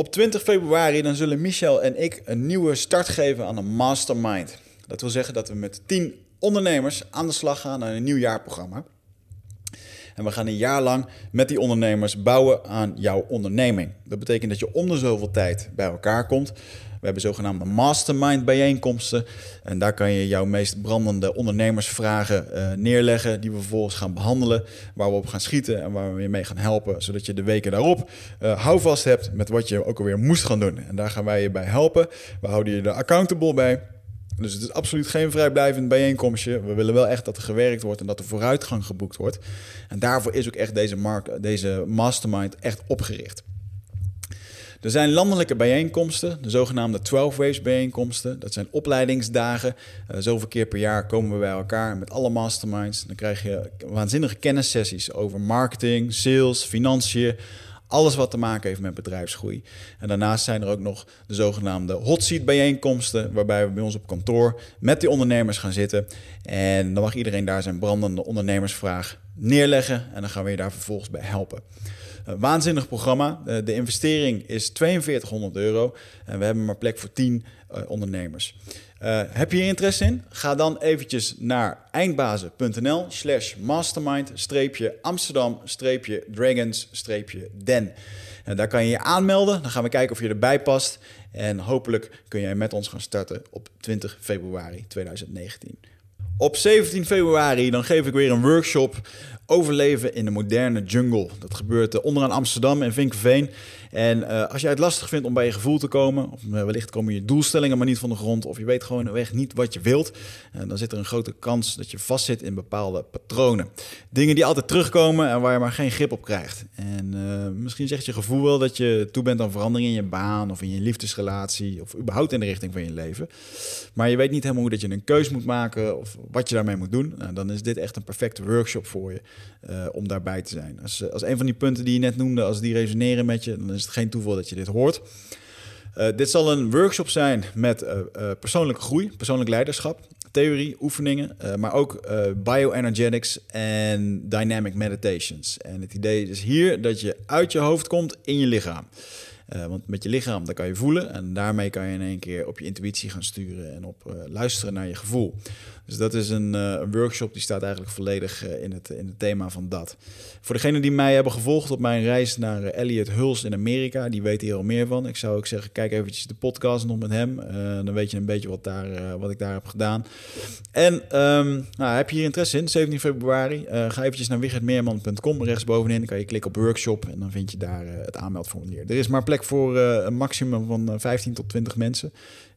Op 20 februari dan zullen Michel en ik een nieuwe start geven aan een mastermind. Dat wil zeggen dat we met 10 ondernemers aan de slag gaan aan een nieuw jaarprogramma. En we gaan een jaar lang met die ondernemers bouwen aan jouw onderneming. Dat betekent dat je om de zoveel tijd bij elkaar komt. We hebben zogenaamde mastermind bijeenkomsten. En daar kan je jouw meest brandende ondernemersvragen uh, neerleggen. Die we vervolgens gaan behandelen. Waar we op gaan schieten en waar we je mee gaan helpen. Zodat je de weken daarop uh, houvast hebt met wat je ook alweer moest gaan doen. En daar gaan wij je bij helpen. We houden je er accountable bij. Dus het is absoluut geen vrijblijvend bijeenkomstje. We willen wel echt dat er gewerkt wordt en dat er vooruitgang geboekt wordt. En daarvoor is ook echt deze, deze mastermind echt opgericht. Er zijn landelijke bijeenkomsten, de zogenaamde 12 Waves bijeenkomsten. Dat zijn opleidingsdagen. Uh, zoveel keer per jaar komen we bij elkaar met alle masterminds. Dan krijg je waanzinnige kennissessies over marketing, sales, financiën. Alles wat te maken heeft met bedrijfsgroei. En daarnaast zijn er ook nog de zogenaamde hot seat bijeenkomsten, waarbij we bij ons op kantoor met die ondernemers gaan zitten. En dan mag iedereen daar zijn brandende ondernemersvraag neerleggen en dan gaan we je daar vervolgens bij helpen. Waanzinnig programma. de investering is 4200 euro en we hebben maar plek voor 10 ondernemers. Uh, heb je interesse in? Ga dan eventjes naar eindbazen.nl slash mastermind-amsterdam-dragons-den. En daar kan je je aanmelden. Dan gaan we kijken of je erbij past. En hopelijk kun jij met ons gaan starten op 20 februari 2019. Op 17 februari dan geef ik weer een workshop overleven in de moderne jungle. Dat gebeurt uh, onderaan Amsterdam en Vinkenveen. En uh, als jij het lastig vindt om bij je gevoel te komen, of uh, wellicht komen je doelstellingen maar niet van de grond, of je weet gewoon weg niet wat je wilt, dan zit er een grote kans dat je vastzit in bepaalde patronen. Dingen die altijd terugkomen en waar je maar geen grip op krijgt. En misschien zegt je gevoel wel dat je toe bent aan verandering in je baan of in je liefdesrelatie, of überhaupt in de richting van je leven. Maar je weet niet helemaal hoe dat je een keus moet maken of wat je daarmee moet doen. Nou, dan is dit echt een perfecte workshop voor je. Om daarbij te zijn. Als, als een van die punten die je net noemde, als die resoneren met je, dan is het geen toeval dat je dit hoort. Uh, dit zal een workshop zijn met uh, persoonlijke groei, persoonlijk leiderschap, theorie, oefeningen, maar ook bioenergetics en dynamic meditations. En het idee is hier dat je uit je hoofd komt in je lichaam. Want met je lichaam, dan kan je voelen en daarmee kan je in één keer op je intuïtie gaan sturen en op luisteren naar je gevoel. Dus dat is een, uh, een workshop die staat eigenlijk volledig in, het, in het thema van dat. Voor degenen die mij hebben gevolgd op mijn reis naar Elliot Huls in Amerika, die weten hier al meer van. Ik zou ook zeggen, kijk eventjes de podcast nog met hem. dan weet je een beetje wat, daar, wat ik daar heb gedaan. En um, nou, heb je hier interesse in, 17 februari, ga eventjes naar wichertmeerman.com. Rechtsbovenin kan je klikken op workshop en dan vind je daar het aanmeldformulier. Er is maar plek voor een maximum van 15 tot 20 mensen.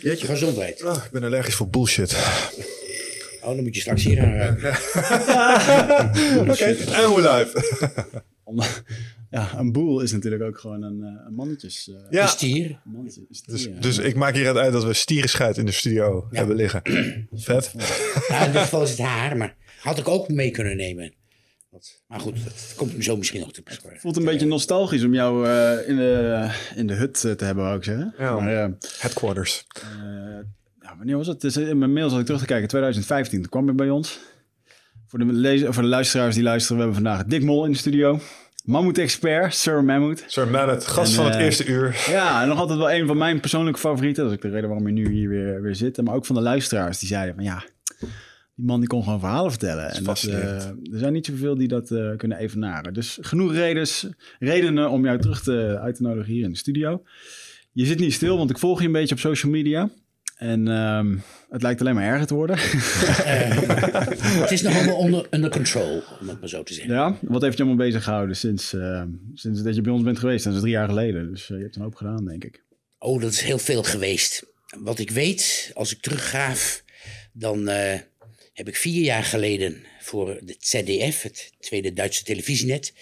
Jeetje gezondheid. Oh, ik ben allergisch voor bullshit. Oh, dan moet je straks hier aan Oké, okay. en hoe live. ja, een boel is natuurlijk ook gewoon een, eh, een mannetjes... Uh, ja. Een stier. Dus, ja. dus ik maak hier uit dat we stierenschuit in de studio ja. hebben liggen. Vet. Ja, in dit geval is het haar, maar had ik ook mee kunnen nemen. Maar goed, dat komt zo misschien nog te. Het voelt een beetje nostalgisch om jou uh, in, de, in de hut te hebben, wou ik zeggen. Ja, maar, uh, headquarters. Uh, ja, wanneer was het? Dus in mijn mails had ik terug te kijken. 2015, toen kwam je bij ons. Voor de, lezer, voor de luisteraars die luisteren, we hebben vandaag Dick Mol in de studio. Mammoet-expert, Sir Mammoet. Sir Mammoet, gast en, van het eerste uur. Ja, en nog altijd wel een van mijn persoonlijke favorieten. Dat is ook de reden waarom je nu hier weer, weer zit. Maar ook van de luisteraars die zeiden van ja die man die kon gewoon verhalen vertellen. En dat, uh, er zijn niet zoveel die dat uh, kunnen evenaren. Dus genoeg redens, redenen om jou terug te, uit te nodigen hier in de studio. Je zit niet stil, want ik volg je een beetje op social media. En um, het lijkt alleen maar erger te worden. Uh, het is nog allemaal onder under control, om het maar zo te zeggen. Ja, wat heeft je allemaal bezig gehouden sinds, uh, sinds dat je bij ons bent geweest? Dat is drie jaar geleden, dus uh, je hebt een hoop gedaan, denk ik. Oh, dat is heel veel geweest. Wat ik weet, als ik teruggraaf, dan heb ik vier jaar geleden voor het ZDF, het Tweede Duitse Televisienet,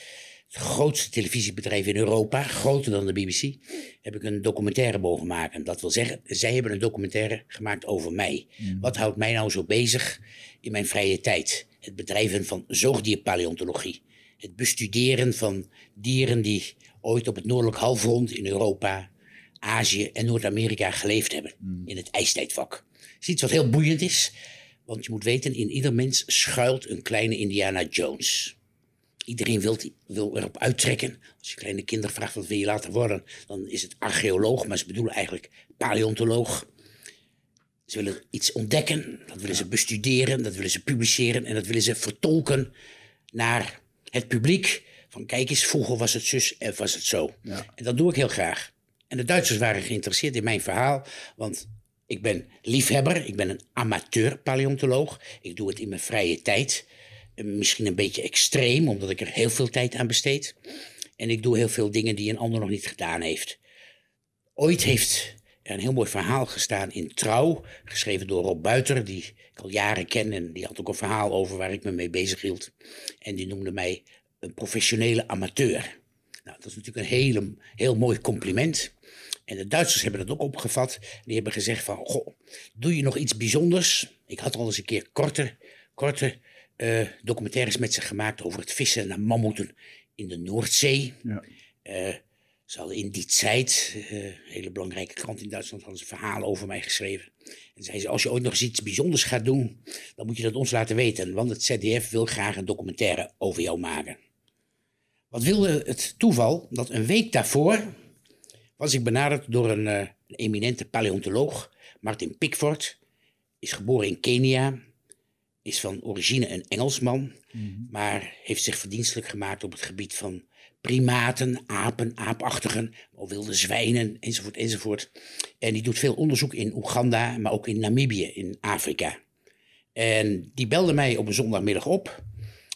het grootste televisiebedrijf in Europa, groter dan de BBC, heb ik een documentaire mogen maken. Dat wil zeggen, zij hebben een documentaire gemaakt over mij. Wat houdt mij nou zo bezig in mijn vrije tijd? Het bedrijven van zoogdierpaleontologie. Het bestuderen van dieren die ooit op het noordelijk halfrond in Europa, Azië en Noord-Amerika geleefd hebben. In het ijstijdvak. Het is iets wat heel boeiend is. Want je moet weten, in ieder mens schuilt een kleine Indiana Jones. Iedereen wil, wil erop uittrekken. Als je kleine kinderen vraagt wat wil je later worden, dan is het archeoloog, maar ze bedoelen eigenlijk paleontoloog. Ze willen iets ontdekken, dat willen ze bestuderen, dat willen ze publiceren en dat willen ze vertolken naar het publiek. Van kijk eens, vroeger was het zus en was het zo. En dat doe ik heel graag. En de Duitsers waren geïnteresseerd in mijn verhaal, want ik ben liefhebber, ik ben een amateur paleontoloog. Ik doe het in mijn vrije tijd. Eh, Misschien een beetje extreem, omdat ik er heel veel tijd aan besteed. En ik doe heel veel dingen die een ander nog niet gedaan heeft. Ooit heeft er een heel mooi verhaal gestaan in Trouw, geschreven door Rob Buiter, die ik al jaren ken. En die had ook een verhaal over waar ik me mee bezig hield. En die noemde mij een professionele amateur. Nou, dat is natuurlijk een hele, heel mooi compliment. En de Duitsers hebben dat ook opgevat. Die hebben gezegd van, goh, doe je nog iets bijzonders? Ik had al eens een keer korte, korte eh, documentaires met ze gemaakt over het vissen naar mammoeten in de Noordzee. Ja. Eh, ze hadden in die tijd, eh, een hele belangrijke krant in Duitsland, hadden ze verhalen over mij geschreven. En zeiden ze, als je ooit nog eens iets bijzonders gaat doen, dan moet je dat ons laten weten. Want het ZDF wil graag een documentaire over jou maken. Wat wilde het toeval dat een week daarvoor was ik benaderd door een, eh, een eminente paleontoloog, Martin Pickford. Is geboren in Kenia, is van origine een Engelsman, maar heeft zich verdienstelijk gemaakt op het gebied van primaten, apen, aapachtigen, wilde zwijnen, enzovoort, enzovoort. En die doet veel onderzoek in Oeganda, maar ook in Namibië, in Afrika. En die belde mij op een zondagmiddag op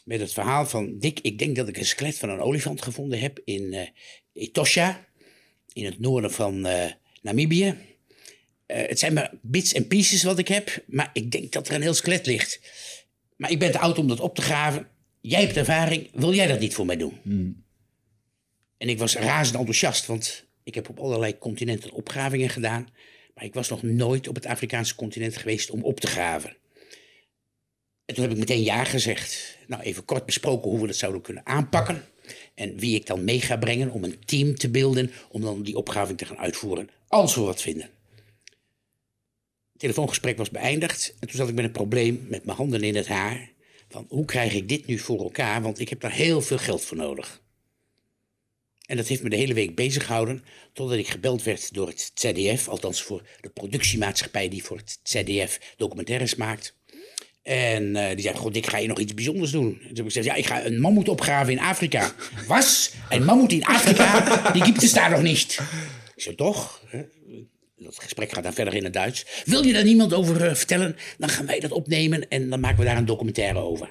met het verhaal van... Dick, ik denk dat ik een skelet van een olifant gevonden heb in eh Etosha, in het noorden van eh, Namibië. Eh, het zijn maar bits en pieces wat ik heb, maar ik denk dat er een heel skelet ligt. Maar ik ben te oud om dat op te graven. Jij hebt ervaring, wil jij dat niet voor mij doen? En ik was razend enthousiast, want ik heb op allerlei continenten opgravingen gedaan. Maar ik was nog nooit op het Afrikaanse continent geweest om op te graven. En toen heb ik meteen ja gezegd. Nou, even kort besproken hoe we dat zouden kunnen aanpakken. En wie ik dan mee ga brengen om een team te beelden. Om dan die opgraving te gaan uitvoeren. Als we wat vinden. Het telefoongesprek was beëindigd. En toen zat ik met een probleem met mijn handen in het haar. Van hoe krijg ik dit nu voor elkaar? Want ik heb daar heel veel geld voor nodig. En dat heeft me de hele week bezig gehouden. Totdat ik gebeld werd door het ZDF. Althans voor de productiemaatschappij die voor het ZDF documentaires maakt. En eh, die zei, god, ik ga je nog iets bijzonders doen. En toen heb ik gezegd, ja, ik ga een mammoet opgraven in Afrika. Was? Een mammoet in Afrika? Die gibt es daar nog niet. Ik zei, toch? Dat gesprek gaat dan verder in het Duits. Wil je daar niemand over eh, vertellen? Dan gaan wij dat opnemen en dan maken we daar een documentaire over.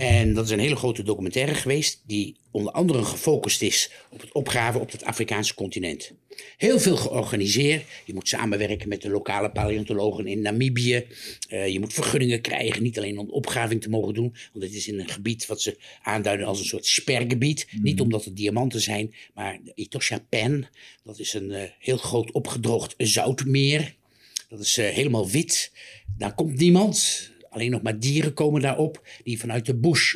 En dat is een hele grote documentaire geweest, die onder andere gefocust is op het opgraven op het Afrikaanse continent. Heel veel georganiseerd. Je moet samenwerken met de lokale paleontologen in Namibië. Eh, je moet vergunningen krijgen, niet alleen om opgraving te mogen doen, want het is in een gebied wat ze aanduiden als een soort spergebied. Niet omdat het diamanten zijn, maar de Etosha Pen, dat is een eh, heel groot opgedroogd zoutmeer. Dat is eh, helemaal wit. Daar komt niemand. Alleen nog maar dieren komen daarop die vanuit de bush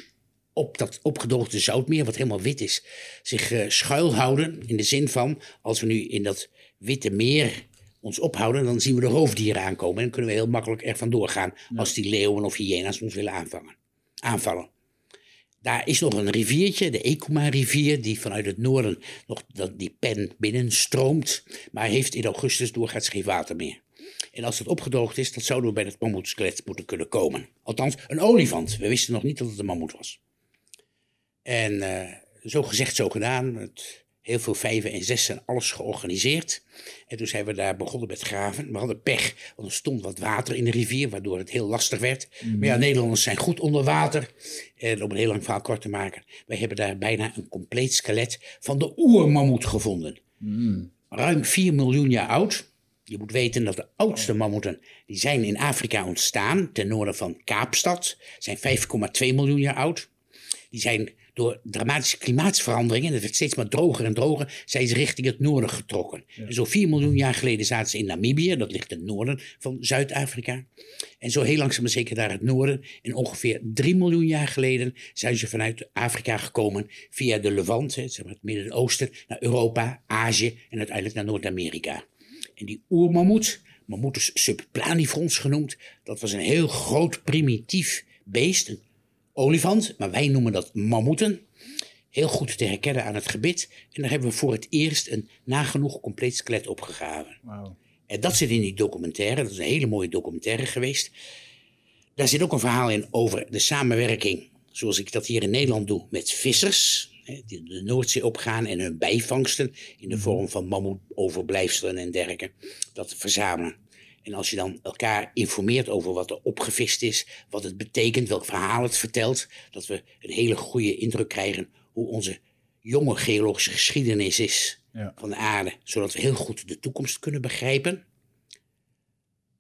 op dat opgedroogde zoutmeer, wat helemaal wit is, zich eh, schuilhouden. In de zin van, als we nu in dat witte meer ons ophouden, dan zien we de roofdieren aankomen. En dan kunnen we heel makkelijk er vandoor gaan als die leeuwen of hyena's ons willen aanvangen, aanvallen. Daar is nog een riviertje, de Ekuma-rivier, die vanuit het noorden nog dat- die pen binnenstroomt. Maar heeft in augustus doorgaans geen water meer. En als het opgedroogd is, dan zouden we bij het mammoetskelet moeten kunnen komen. Althans, een olifant. We wisten nog niet dat het een mammoet was. En eh, zo gezegd, zo gedaan. Het, heel veel vijven en zessen, alles georganiseerd. En toen zijn we daar begonnen met graven. We hadden pech, want er stond wat water in de rivier, waardoor het heel lastig werd. Maar ja, Nederlanders zijn goed onder water. En om een heel lang verhaal kort te maken, wij hebben daar bijna een compleet skelet van de oermammoet gevonden. Ruim 4 miljoen jaar oud. Je moet weten dat de oudste mammoeten, die zijn in Afrika ontstaan, ten noorden van Kaapstad, zijn 5,2 miljoen jaar oud. Die zijn door dramatische klimaatsveranderingen, en het werd steeds maar droger en droger, zijn ze richting het noorden getrokken. Zo 4 miljoen jaar geleden zaten ze in Namibië, dat ligt het noorden van Zuid-Afrika. En zo heel langzaam maar zeker naar het noorden. En ongeveer 3 miljoen jaar geleden zijn ze vanuit Afrika gekomen via de Levant, zeg maar het Midden-Oosten, naar Europa, Azië en uiteindelijk naar Noord-Amerika. En die oermammoet, Mammutus subplanifrons genoemd, dat was een heel groot primitief beest, een olifant, maar wij noemen dat mammoeten. Heel goed te herkennen aan het gebit. En daar hebben we voor het eerst een nagenoeg compleet skelet opgegraven. Wauw. En dat zit in die documentaire. Dat is een hele mooie documentaire geweest. Daar zit ook een verhaal in over de samenwerking, zoals ik dat hier in Nederland doe, met vissers. Die de Noordzee opgaan en hun bijvangsten in de vorm van mammoetoverblijfselen en dergelijke. Dat verzamelen. En als je dan elkaar informeert over wat er opgevist is, wat het betekent, welk verhaal het vertelt, dat we een hele goede indruk krijgen hoe onze jonge geologische geschiedenis is Ja. van de aarde, zodat we heel goed de toekomst kunnen begrijpen.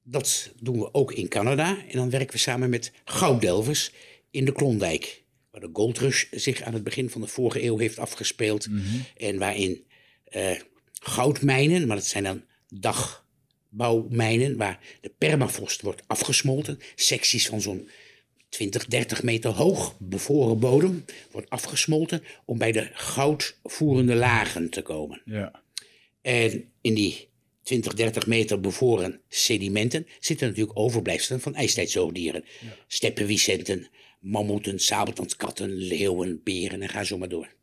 Dat doen we ook in Canada. En dan werken we samen met gouddelvers in de Klondijk. Waar de goldrush zich aan het begin van de vorige eeuw heeft afgespeeld. En waarin eh, goudmijnen, maar dat zijn dan dagbouwmijnen... waar de permafrost wordt afgesmolten. Secties van zo'n 20, 30 meter hoog bevroren bodem wordt afgesmolten... om bij de goudvoerende lagen te komen. Ja. En in die 20, 30 meter bevroren sedimenten zitten natuurlijk overblijfselen van ijstijdzoogdieren. Steppenwicenten, mammoeten, sabeltandkatten, leeuwen, beren en ga zo maar door.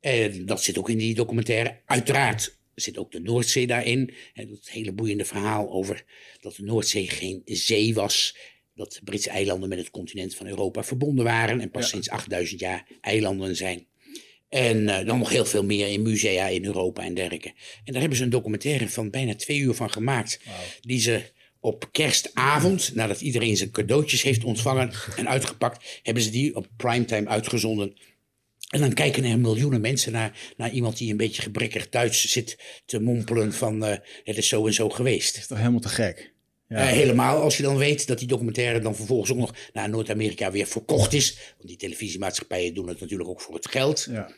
En dat zit ook in die documentaire. Uiteraard zit ook de Noordzee daarin. Hè, Dat hele boeiende verhaal over dat de Noordzee geen zee was. Dat de Britse eilanden met het continent van Europa verbonden waren. En pas sinds 8000 jaar eilanden zijn. En eh, dan nog heel veel meer in musea in Europa en dergelijke. En daar hebben ze een documentaire van bijna twee uur van gemaakt. Die ze op kerstavond, nadat iedereen zijn cadeautjes heeft ontvangen en uitgepakt, hebben ze die op primetime uitgezonden. En dan kijken er miljoenen mensen naar, naar iemand die een beetje gebrekkig Duits zit te mompelen van eh, het is zo en zo geweest. is toch helemaal te gek? Ja. Eh, helemaal als je dan weet dat die documentaire dan vervolgens ook nog naar Noord-Amerika weer verkocht is. Want die televisiemaatschappijen doen het natuurlijk ook voor het geld. ja.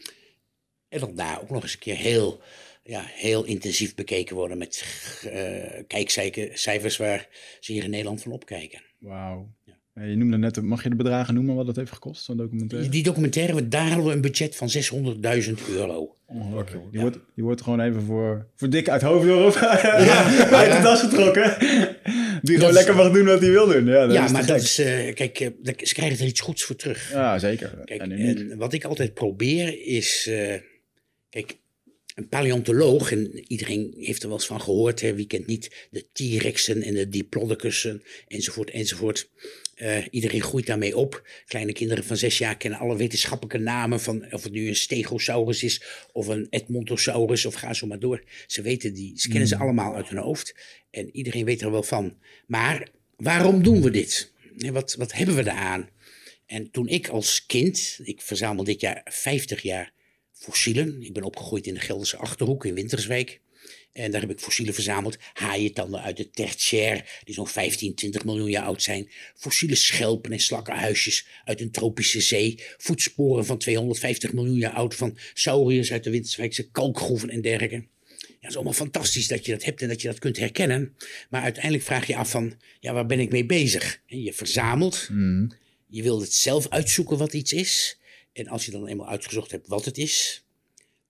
En dan daar ook nog eens een keer heel, ja, heel intensief bekeken worden met eh kijkcijfers waar ze hier in Nederland van opkijken. Wauw. Ja, Je noemde net, mag je de bedragen noemen wat dat heeft gekost, zo'n documentaire? Die documentaire, daar hadden we een budget van 600.000 euro. Ongelooflijk. Die, wordt, die wordt gewoon even voor, voor dik uit Hoofddorp uit de tas getrokken. Die gewoon is- lekker mag doen wat hij wil doen. Ja, dat ja, is maar dat is, eh, kijk, eh, dat- ze krijgen er iets goeds voor terug. Ja, zeker. Kijk, en wat ik altijd probeer is. eh, kijk, een paleontoloog, en iedereen heeft er wel eens van gehoord, hè, wie kent niet de T-Rexen en de Diplodocussen enzovoort enzovoort. Eh, iedereen groeit daarmee op. Kleine kinderen van zes jaar kennen alle wetenschappelijke namen van of het nu een Stegosaurus is of een Edmontosaurus of ga zo maar door. Ze weten die, ze kennen ze allemaal uit hun hoofd en iedereen weet er wel van. Maar waarom doen we dit? En wat, wat hebben we daaraan? En toen ik als kind, ik verzamel dit jaar 50 jaar fossielen. Ik ben opgegroeid in de Gelderse Achterhoek in Winterswijk. En daar heb ik fossielen verzameld. Haaientanden uit het tertiair, die zo'n 15, 20 miljoen jaar oud zijn. Fossiele schelpen en slakkenhuisjes uit een tropische zee. Voetsporen van 250 miljoen jaar oud van sauriërs uit de Winterswijkse kalkgroeven en dergelijke. Ja, het is allemaal fantastisch dat je dat hebt en dat je dat kunt herkennen. Maar uiteindelijk vraag je af van, ja, waar ben ik mee bezig? En je verzamelt, je wilt het zelf uitzoeken wat iets is. En als je dan eenmaal uitgezocht hebt wat het is,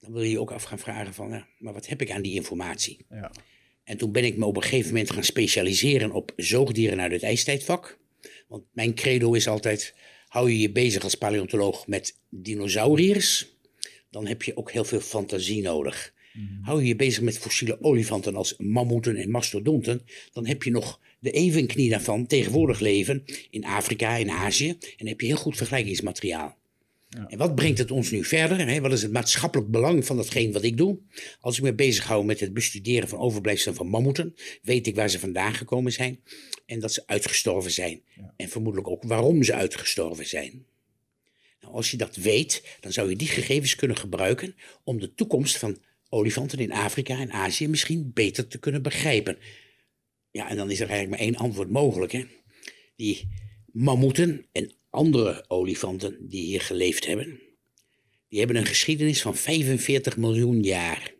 dan wil je je ook af gaan vragen van, ja, maar wat heb ik aan die informatie? Ja. En toen ben ik me op een gegeven moment gaan specialiseren op zoogdieren uit het ijstijdvak. Want mijn credo is altijd, hou je je bezig als paleontoloog met dinosauriërs, dan heb je ook heel veel fantasie nodig. Hou je je bezig met fossiele olifanten als mammoeten en mastodonten, dan heb je nog de evenknie daarvan tegenwoordig leven in Afrika en Azië en heb je heel goed vergelijkingsmateriaal. En wat brengt het ons nu verder? Hè? Wat is het maatschappelijk belang van datgene wat ik doe? Als ik me bezighoud met het bestuderen van overblijfselen van mammoeten, weet ik waar ze vandaan gekomen zijn en dat ze uitgestorven zijn. En vermoedelijk ook waarom ze uitgestorven zijn. Nou, als je dat weet, dan zou je die gegevens kunnen gebruiken om de toekomst van olifanten in Afrika en Azië misschien beter te kunnen begrijpen. Ja, en dan is er eigenlijk maar één antwoord mogelijk. Hè? Die mammoeten en andere olifanten die hier geleefd hebben, die hebben een geschiedenis van 45 miljoen jaar.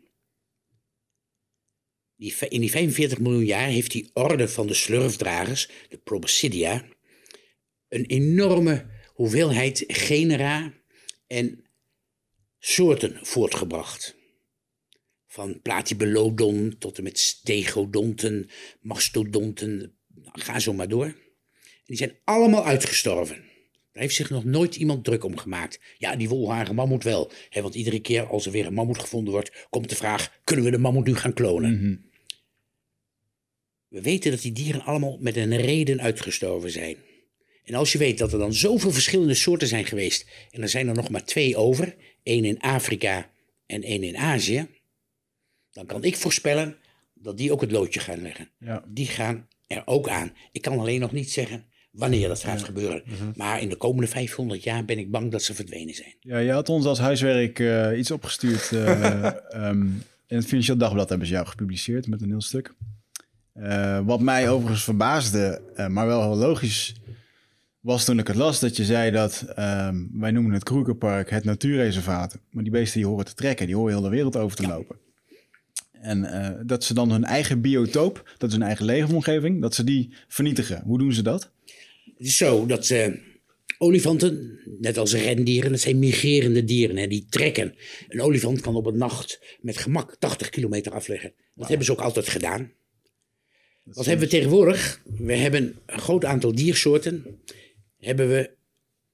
In die 45 miljoen jaar heeft die orde van de slurfdragers, de Proboscidea, een enorme hoeveelheid genera en soorten voortgebracht. Van platybelodon tot en met stegodonten, mastodonten, nou, ga zo maar door. Die zijn allemaal uitgestorven. Daar heeft zich nog nooit iemand druk om gemaakt. Ja, die wolharige mammoet wel. Hè, want iedere keer als er weer een mammoet gevonden wordt, komt de vraag: kunnen we de mammoet nu gaan klonen? We weten dat die dieren allemaal met een reden uitgestorven zijn. En als je weet dat er dan zoveel verschillende soorten zijn geweest, en er zijn er nog maar twee over, één in Afrika en één in Azië, dan kan ik voorspellen dat die ook het loodje gaan leggen. Ja. Die gaan er ook aan. Ik kan alleen nog niet zeggen wanneer dat gaat gebeuren. Maar in de komende 500 jaar ben ik bang dat ze verdwenen zijn. Ja, je had ons als huiswerk eh, iets opgestuurd. eh, ehm, in het Financieel Dagblad hebben ze jou gepubliceerd met een heel stuk. Eh, wat mij overigens verbaasde, maar wel heel logisch was toen ik het las, dat je zei dat ehm, wij noemen het Kroekerpark het natuurreservaat. Maar die beesten die horen te trekken, die horen heel de wereld over te lopen. En dat ze dan hun eigen biotoop, dat is hun eigen leefomgeving, dat ze die vernietigen. Hoe doen ze dat? Het is zo dat eh, olifanten, net als rendieren, dat zijn migrerende dieren. Hè, die trekken. Een olifant kan op een nacht met gemak 80 kilometer afleggen. Dat hebben ze ook altijd gedaan. Wat hebben we tegenwoordig? We hebben een groot aantal diersoorten hebben we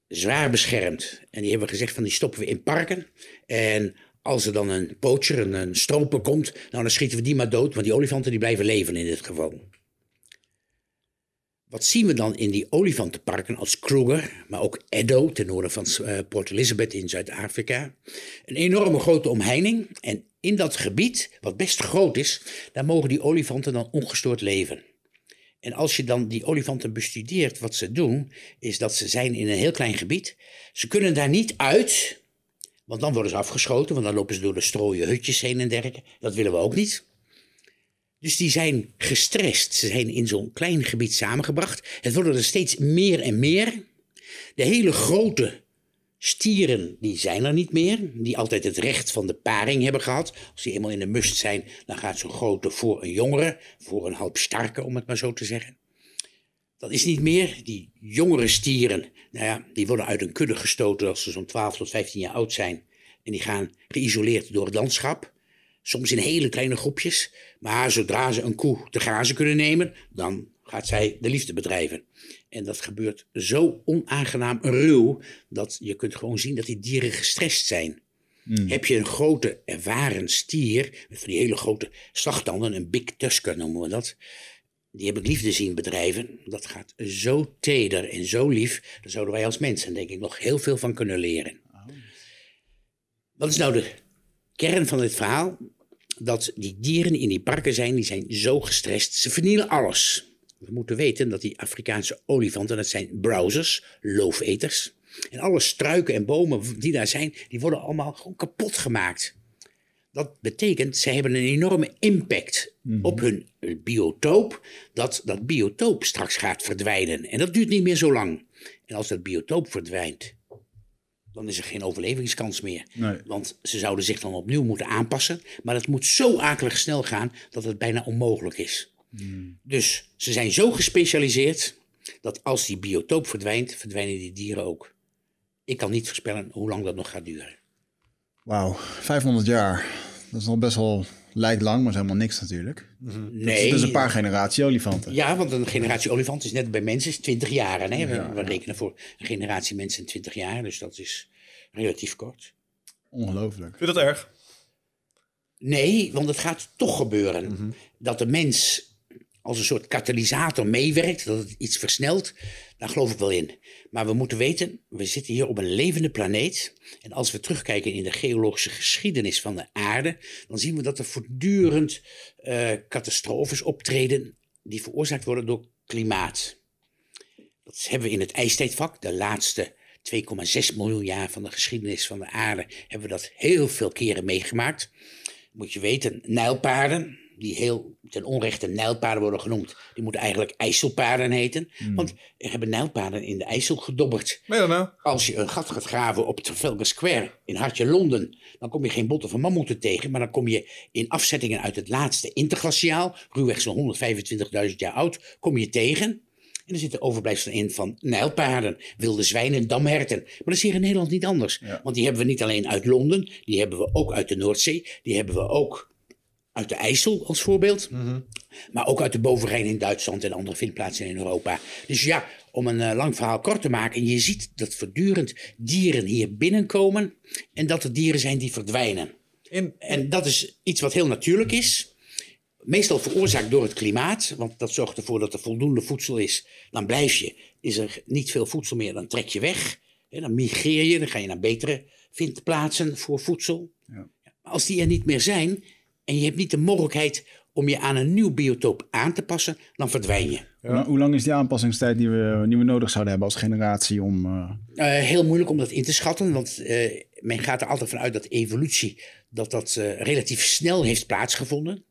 zwaar beschermd. En die hebben we gezegd van die stoppen we in parken. En als er dan een poacher, een, een stroper komt, nou dan schieten we die maar dood. Want die olifanten die blijven leven in dit geval. Wat zien we dan in die olifantenparken als Kruger, maar ook Edo ten noorden van eh, Port Elizabeth in Zuid-Afrika? Een enorme grote omheining en in dat gebied, wat best groot is, daar mogen die olifanten dan ongestoord leven. En als je dan die olifanten bestudeert, wat ze doen, is dat ze zijn in een heel klein gebied. Ze kunnen daar niet uit, want dan worden ze afgeschoten, want dan lopen ze door de strooien hutjes heen en dergelijke. Dat willen we ook niet. Dus die zijn gestrest. Ze zijn in zo'n klein gebied samengebracht. Het worden er steeds meer en meer. De hele grote stieren, die zijn er niet meer. Die altijd het recht van de paring hebben gehad. Als die eenmaal in de must zijn, dan gaat zo'n grote voor een jongere. Voor een halfstarke, om het maar zo te zeggen. Dat is niet meer. Die jongere stieren, nou ja, die worden uit een kudde gestoten als ze zo'n 12 tot 15 jaar oud zijn. En die gaan geïsoleerd door het landschap. Soms in hele kleine groepjes. Maar zodra ze een koe te grazen kunnen nemen, dan gaat zij de liefde bedrijven. En dat gebeurt zo onaangenaam ruw, dat je kunt gewoon zien dat die dieren gestrest zijn. Heb je een grote ervaren stier, met van die hele grote slagtanden, een big tusker noemen we dat. Die heb ik liefde zien bedrijven. Dat gaat zo teder en zo lief. Daar zouden wij als mensen denk ik nog heel veel van kunnen leren. Wat is nou de kern van dit verhaal? Dat die dieren in die parken zijn, die zijn zo gestrest. Ze vernielen alles. We moeten weten dat die Afrikaanse olifanten, dat zijn browsers, loofeters. En alle struiken en bomen die daar zijn, die worden allemaal gewoon kapot gemaakt. Dat betekent, zij hebben een enorme impact op hun biotoop, dat dat biotoop straks gaat verdwijnen. En dat duurt niet meer zo lang. En als dat biotoop verdwijnt, dan is er geen overlevingskans meer. Nee. Want ze zouden zich dan opnieuw moeten aanpassen. Maar dat moet zo akelig snel gaan dat het bijna onmogelijk is. Dus ze zijn zo gespecialiseerd dat als die biotoop verdwijnt, verdwijnen die dieren ook. Ik kan niet voorspellen hoe lang dat nog gaat duren. Wauw, 500 jaar. Dat is nog best wel, lijkt lang, maar is helemaal niks natuurlijk. Nee. Het is een paar generatie olifanten. Ja, want een generatie olifant is net bij mensen is 20 jaar. Hè? We, we rekenen voor een generatie mensen 20 jaar, dus dat is relatief kort. Ongelooflijk. Vind je dat erg? Nee, want het gaat toch gebeuren. Dat de mens als een soort katalysator meewerkt, dat het iets versnelt, daar geloof ik wel in. Maar we moeten weten, we zitten hier op een levende planeet. En als we terugkijken in de geologische geschiedenis van de aarde, dan zien we dat er voortdurend eh, catastrofes optreden die veroorzaakt worden door klimaat. Dat hebben we in het ijstijdvak, de laatste 2,6 miljoen jaar van de geschiedenis van de aarde, hebben we dat heel veel keren meegemaakt. Moet je weten, nijlpaarden, die heel ten onrechte nijlpaarden worden genoemd, die moeten eigenlijk IJsselpaarden heten. Hmm. Want er hebben nijlpaarden in de IJssel gedobberd. Nou? Als je een gat gaat graven op Trafalgar Square in hartje Londen, dan kom je geen botten van mammoeten tegen, maar dan kom je in afzettingen uit het laatste interglaciaal, ruwweg zo'n 125.000 jaar oud, kom je tegen. En er zitten overblijfselen in van nijlpaarden, wilde zwijnen, damherten. Maar dat is hier in Nederland niet anders. Want die hebben we niet alleen uit Londen, die hebben we ook uit de Noordzee, die hebben we ook uit de IJssel als voorbeeld. Maar ook uit de Bovenrijn in Duitsland en andere vindplaatsen in Europa. Dus ja, om een eh, lang verhaal kort te maken. Je ziet dat voortdurend dieren hier binnenkomen. En dat er dieren zijn die verdwijnen. In, En dat is iets wat heel natuurlijk is. Meestal veroorzaakt door het klimaat. Want dat zorgt ervoor dat er voldoende voedsel is. Dan blijf je. Is er niet veel voedsel meer, dan trek je weg. Hè, dan migreer je. Dan ga je naar betere vindplaatsen voor voedsel. Maar als die er niet meer zijn. En je hebt niet de mogelijkheid om je aan een nieuw biotoop aan te passen. Dan verdwijn je. Hoe lang- Hoe lang is die aanpassingstijd die we, die we nodig zouden hebben als generatie om... eh, Eh, heel moeilijk om dat in te schatten, want eh, men gaat er altijd vanuit dat evolutie dat dat eh, relatief snel heeft plaatsgevonden.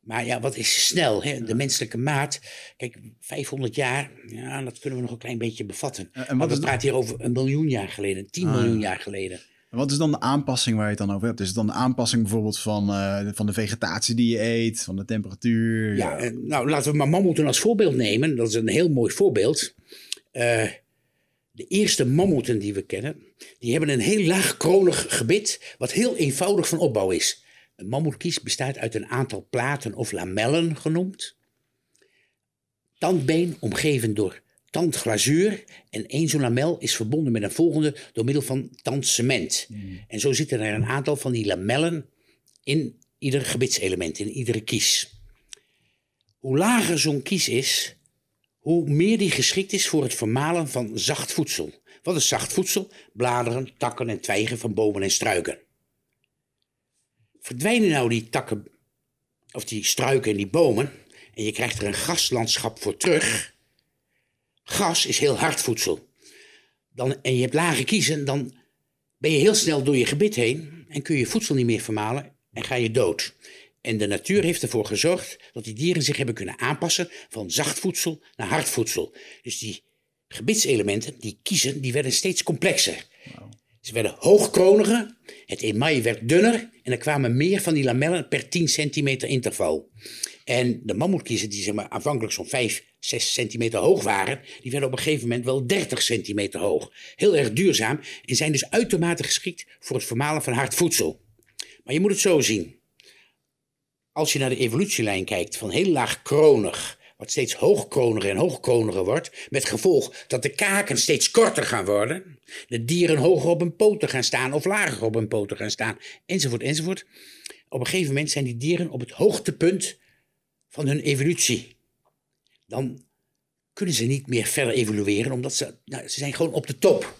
Maar ja, wat is snel? Hè? De menselijke maat, kijk, 500 jaar, ja, dat kunnen we nog een klein beetje bevatten. En- wat is de- praten hier over een miljoen jaar geleden, 10 miljoen jaar geleden. Wat is dan de aanpassing waar je het dan over hebt? Is het dan de aanpassing bijvoorbeeld van, eh, van de vegetatie die je eet, van de temperatuur? Ja, eh, nou laten we maar mammoeten als voorbeeld nemen. Dat is een heel mooi voorbeeld. Eh, de eerste mammoeten die we kennen, die hebben een heel laag kronig gebit, wat heel eenvoudig van opbouw is. Een mammoetkies bestaat uit een aantal platen of lamellen genoemd. Tandbeen omgeven door tandglazuur en één zo'n lamel is verbonden met een volgende door middel van tandcement. En zo zitten er een aantal van die lamellen in ieder gebitselement, in iedere kies. Hoe lager zo'n kies is, hoe meer die geschikt is voor het vermalen van zacht voedsel. Wat is zacht voedsel? Bladeren, takken en twijgen van bomen en struiken. Verdwijnen nou die takken, of die struiken en die bomen, en je krijgt er een graslandschap voor terug. Gras is heel hard voedsel. Dan, en je hebt lage kiezen, dan ben je heel snel door je gebit heen en kun je voedsel niet meer vermalen en ga je dood. En de natuur heeft ervoor gezorgd dat die dieren zich hebben kunnen aanpassen van zacht voedsel naar hard voedsel. Dus die gebitselementen, die kiezen, die werden steeds complexer. Ze werden hoogkroniger, het emaille werd dunner en er kwamen meer van die lamellen per 10 centimeter interval. En de mammoetkiezen, die zeg maar aanvankelijk zo'n 5, 6 centimeter hoog waren, die werden op een gegeven moment wel 30 centimeter hoog. Heel erg duurzaam en zijn dus uitermate geschikt voor het vermalen van hard voedsel. Maar je moet het zo zien. Als je naar de evolutielijn kijkt, van heel laag kronig, wat steeds hoogkroniger en hoogkroniger wordt, met gevolg dat de kaken steeds korter gaan worden, de dieren hoger op hun poten gaan staan of lager op hun poten gaan staan, enzovoort, enzovoort. Op een gegeven moment zijn die dieren op het hoogtepunt van hun evolutie. Dan kunnen ze niet meer verder evolueren, omdat ze, nou, ze zijn gewoon op de top.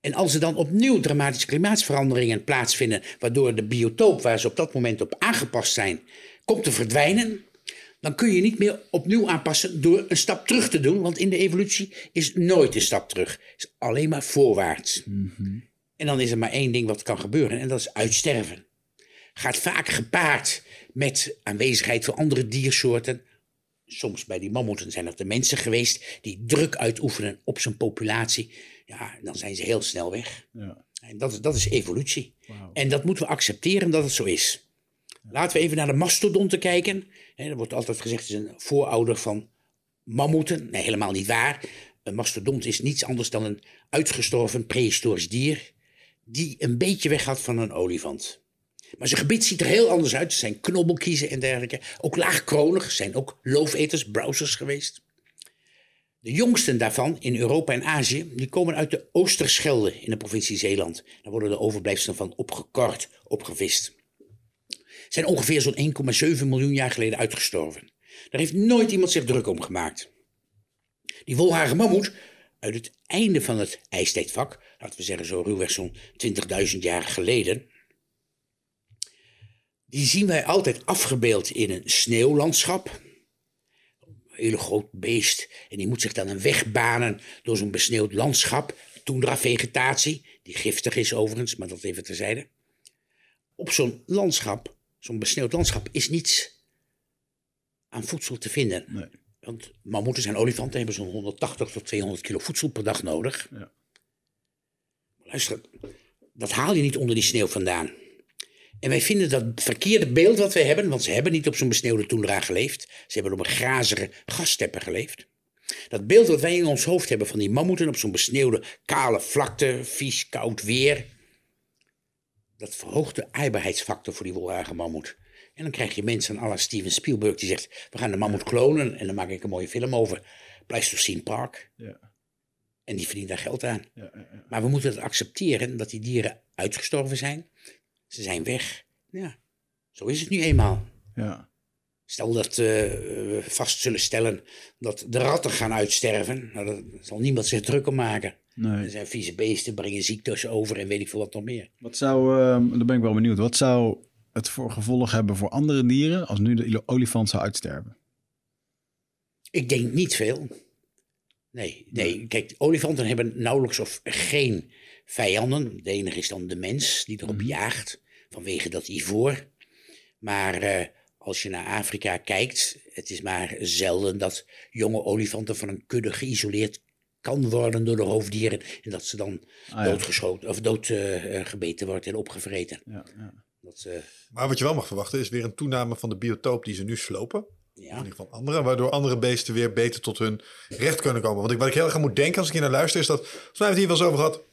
En als er dan opnieuw dramatische klimaatsveranderingen plaatsvinden, waardoor de biotoop waar ze op dat moment op aangepast zijn, komt te verdwijnen, dan kun je niet meer opnieuw aanpassen door een stap terug te doen, want in de evolutie is nooit een stap terug, is alleen maar voorwaarts. En dan is er maar één ding wat kan gebeuren en dat is uitsterven. Gaat vaak gepaard met aanwezigheid van andere diersoorten. Soms bij die mammoeten zijn dat de mensen geweest die druk uitoefenen op zijn populatie. Ja, dan zijn ze heel snel weg. Ja. En dat, is- dat is evolutie. En dat moeten we accepteren dat het zo is. Laten we even naar de mastodonten kijken. Er wordt altijd gezegd, het is een voorouder van mammoeten. Nee, helemaal niet waar. Een mastodont is niets anders dan een uitgestorven prehistorisch dier... die een beetje weg had van een olifant. Maar zijn gebit ziet er heel anders uit. Ze zijn knobbelkiezen en dergelijke. Ook laagkronig, zijn ook loofeters, browsers geweest. De jongsten daarvan in Europa en Azië, die komen uit de Oosterschelde in de provincie Zeeland. Daar worden de overblijfselen van opgekort, opgevist. Zijn ongeveer zo'n 1,7 miljoen jaar geleden uitgestorven. Daar heeft nooit iemand zich druk om gemaakt. Die wolharige mammoet uit het einde van het ijstijdvak, laten we zeggen zo ruwweg zo'n 20.000 jaar geleden, die zien wij altijd afgebeeld in een sneeuwlandschap. Een hele groot beest. En die moet zich dan een weg banen door zo'n besneeuwd landschap. Toendra-vegetatie, die giftig is overigens, maar dat even terzijde. Op zo'n landschap, zo'n besneeuwd landschap, is niets aan voedsel te vinden. Nee. Want mammoeten en olifanten hebben zo'n 180 tot 200 kilo voedsel per dag nodig. Ja. Luister, dat haal je niet onder die sneeuw vandaan. En wij vinden dat verkeerde beeld wat wij hebben, want ze hebben niet op zo'n besneeuwde toendra geleefd. Ze hebben op een grazige gassteppen geleefd. Dat beeld wat wij in ons hoofd hebben van die mammoeten op zo'n besneeuwde, kale vlakte, vies, koud weer. Dat verhoogt de aaibaarheidsfactor voor die wolhagen mammoet. En dan krijg je mensen à la Steven Spielberg die zegt... we gaan de mammoet klonen en dan maak ik een mooie film over. Pleistocene Park. Ja. En die verdienen daar geld aan. Ja, ja, ja. Maar we moeten het accepteren dat die dieren uitgestorven zijn. Ze zijn weg. Ja, zo is het nu eenmaal. ja. Stel dat eh, we vast zullen stellen dat de ratten gaan uitsterven. Nou, daar zal niemand zich druk om maken. Er Nee. zijn vieze beesten, brengen ziektes over en weet ik veel wat nog meer. Wat zou, ehm, daar ben ik wel benieuwd, wat zou het voor gevolg hebben voor andere dieren als nu de olifant zou uitsterven? Ik denk niet veel. Nee, nee. Kijk, olifanten hebben nauwelijks of geen vijanden. De enige is dan de mens die erop jaagt vanwege dat ivoor. Maar eh, als je naar Afrika kijkt, het is maar zelden dat jonge olifanten van een kudde geïsoleerd kan worden door de roofdieren. En dat ze dan ja. doodgeschoten of doodgebeten wordt en opgevreten. Ja, ja. Dat, eh, Maar wat je wel mag verwachten is weer een toename van de biotoop die ze nu slopen. In ja. ieder geval andere, waardoor andere beesten weer beter tot hun recht kunnen komen. Want ik, wat ik heel erg aan moet denken als ik hier naar luister, is dat, volgens mij hebben we het hier wel eens over gehad,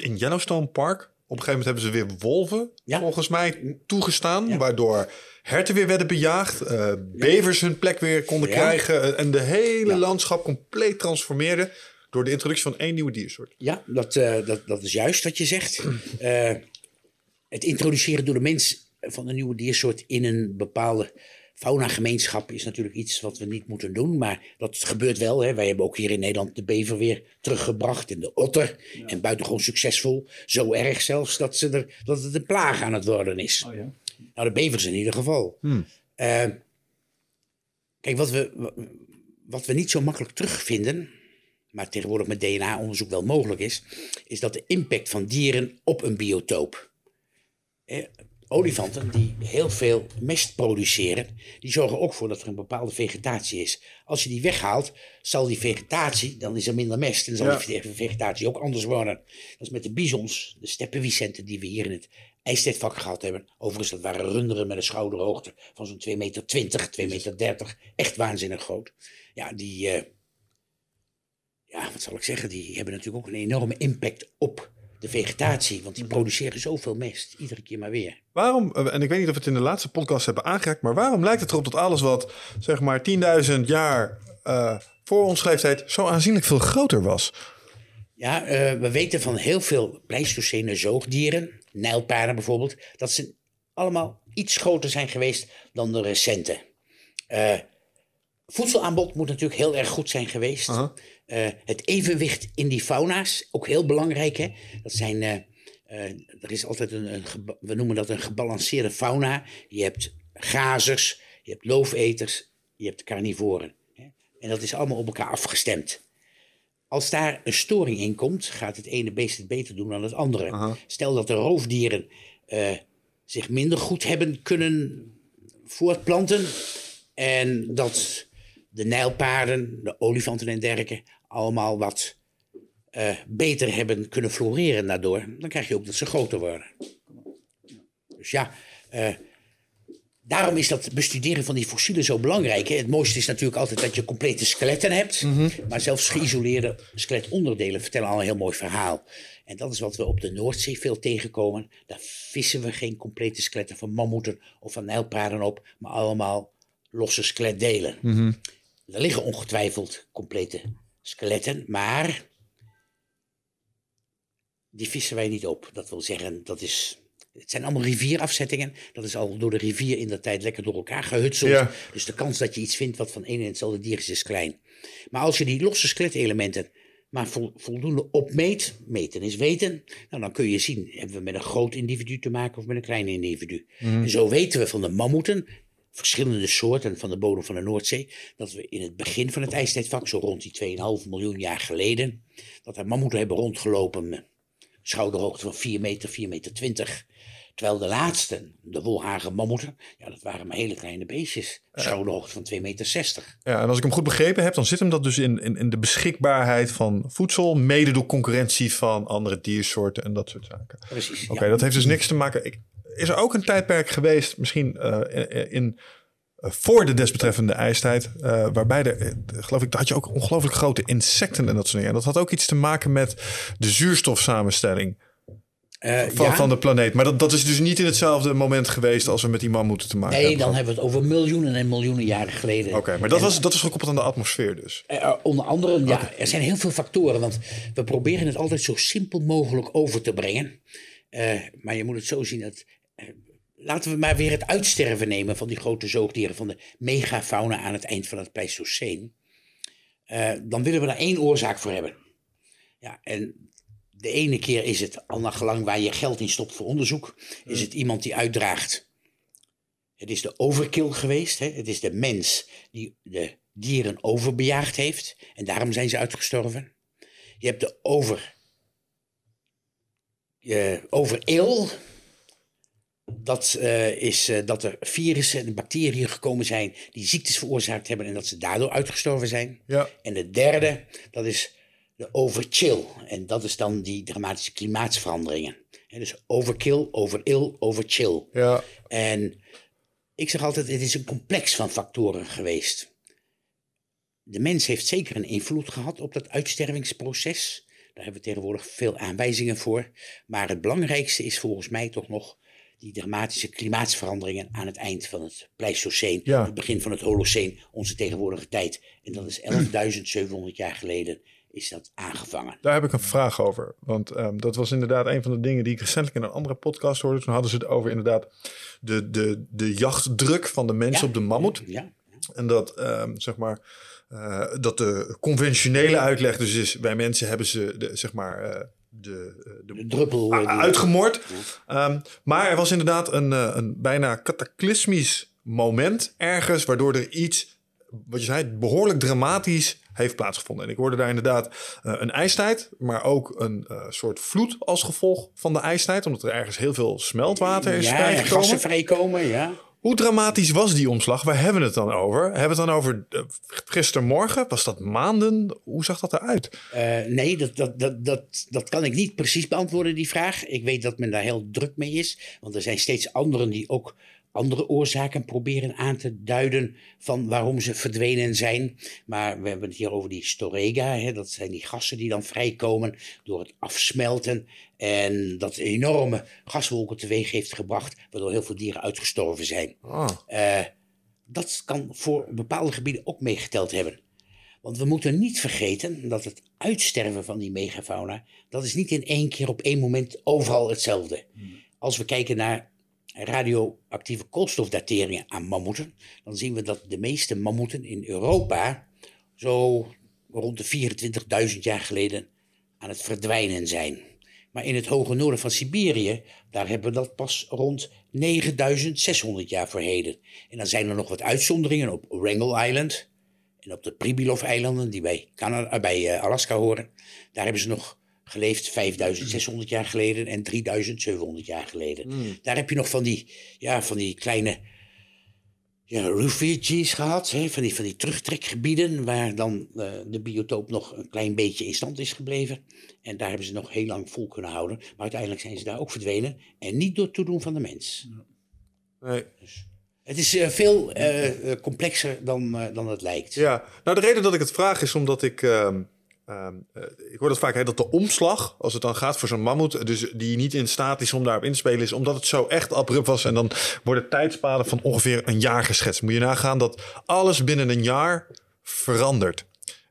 in Yellowstone Park, op een gegeven moment hebben ze weer wolven, Ja. volgens mij, toegestaan. Ja. Waardoor herten weer werden bejaagd, eh, bevers hun plek weer konden krijgen. eh, en de hele landschap compleet transformeerde door de introductie van één nieuwe diersoort. Ja, dat, eh, dat, dat is juist wat je zegt. Het introduceren door de mens van een nieuwe diersoort in een bepaalde faunagemeenschap is natuurlijk iets wat we niet moeten doen. Maar dat gebeurt wel. Hè. Wij hebben ook hier in Nederland de bever weer teruggebracht en de otter. En buitengewoon succesvol. Zo erg zelfs dat, ze er, dat het een plaag aan het worden is. Oh ja. Nou, de bevers in ieder geval. Eh, kijk, wat we, wat we niet zo makkelijk terugvinden, maar tegenwoordig met DNA-onderzoek wel mogelijk is, is dat de impact van dieren op een biotoop. Eh, olifanten die heel veel mest produceren, die zorgen ook voor dat er een bepaalde vegetatie is. Als je die weghaalt, zal die vegetatie, dan is er minder mest en zal Ja. die ve- vegetatie ook anders worden. Dat is met de bisons, de steppenwicenten die we hier in het ijstijdvak gehad hebben. Overigens, dat waren runderen met een schouderhoogte van zo'n 2,20 meter, 2,30 meter. Echt waanzinnig groot. Ja, die, eh, ja, wat zal ik zeggen, die hebben natuurlijk ook een enorme impact op de vegetatie. Want die produceren zoveel mest, iedere keer maar weer. Waarom, eh, en ik weet niet of we het in de laatste podcast hebben aangeraakt, maar waarom lijkt het erop dat alles wat zeg maar 10.000 jaar eh, voor ons leeftijd zo aanzienlijk veel groter was? Ja, eh, we weten van heel veel Pleistocene zoogdieren, nijlpaarden bijvoorbeeld, dat ze allemaal iets groter zijn geweest dan de recente. Eh, voedselaanbod moet natuurlijk heel erg goed zijn geweest. Eh, het evenwicht in die fauna's, ook heel belangrijk. Hè? Dat zijn, eh, eh, er is altijd een, een we noemen dat een gebalanceerde fauna. Je hebt grazers, je hebt loofeters, je hebt carnivoren. Hè? En dat is allemaal op elkaar afgestemd. Als daar een storing in komt, gaat het ene beest het beter doen dan het andere. Aha. Stel dat de roofdieren zich minder goed hebben kunnen voortplanten. En dat de nijlpaarden, de olifanten en dergelijke allemaal wat eh, beter hebben kunnen floreren daardoor. Dan krijg je ook dat ze groter worden. Dus ja, eh, daarom is dat bestuderen van die fossielen zo belangrijk. Hè? Het mooiste is natuurlijk altijd dat je complete skeletten hebt. Maar zelfs geïsoleerde skeletonderdelen vertellen al een heel mooi verhaal. En dat is wat we op de Noordzee veel tegenkomen. Daar vissen we geen complete skeletten van mammoeten of van nijlpaarden op, maar allemaal losse skeletdelen. Er liggen ongetwijfeld complete skeletten, maar die vissen wij niet op. Dat wil zeggen, dat is, het zijn allemaal rivierafzettingen. Dat is al door de rivier in de tijd lekker door elkaar gehutseld. Ja. Dus de kans dat je iets vindt wat van één en hetzelfde dier is, is klein. Maar als je die losse skeletelementen maar vol- voldoende opmeet, meten is weten, nou, dan kun je zien, hebben we met een groot individu te maken of met een klein individu. En zo weten we van de mammoeten, verschillende soorten van de bodem van de Noordzee, dat we in het begin van het ijstijdvak, zo rond die 2,5 miljoen jaar geleden, dat er mammoeten hebben rondgelopen schouderhoogte van 4 meter, 4 meter 20, Terwijl de laatste, de wolhagen mammoeten, ja, dat waren maar hele kleine beestjes. Schouderhoogte van 2,60 meter. Ja, en als ik hem goed begrepen heb, dan zit hem dat dus in, in, in de beschikbaarheid van voedsel, mede door concurrentie van andere diersoorten en dat soort zaken. Precies. Oké, ja. dat heeft dus niks te maken. Ik, is er ook een tijdperk geweest, misschien eh, in, in eh, voor de desbetreffende ijstijd, eh, waarbij er, geloof ik, had je ook ongelooflijk grote insecten en dat soort dingen. En dat had ook iets te maken met de zuurstofsamenstelling Eh, van, ja. van de planeet. Maar dat, dat is dus niet in hetzelfde moment geweest als we met die mammoeten te maken Nee, hebben. dan hebben we het over miljoenen en miljoenen jaren geleden. Oké, maar dat En, was, dat is gekoppeld aan de atmosfeer dus. onder andere, ja, er zijn heel veel factoren. Want we proberen het altijd zo simpel mogelijk over te brengen. Maar je moet het zo zien dat. Laten we maar weer het uitsterven nemen van die grote zoogdieren, van de megafauna aan het eind van het Pleistoceen. Eh, dan willen we daar één oorzaak voor hebben. Ja, en de ene keer is het, al naar gelang waar je geld in stopt voor onderzoek, is het iemand die uitdraagt. Het is de overkill geweest. Hè? Het is de mens die de dieren overbejaagd heeft. En daarom zijn ze uitgestorven. Je hebt de over, eh overil. Dat eh, is eh, dat er virussen en bacteriën gekomen zijn die ziektes veroorzaakt hebben en dat ze daardoor uitgestorven zijn. Ja. En de derde, dat is de overchill. En dat is dan die dramatische klimaatsveranderingen. Dus overkill, overil, overchill. Ja, En ik zeg altijd, het is een complex van factoren geweest. De mens heeft zeker een invloed gehad op dat uitstervingsproces. Daar hebben we tegenwoordig veel aanwijzingen voor. Maar het belangrijkste is volgens mij toch nog die dramatische klimaatsveranderingen aan het eind van het Pleistoceen, Ja. het begin van het Holoceen, onze tegenwoordige tijd. En dat is 11.700 jaar geleden is dat aangevangen. Daar heb ik een vraag over. Want ehm, dat was inderdaad een van de dingen die ik recentelijk in een andere podcast hoorde. Toen hadden ze het over inderdaad de, de, de jachtdruk van de mensen Ja. op de mammoet. Ja, En dat, ehm, zeg maar, eh, dat de conventionele uitleg dus is... bij mensen hebben ze, de, zeg maar, eh, de, eh, de de druppel. eh, uitgemoord. Ehm, maar er was inderdaad een, eh, een bijna cataclysmisch moment ergens... waardoor er iets, wat je zei, behoorlijk dramatisch heeft plaatsgevonden. En ik hoorde daar inderdaad een ijstijd... maar ook een soort vloed als gevolg van de ijstijd... omdat er ergens heel veel smeltwater is ja, en vrijgekomen. gassen vrijkomen, ja. Hoe dramatisch was die omslag? Waar hebben we het dan over? Hebben we het dan over eh, gistermorgen? Was dat maanden? Hoe zag dat eruit? Eh, nee, dat, dat, dat, dat, dat kan ik niet precies beantwoorden, die vraag. Ik weet dat men daar heel druk mee is. Want er zijn steeds anderen die ook andere oorzaken proberen aan te duiden van waarom ze verdwenen zijn. Maar we hebben het hier over die storega. Hè, dat zijn die gassen die dan vrijkomen door het afsmelten. En dat enorme gaswolken teweeg heeft gebracht, waardoor heel veel dieren uitgestorven zijn. Ah, Eh, dat kan voor bepaalde gebieden ook meegeteld hebben. Want we moeten niet vergeten dat het uitsterven van die megafauna, dat is niet in één keer op één moment overal hetzelfde. Als we kijken naar radioactieve koolstofdateringen aan mammoeten, dan zien we dat de meeste mammoeten in Europa zo rond de 24.000 jaar geleden aan het verdwijnen zijn. Maar in het hoge noorden van Siberië, daar hebben we dat pas rond 9600 jaar voor heden. En dan zijn er nog wat uitzonderingen op Wrangell Island en op de Pribilov-eilanden, die bij, Canada, eh, bij eh, Alaska horen. Daar hebben ze nog geleefd 5600 jaar geleden en 3700 jaar geleden. Daar heb je nog van die, ja, van die kleine ja, refugees gehad, hè, van, die, van die terugtrekgebieden, waar dan eh, de biotoop nog een klein beetje in stand is gebleven. En daar hebben ze nog heel lang vol kunnen houden. Maar uiteindelijk zijn ze daar ook verdwenen. En niet door toedoen van de mens. nee. Het is eh, veel eh, complexer dan, dan het lijkt. Ja, nou de reden dat ik het vraag is omdat ik... ehm, eh, ik hoor dat vaak, hè, dat de omslag, als het dan gaat voor zo'n mammoet... dus die niet in staat is om daarop in te spelen... is omdat het zo echt abrupt was. En dan worden tijdspaden van ongeveer een jaar geschetst. Moet je nagaan dat alles binnen een jaar verandert.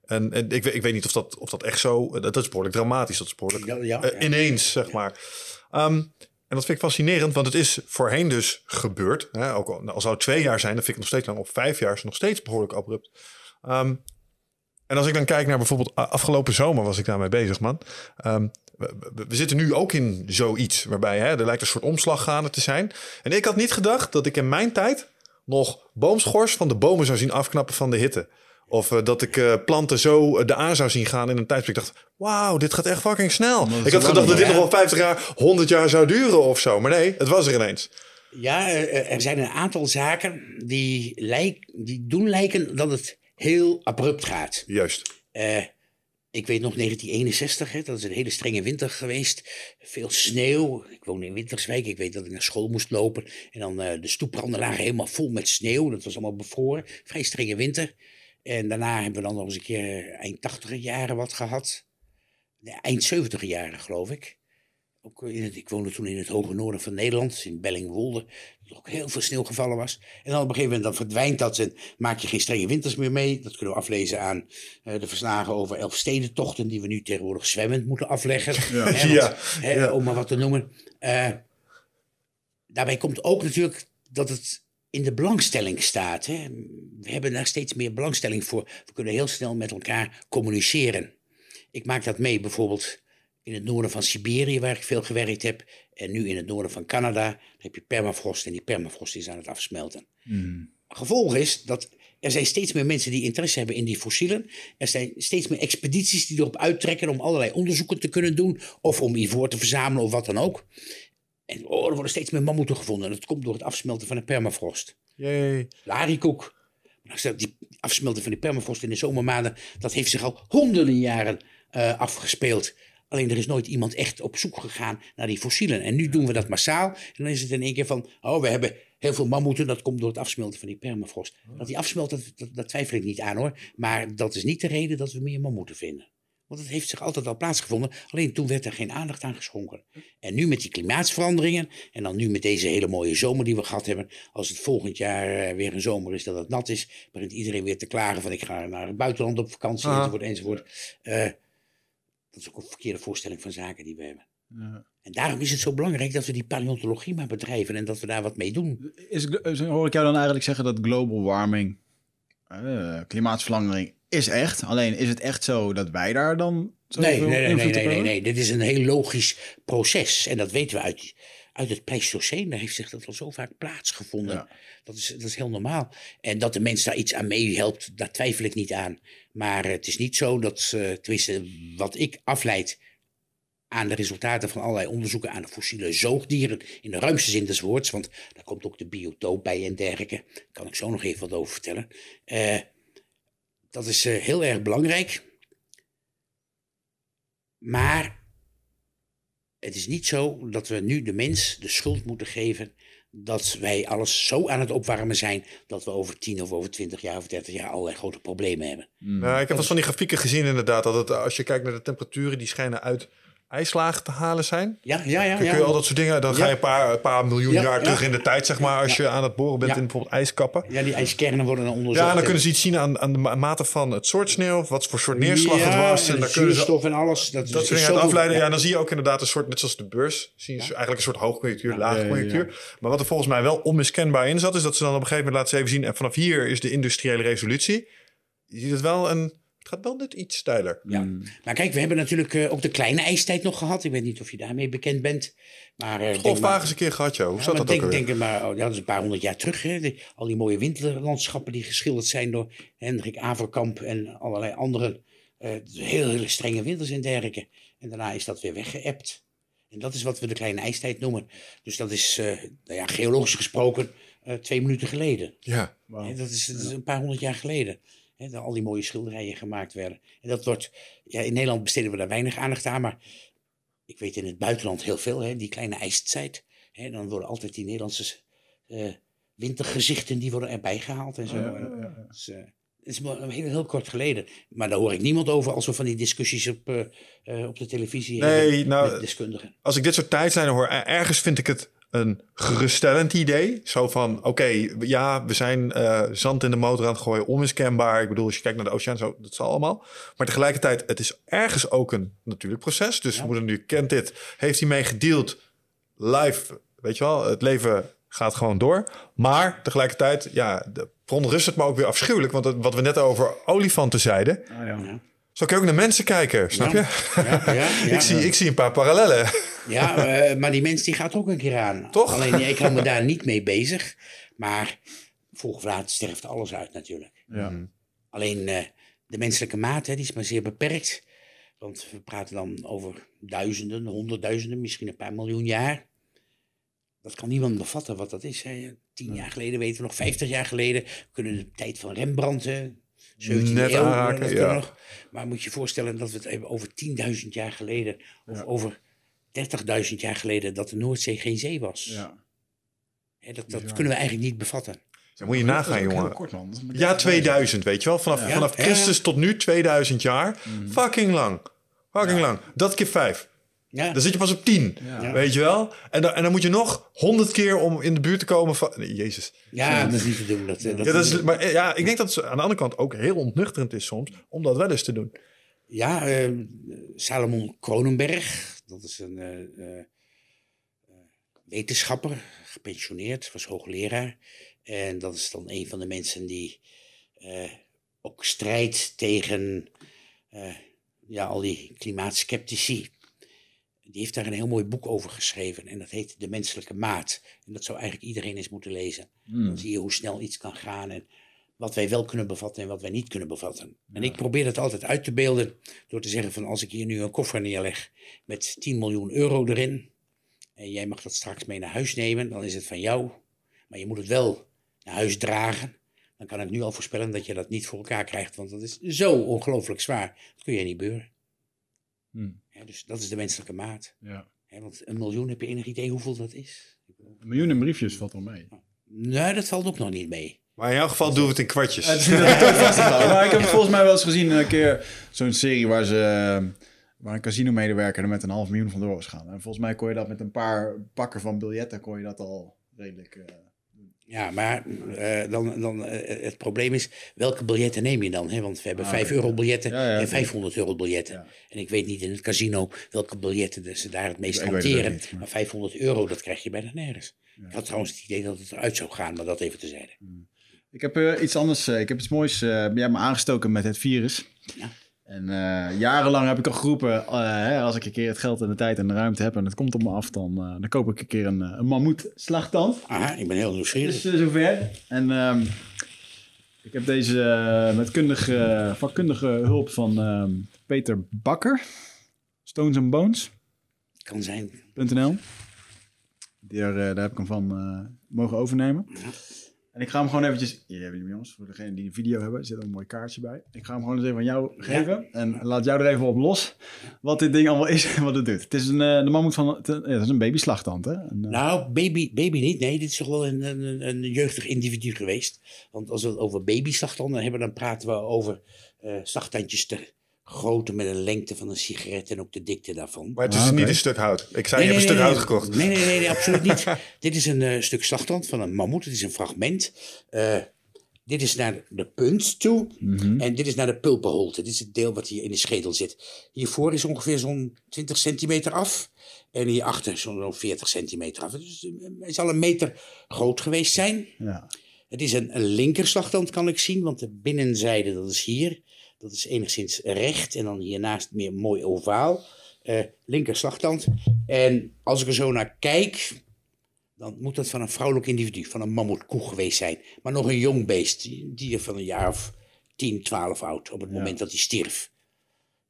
En, en ik, weet- ik weet niet of dat, of dat echt zo... Dat, dat is behoorlijk dramatisch. Dat is behoorlijk Ja, ja, eh, ineens, zeg maar. Ehm, en dat vind ik fascinerend, want het is voorheen dus gebeurd. Hè? Ook al, nou, al zou het twee jaar zijn, dan vind ik nog steeds lang. Op vijf jaar is het nog steeds behoorlijk abrupt. Ehm, en als ik dan kijk naar bijvoorbeeld afgelopen zomer was ik daarmee bezig, man. Ehm, we, zitten nu ook in zoiets waarbij hè, er lijkt een soort omslag gaande te zijn. En ik had niet gedacht dat ik in mijn tijd nog boomschors van de bomen zou zien afknappen van de hitte. Of eh, dat ik eh, planten zo eh, de aan zou zien gaan in een tijdsprik. Ik dacht, wauw, dit gaat echt fucking snel. Ik had gedacht dat dit nog wel 50 jaar, 100 jaar zou duren of zo. Maar nee, het was er ineens. Ja, er zijn een aantal zaken die, lijk, die doen lijken dat het heel abrupt gaat. Juist. Eh, ik weet nog 1961, hè, dat is een hele strenge winter geweest. Veel sneeuw. Ik woon in Winterswijk. Ik weet dat ik naar school moest lopen. En dan eh, de stoepranden lagen helemaal vol met sneeuw. Dat was allemaal bevroren. Vrij strenge winter. En daarna hebben we dan nog eens een keer eh, eind 80 jaren wat gehad. Eind 70 jaren geloof ik. Ook in het, ik woonde toen in het hoge noorden van Nederland, in Bellingwolde. Dat er ook heel veel sneeuw gevallen was. En dan op een gegeven moment dan verdwijnt dat en maak je geen strenge winters meer mee. Dat kunnen we aflezen aan eh, de verslagen over elfstedentochten... die we nu tegenwoordig zwemmend moeten afleggen. Hè, want, Ja, hè, ja. Om maar wat te noemen. Eh, daarbij komt ook natuurlijk dat het in de belangstelling staat. Hè. We hebben daar steeds meer belangstelling voor. We kunnen heel snel met elkaar communiceren. Ik maak dat mee bijvoorbeeld in het noorden van Siberië, waar ik veel gewerkt heb. En nu in het noorden van Canada. Daar heb je permafrost en die permafrost is aan het afsmelten. Gevolg is dat er zijn steeds meer mensen die interesse hebben in die fossielen. Er zijn steeds meer expedities die erop uittrekken om allerlei onderzoeken te kunnen doen. Of om ivoor te verzamelen of wat dan ook. En oh, er worden steeds meer mammoeten gevonden. En dat komt door het afsmelten van de permafrost. Yay. Larikoek. Die afsmelten van die permafrost in de zomermaanden, dat heeft zich al honderden jaren eh, afgespeeld. Alleen er is nooit iemand echt op zoek gegaan naar die fossielen. En nu doen we dat massaal. En dan is het in één keer van, oh, we hebben heel veel mammoeten. Dat komt door het afsmelten van die permafrost. Dat die afsmelt, dat, dat, dat twijfel ik niet aan hoor. Maar dat is niet de reden dat we meer mammoeten vinden. Want het heeft zich altijd al plaatsgevonden. Alleen toen werd er geen aandacht aan geschonken. En nu met die klimaatsveranderingen. En dan nu met deze hele mooie zomer die we gehad hebben. Als het volgend jaar eh, weer een zomer is dat het nat is. Begint iedereen weer te klagen van ik ga naar het buitenland op vakantie. Enzovoort enzovoort. Eh, dat is ook een verkeerde voorstelling van zaken die we hebben. Ja. En daarom is het zo belangrijk dat we die paleontologie maar bedrijven. En dat we daar wat mee doen. Is, is- hoor ik jou dan eigenlijk zeggen dat global warming, eh, klimaatverandering, is echt? Alleen is het echt zo dat wij daar dan Nee, nee, nee, nee, nee, nee. Dit is een heel logisch proces. En dat weten we uit, uit het Pleistoceen. Daar heeft zich dat al zo vaak plaatsgevonden. Ja. Dat, is, dat is heel normaal. En dat de mens daar iets aan meehelpt, daar twijfel ik niet aan. Maar het is niet zo dat, eh tenminste, wat ik afleid aan de resultaten van allerlei onderzoeken aan de fossiele zoogdieren, in de ruimste zin des woords, want daar komt ook de biotoop bij en dergelijke. Daar kan ik zo nog even wat over vertellen. Eh, dat is eh, heel erg belangrijk. Maar het is niet zo dat we nu de mens de schuld moeten geven dat wij alles zo aan het opwarmen zijn dat we over 10 of over 20 jaar of 30 jaar allerlei grote problemen hebben. Nou, ik heb wel van die grafieken gezien inderdaad. Dat het, als je kijkt naar de temperaturen, die schijnen uit ijslagen te halen zijn. Ja, ja, ja. Kun, ja. je al dat soort dingen, dan ga je een paar, een paar miljoen Ja, jaar ja. terug in de tijd, zeg maar, als je aan het boren bent in bijvoorbeeld ijskappen. Ja, die ijskernen worden dan onderzocht. Ja, dan en- kunnen ze iets zien aan, aan de ma- mate van het soort sneeuw, wat voor soort neerslag het was. En en dan kunnen ze en alles. Dat, dat soort dingen afleiden. Ja. dan zie je ook inderdaad een soort, net zoals de beurs, zie je eigenlijk een soort hoogconjunctuur, laagconjunctuur. Maar wat er volgens mij wel onmiskenbaar in zat, is dat ze dan op een gegeven moment laten ze even zien, en vanaf hier is de industriële revolutie. Je ziet het wel een, het gaat wel net iets steiler. Ja. Maar kijk, we hebben natuurlijk eh, ook de kleine ijstijd nog gehad. Ik weet niet of je daarmee bekend bent. Maar, eh, Golfwagen eens een keer gehad, joh. Hoe Ja, zat dat ook denk, alweer? denk maar, oh, ja, dat is een paar honderd jaar terug. Hè? Al die mooie winterlandschappen die geschilderd zijn door Hendrik Averkamp en allerlei anderen. Eh, heel, hele strenge winters en dergelijke. En daarna is dat weer weggeëpt. En dat is wat we de kleine ijstijd noemen. Dus dat is, eh, nou ja, geologisch gesproken, eh, twee minuten geleden. Ja. Hè, dat, is, dat is een paar honderd jaar geleden. Hè, dat al die mooie schilderijen gemaakt werden. En dat wordt, ja, in Nederland besteden we daar weinig aandacht aan, maar ik weet in het buitenland heel veel, hè, die kleine ijstijd. Hè, dan worden altijd die Nederlandse eh, wintergezichten, die worden erbij gehaald en zo. En dat is, eh, het is heel, heel kort geleden. Maar daar hoor ik niemand over als we van die discussies op, eh, op de televisie Nee, hebben nou, met deskundigen. als ik dit soort tijdslijnen hoor, er- ergens vind ik het een geruststellend idee. Zo van, oké, ja, we zijn eh, zand in de motor aan het gooien, onmiskenbaar. Ik bedoel, als je kijkt naar de oceaan, zo, dat zal allemaal. Maar tegelijkertijd, het is ergens ook een natuurlijk proces. Dus we moeten nu, kent dit, heeft hij mee gedeeld, live, weet je wel, het leven gaat gewoon door. Maar tegelijkertijd, ja, de, verontrust het me ook weer afschuwelijk. Want het- wat we net over olifanten zeiden, Ah, ja. Zo kun je ook naar mensen kijken, snap Ja. je? Ja, ja, ja. ik, zie, ik zie een paar parallellen. Ja, eh, maar die mens die gaat ook een keer aan. Toch? Alleen ik hou me daar niet mee bezig. Maar vroeg of laat sterft alles uit natuurlijk. Ja. Alleen eh, de menselijke maat hè, die is maar zeer beperkt. Want we praten dan over duizenden, honderdduizenden, misschien een paar miljoen jaar. Dat kan niemand bevatten wat dat is. Hè. Tien jaar geleden weten we nog, vijftig jaar geleden. We kunnen de tijd van Rembrandt, hè, 17e Net eeuw, aanraken, ja. nog. Maar moet je je voorstellen dat we het hebben over 10.000 jaar geleden, of over 30.000 jaar geleden, dat de Noordzee geen zee was. Ja. Hè, dat dat kunnen we eigenlijk niet bevatten. Dan moet je nagaan, jongen. kort, Ja, 30 2000, weet je wel. Vanaf, Ja. vanaf Ja. Christus tot nu, 2000 jaar. Fucking lang. Fucking lang. Dat keer vijf. Ja, Dan zit je pas op 10. Ja. Weet je wel? En dan, en dan moet je nog 100 keer om in de buurt te komen van. Nee, Jezus. ja dat is niet te doen. Dat, dat, Ja, dat is, maar ja, ik denk dat het aan de andere kant ook heel ontnuchterend is soms om dat wel eens te doen. Ja, eh, Salomon Kronenberg, dat is een eh, eh, eh, wetenschapper, gepensioneerd, was hoogleraar. En dat is dan een van de mensen die eh, ook strijdt tegen eh, ja, al die klimaatskeptici. Die heeft daar een heel mooi boek over geschreven en dat heet De Menselijke Maat. En dat zou eigenlijk iedereen eens moeten lezen. Dan zie je hoe snel iets kan gaan en wat wij wel kunnen bevatten en wat wij niet kunnen bevatten. En ik probeer dat altijd uit te beelden door te zeggen van als ik hier nu een koffer neerleg met 10 miljoen euro erin en jij mag dat straks mee naar huis nemen, dan is het van jou. Maar je moet het wel naar huis dragen. Dan kan ik nu al voorspellen dat je dat niet voor elkaar krijgt, want dat is zo ongelooflijk zwaar. Dat kun je niet beuren. Hmm. Ja, dus dat is de menselijke maat. Ja. Want een miljoen, heb je enig idee hoeveel dat is? Een miljoen in briefjes valt wel mee. Nee, dat valt ook nog niet mee. Maar in jouw geval doen we het in kwartjes. Het Maar ik heb volgens mij wel eens gezien een keer zo'n serie waar ze waar een casino-medewerker er met een half miljoen van door was gaan. En volgens mij kon je dat met een paar pakken van biljetten kon je dat al redelijk. eh, Ja, maar eh, dan, dan, eh, het probleem is, welke biljetten neem je dan? Hè? Want we hebben Ah, 5 oké. euro biljetten Ja, ja, en oké. 500 euro biljetten. Ja. En ik weet niet in het casino welke biljetten ze daar het meest Ik het hanteren. niet, maar- maar 500 euro, dat krijg je bijna nergens. Ik had trouwens het idee dat het eruit zou gaan, maar dat even tezijde. Ik heb eh, iets anders. eh, ik heb iets moois. eh jij hebt me aangestoken met het virus. Ja. En eh, jarenlang heb ik al geroepen, eh, hè, als ik een keer het geld en de tijd en de ruimte heb en het komt op me af, dan, eh, dan koop ik een keer een, een mammoet slagtand. Aha, ik ben heel nieuwsgierig. Dus zover. En ehm, ik heb deze met kundige, vakkundige hulp van ehm, Peter Bakker, Stones and Bones. Kan zijn. .nl. Daar, daar heb ik hem van mogen overnemen. En ik ga hem gewoon eventjes... Hier hebben jullie jongens, voor degenen die de video hebben, zit er een mooi kaartje bij. Ik ga hem gewoon eens even aan jou geven. En laat jou er even op los wat dit ding allemaal is en wat het doet. Het is een, eh, de mammoet van... Het, ja, het is een babyslagtand, hè? Een, eh, Nou, baby, baby niet. Nee, dit is toch wel een, een, een jeugdig individu geweest. Want als we het over babyslagtanden hebben, dan praten we over eh slagtandjes ter grootte met een lengte van een sigaret en ook de dikte daarvan. Maar het is Ah, niet een stuk hout. Ik zei, je hebt een stuk hout gekocht. Nee, nee, nee, nee, absoluut niet. dit is een eh, stuk slagtand van een mammoet. Het is een fragment. Eh, dit is naar de punt toe. mhm. En dit is naar de pulpenholte. Dit is het deel wat hier in de schedel zit. Hiervoor is ongeveer zo'n 20 centimeter af. En hierachter zo'n zo'n 40 centimeter af. Dus hij zal een meter groot geweest zijn. ja. Het is een, een linkerslagtand, kan ik zien. Want de binnenzijde, dat is hier. Dat is enigszins recht. En dan hiernaast meer mooi ovaal. Eh linkerslagtand. En als ik er zo naar kijk... dan moet dat van een vrouwelijk individu. Van een mammoetkoe geweest zijn. Maar nog een jong beest. Die, die van een jaar of 10, 12 oud. Op het moment dat hij stierf.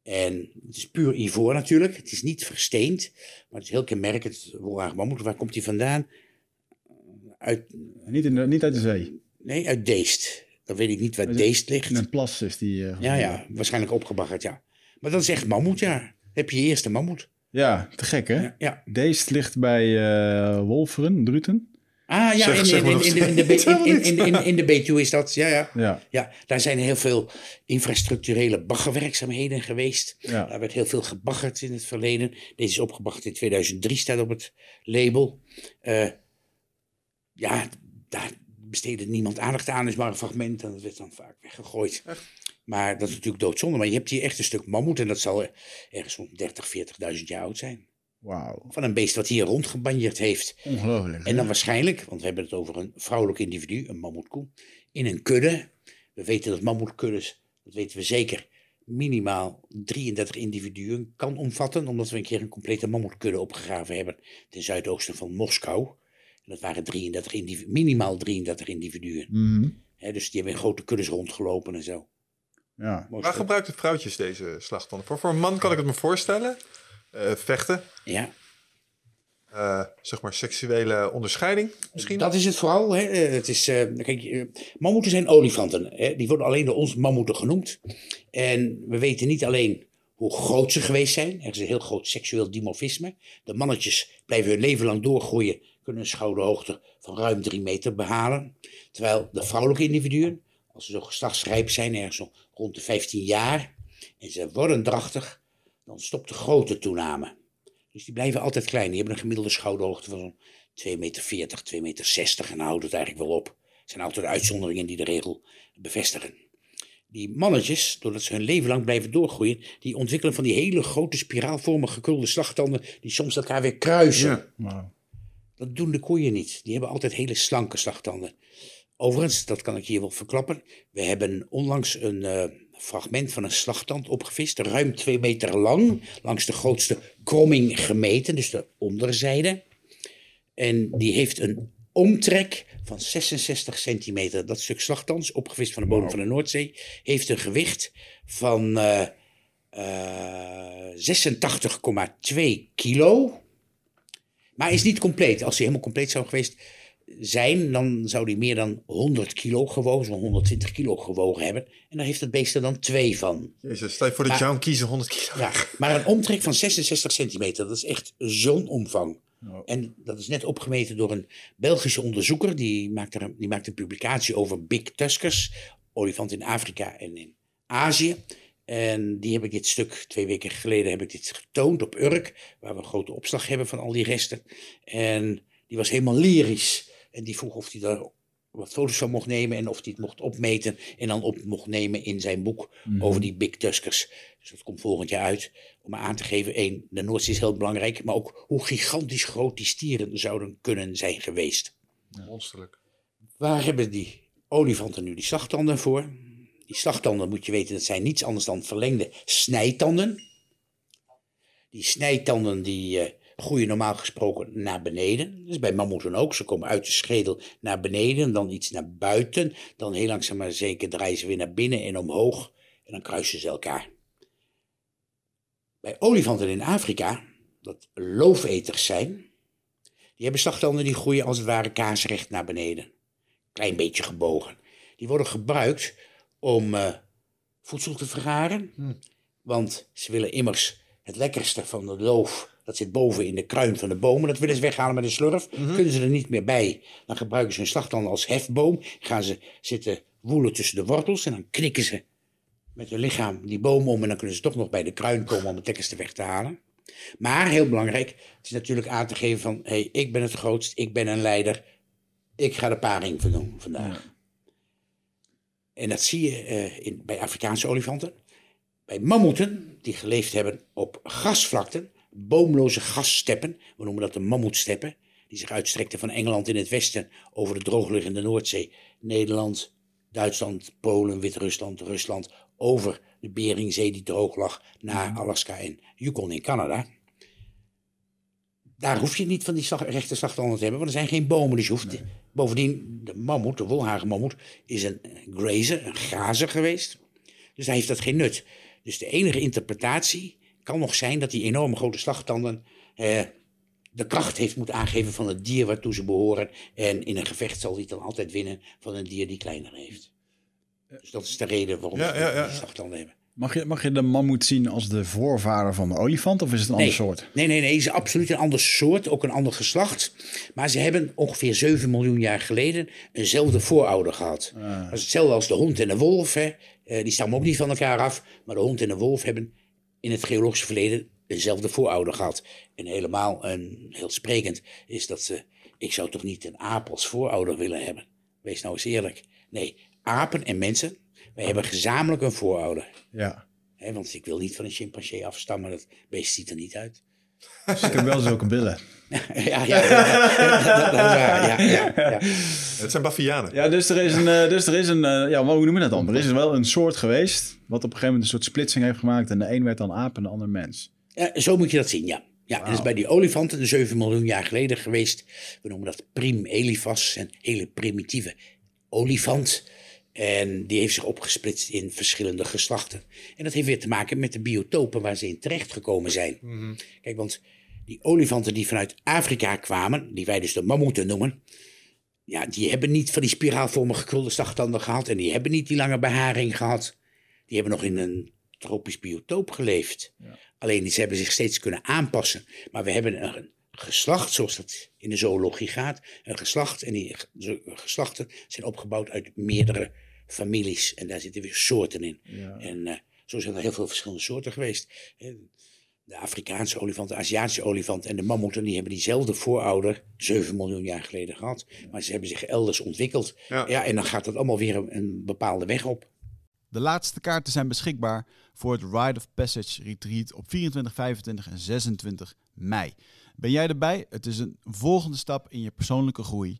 En het is puur ivoor natuurlijk. Het is niet versteend. Maar het is heel kenmerkend. Wolhaag mammoet, waar komt hij vandaan? Uit, Niet, in de, niet uit de zee. Nee, uit Deest. Dan weet ik niet waar Deest ligt. Een plas is die... eh, Ja, ja, waarschijnlijk opgebaggerd, ja. Maar dat is echt mammoet, ja. Heb je je eerste mammoet? Ja, te gek, hè? Ja. ja. Deze ligt bij eh Wolferen, Druten. Ah ja, in, de- Betuwe is dat, ja, ja. Ja, Ja, daar zijn heel veel infrastructurele baggerwerkzaamheden geweest. Ja. Daar werd heel veel gebaggerd in het verleden. Deze is opgebaggerd in 2003, staat op het label. Eh, ja, daar besteedde niemand aandacht aan. is maar een fragment en dat werd dan vaak weggegooid. Maar dat is natuurlijk doodzonde. Maar je hebt hier echt een stuk mammoet en dat zal ergens rond 30, 40.000 jaar oud zijn. wauw. Van een beest wat hier rondgebanjeerd heeft. Ongelooflijk. En dan waarschijnlijk, want we hebben het over een vrouwelijk individu, een mammoetkoe, in een kudde. We weten dat mammoetkuddes, dat weten we zeker, minimaal 33 individuen kan omvatten, omdat we een keer een complete mammoetkudde opgegraven hebben ten zuidoosten van Moskou. En dat waren 33 individu- minimaal 33 individuen. Hè, dus die hebben in grote kuddes rondgelopen en zo. Ja. Waar stuk. gebruiken vrouwtjes deze slagtanden voor? Voor een man kan ik het me voorstellen. Eh, vechten, Ja, eh, zeg maar seksuele onderscheiding misschien. dat is het vooral. Hè. Eh, Het is, eh, kijk, mammoeten zijn olifanten. Hè. Die worden alleen door ons mammoeten genoemd. En we weten niet alleen hoe groot ze geweest zijn. Er is een heel groot seksueel dimorfisme. De mannetjes blijven hun leven lang doorgroeien. Kunnen een schouderhoogte van ruim drie meter behalen. Terwijl de vrouwelijke individuen, als ze zo geslachtsrijp zijn, ergens rond de 15 jaar. En ze worden drachtig, dan stopt de grote toename. Dus die blijven altijd klein. Die hebben een gemiddelde schouderhoogte van zo'n 2,40 meter, 2,60 meter. En houdt het eigenlijk wel op. Er zijn altijd uitzonderingen die de regel bevestigen. Die mannetjes, doordat ze hun leven lang blijven doorgroeien, die ontwikkelen van die hele grote spiraalvormige gekulde slagtanden die soms elkaar weer kruisen. Ja. Dat doen de koeien niet. Die hebben altijd hele slanke slagtanden. Overigens, dat kan ik hier wel verklappen. We hebben onlangs een eh, fragment van een slagtand opgevist, ruim twee meter lang, langs de grootste kromming gemeten, dus de onderzijde. En die heeft een omtrek van 66 centimeter. Dat stuk slagtand, opgevist van de bodem van de Noordzee, heeft een gewicht van eh, eh, 86,2 kilo. Maar is niet compleet. Als hij helemaal compleet zou geweest zijn, dan zou hij meer dan 100 kilo gewogen, zo'n 120 kilo gewogen hebben. En daar heeft het beest er dan twee van. Jezus, stel je voor dat Maar- John kiezen 100 kilo. Ja, maar een omtrek van 66 centimeter, dat is echt zo'n omvang. En dat is net opgemeten door een Belgische onderzoeker. Die maakt, er een, die maakt een publicatie over Big Tuskers, olifant in Afrika en in Azië. En die heb ik dit stuk, twee weken geleden heb ik dit getoond op Urk, waar we een grote opslag hebben van al die resten. En die was helemaal lyrisch. En die vroeg of hij daar wat foto's van mocht nemen en of hij het mocht opmeten en dan op mocht nemen in zijn boek over die Big Tuskers. Dus dat komt volgend jaar uit om aan te geven, één, de Noordzee is heel belangrijk, maar ook hoe gigantisch groot die stieren zouden kunnen zijn geweest. Monsterlijk. Waar hebben die olifanten nu die slagtanden voor? Die slagtanden, moet je weten, dat zijn niets anders dan verlengde snijtanden. Die snijtanden die eh, groeien normaal gesproken naar beneden. Dat is bij mammoeten ook. Ze komen uit de schedel naar beneden, dan iets naar buiten. Dan heel langzaam maar zeker draaien ze weer naar binnen en omhoog. En dan kruisen ze elkaar. Bij olifanten in Afrika, dat loofeters zijn, die hebben slagtanden die groeien als het ware kaarsrecht naar beneden. Klein beetje gebogen. Die worden gebruikt om eh, voedsel te vergaren. Want ze willen immers het lekkerste van de loof, dat zit boven in de kruin van de bomen, dat willen ze weghalen met een slurf. Kunnen ze er niet meer bij. Dan gebruiken ze hun slagtanden als hefboom. Gaan ze zitten woelen tussen de wortels en dan knikken ze met hun lichaam die boom om en dan kunnen ze toch nog bij de kruin komen om het lekkerste weg te halen. Maar heel belangrijk, het is natuurlijk aan te geven van, hé, hey, ik ben het grootst, ik ben een leider, ik ga de paring doen vandaag. En dat zie je eh, in, bij Afrikaanse olifanten. Bij mammoeten, die geleefd hebben op grasvlakten, boomloze gassteppen, we noemen dat de mammoetsteppen, die zich uitstrekten van Engeland in het westen over de droogliggende Noordzee, Nederland, Duitsland, Polen, Wit-Rusland, Rusland, over de Beringzee die droog lag, naar Alaska en Yukon in Canada. Daar hoef je niet van die slag, rechte slagtanden te hebben, want er zijn geen bomen. Dus je hoeft, Bovendien, de mammoet, de wolhagenmammoet, is een grazer, een grazer geweest. Dus daar heeft dat geen nut. Dus de enige interpretatie kan nog zijn dat die enorme grote slagtanden eh, de kracht heeft moeten aangeven van het dier waartoe ze behoren. En in een gevecht zal hij dan altijd winnen van een dier die kleiner heeft. Dus dat is de reden waarom ze ja, ja. die slagtanden hebben. Mag je, mag je de mammoet zien als de voorvader van de olifant of is het een Nee, ander soort? nee, nee, nee, het is absoluut een ander soort, ook een ander geslacht. Maar ze hebben ongeveer 7 miljoen jaar geleden eenzelfde voorouder gehad. Dat is hetzelfde als de hond en de wolf. Hè. Eh, die stammen ook niet van elkaar af. Maar de hond en de wolf hebben in het geologische verleden eenzelfde voorouder gehad. En helemaal een, heel sprekend is dat ze... Ik zou toch niet een aap als voorouder willen hebben? Wees nou eens eerlijk. Nee, apen en mensen, wij hebben gezamenlijk een voorouder. Ja. Want ik wil niet van een chimpansee afstammen, dat beest ziet er niet uit. Dus ik heb wel zulke billen. ja, ja, ja, ja, dat, dat is waar. Ja, ja, ja. Het zijn bavianen. Ja, dus er is een, eh, dus er is een eh, ja, hoe noem je dat dan? Er is wel een soort geweest, wat op een gegeven moment een soort splitsing heeft gemaakt. En de een werd dan aap en de ander mens. Ja, zo moet je dat zien, ja. Ja, en dat is bij die olifanten 7 miljoen jaar geleden geweest. We noemen dat prim elifas, een hele primitieve olifant. En die heeft zich opgesplitst in verschillende geslachten. En dat heeft weer te maken met de biotopen waar ze in terechtgekomen zijn. Kijk, want die olifanten die vanuit Afrika kwamen, die wij dus de mammoeten noemen, ja, die hebben niet van die spiraalvormige krulde slagtanden gehad en die hebben niet die lange beharing gehad. Die hebben nog in een tropisch biotoop geleefd. Alleen ze hebben zich steeds kunnen aanpassen. Maar we hebben een geslacht, zoals dat in de zoologie gaat, een geslacht. En die ge- geslachten zijn opgebouwd uit meerdere families. En daar zitten weer soorten in. En eh, zo zijn er heel veel verschillende soorten geweest. De Afrikaanse olifant, de Aziatische olifant en de mammoeten, die hebben diezelfde voorouder 7 miljoen jaar geleden gehad. Maar ze hebben zich elders ontwikkeld. Ja. Ja, en dan gaat dat allemaal weer een, een bepaalde weg op. De laatste kaarten zijn beschikbaar voor het Rite of Passage Retreat op 24, 25 en 26 mei. Ben jij erbij? Het is een volgende stap in je persoonlijke groei.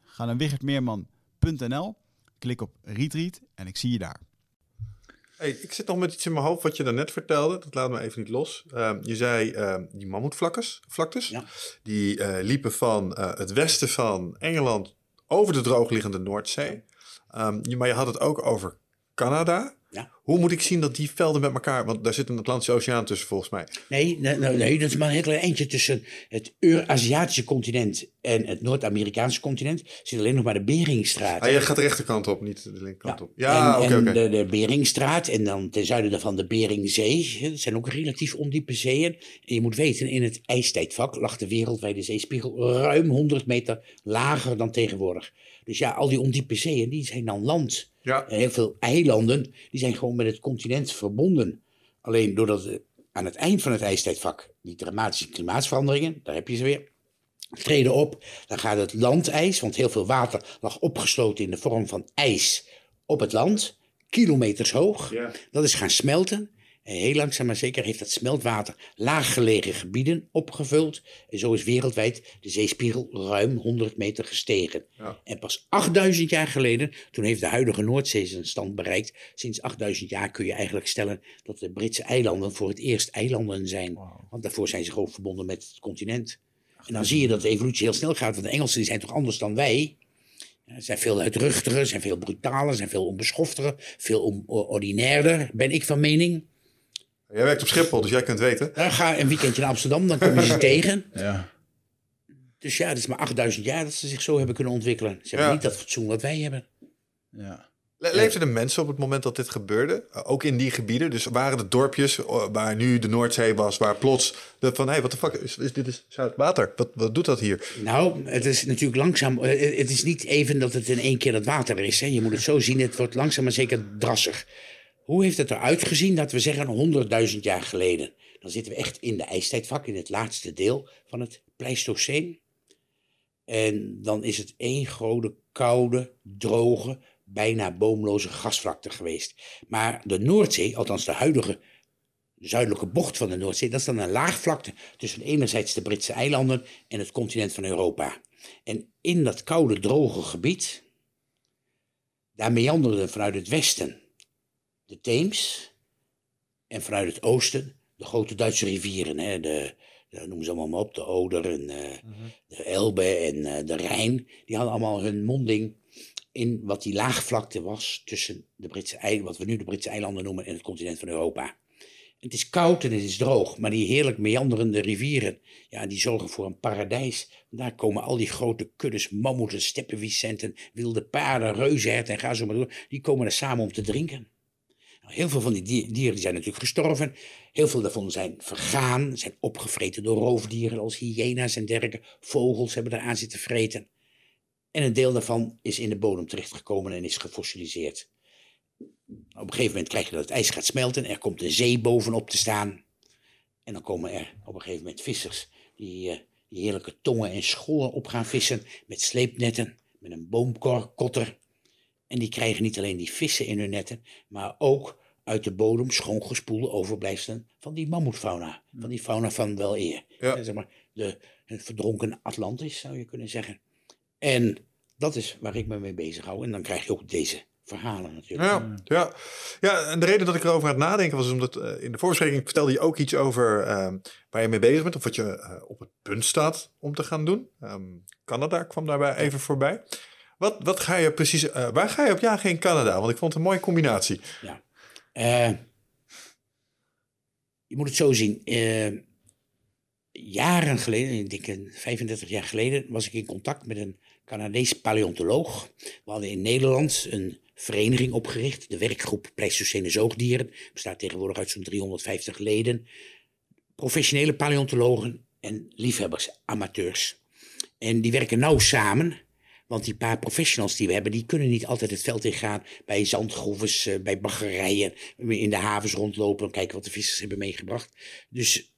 Ga naar wichertmeerman.nl, klik op Retreat en ik zie je daar. Hey, ik zit nog met iets in mijn hoofd wat je daarnet vertelde. Dat laat me even niet los. Ehm, je zei ehm, die mammoetvlaktes, vlaktes, Ja. die eh, liepen van eh, het westen van Engeland over de droogliggende Noordzee. Ehm, je- maar je had het ook over Canada. Ja. Hoe moet ik zien dat die velden met elkaar... Want daar zit een Atlantische Oceaan tussen volgens mij. Nee, nee, nee, nee, dat is maar een heel klein eindje tussen het Eurasiatische continent en het Noord-Amerikaanse continent. Zit alleen nog maar de Beringstraat. Ah, je gaat de rechterkant op, niet de linkerkant Ja. op. Ja, oké, en oké. de, de Beringstraat en dan ten zuiden daarvan de Beringzee. Dat zijn ook relatief ondiepe zeeën. En je moet weten, in het ijstijdvak lag de wereldwijde zeespiegel ruim 100 meter lager dan tegenwoordig. Dus ja, al die ondiepe zeeën, die zijn dan land. Ja. En heel veel eilanden, die zijn gewoon met het continent verbonden. Alleen doordat eh, aan het eind van het ijstijdvak die dramatische klimaatsveranderingen, daar heb je ze weer, treden op. Dan gaat het landijs, want heel veel water lag opgesloten in de vorm van ijs op het land, kilometers hoog. Ja. Dat is gaan smelten. En heel langzaam maar zeker heeft dat smeltwater laaggelegen gebieden opgevuld. En zo is wereldwijd de zeespiegel ruim 100 meter gestegen. Ja. En pas 8000 jaar geleden, toen heeft de huidige Noordzee zijn stand bereikt. Sinds 8000 jaar kun je eigenlijk stellen dat de Britse eilanden voor het eerst eilanden zijn. Want daarvoor zijn ze gewoon verbonden met het continent. En dan zie je dat de evolutie heel snel gaat. Want de Engelsen die zijn toch anders dan wij? Zijn veel luidruchtiger, zijn veel brutaler, zijn veel onbeschofter, veel ordinairder, ben ik van mening. Jij werkt op Schiphol, dus jij kunt weten. Dan ga een weekendje naar Amsterdam, dan kom je ze tegen. Ja. Dus ja, het is maar 8000 jaar dat ze zich zo hebben kunnen ontwikkelen. Ze hebben Ja. niet dat fatsoen wat wij hebben. ja. Le- Leefden de mensen op het moment dat dit gebeurde? Uh, Ook in die gebieden? Dus waren het dorpjes uh, waar nu de Noordzee was, waar plots de, van hé, hey, wat de fuck, is, is, dit is zout water? Wat, wat doet dat hier? Nou, het is natuurlijk langzaam. eh, Het is niet even dat het in één keer het water is. Hè. Je moet het zo zien, het wordt langzaam maar zeker drassig. Hoe heeft het eruit gezien, dat we zeggen 100.000 jaar geleden? Dan zitten we echt in de ijstijdvak, in het laatste deel van het Pleistoceen. En dan is het één grote, koude, droge, bijna boomloze gasvlakte geweest. Maar de Noordzee, althans de huidige zuidelijke bocht van de Noordzee, dat is dan een laagvlakte tussen enerzijds de Britse eilanden en het continent van Europa. En in dat koude, droge gebied, daar meanderden vanuit het westen de Theems en vanuit het oosten de grote Duitse rivieren. Hè, de, de, noem ze allemaal maar op, de Oder en eh, de Elbe en eh, de Rijn. Die hadden allemaal hun monding in wat die laagvlakte was tussen de Britse eilanden, wat we nu de Britse eilanden noemen, en het continent van Europa. Het is koud en het is droog, maar die heerlijk meanderende rivieren, ja, die zorgen voor een paradijs. Daar komen al die grote kuddes, mammoeten, steppenwicenten, wilde paarden, reuzenherten en ga zo maar door. Die komen er samen om te drinken. Heel veel van die di- dieren die zijn natuurlijk gestorven. Heel veel daarvan zijn vergaan, zijn opgevreten door roofdieren als hyena's en dergelijke. Vogels hebben eraan zitten vreten. En een deel daarvan is in de bodem terechtgekomen en is gefossiliseerd. Op een gegeven moment krijg je dat het ijs gaat smelten. Er komt de zee bovenop te staan. En dan komen er op een gegeven moment vissers die, eh, die heerlijke tongen en schollen op gaan vissen met sleepnetten, met een boomkotter. En die krijgen niet alleen die vissen in hun netten, maar ook uit de bodem schoongespoelde overblijfselen van die mammoetfauna. Van die fauna van wel eer. Ja. Eh, Zeg maar, de, het verdronken Atlantis, zou je kunnen zeggen. En dat is waar ik me mee bezig hou. En dan krijg je ook deze verhalen natuurlijk. Ja, ja. ja, en de reden dat ik erover aan het nadenken was omdat eh, in de voorbespreking vertelde je ook iets over ehm, waar je mee bezig bent of wat je eh, op het punt staat om te gaan doen. Ehm, Canada kwam daarbij even voorbij. Wat, wat ga je precies, waar ga je op jagen in Canada? Want ik vond het een mooie combinatie. Ja. Eh, je moet het zo zien. eh, jaren geleden, ik denk een 35 jaar geleden, was ik in contact met een Canadees paleontoloog. We hadden in Nederland een vereniging opgericht, de werkgroep Pleistocene Zoogdieren. Bestaat tegenwoordig uit zo'n 350 leden. Professionele paleontologen en liefhebbers, amateurs. En die werken nauw samen. Want die paar professionals die we hebben, die kunnen niet altijd het veld ingaan bij zandgroeves, eh, bij baggerijen, in de havens rondlopen en kijken wat de vissers hebben meegebracht. Dus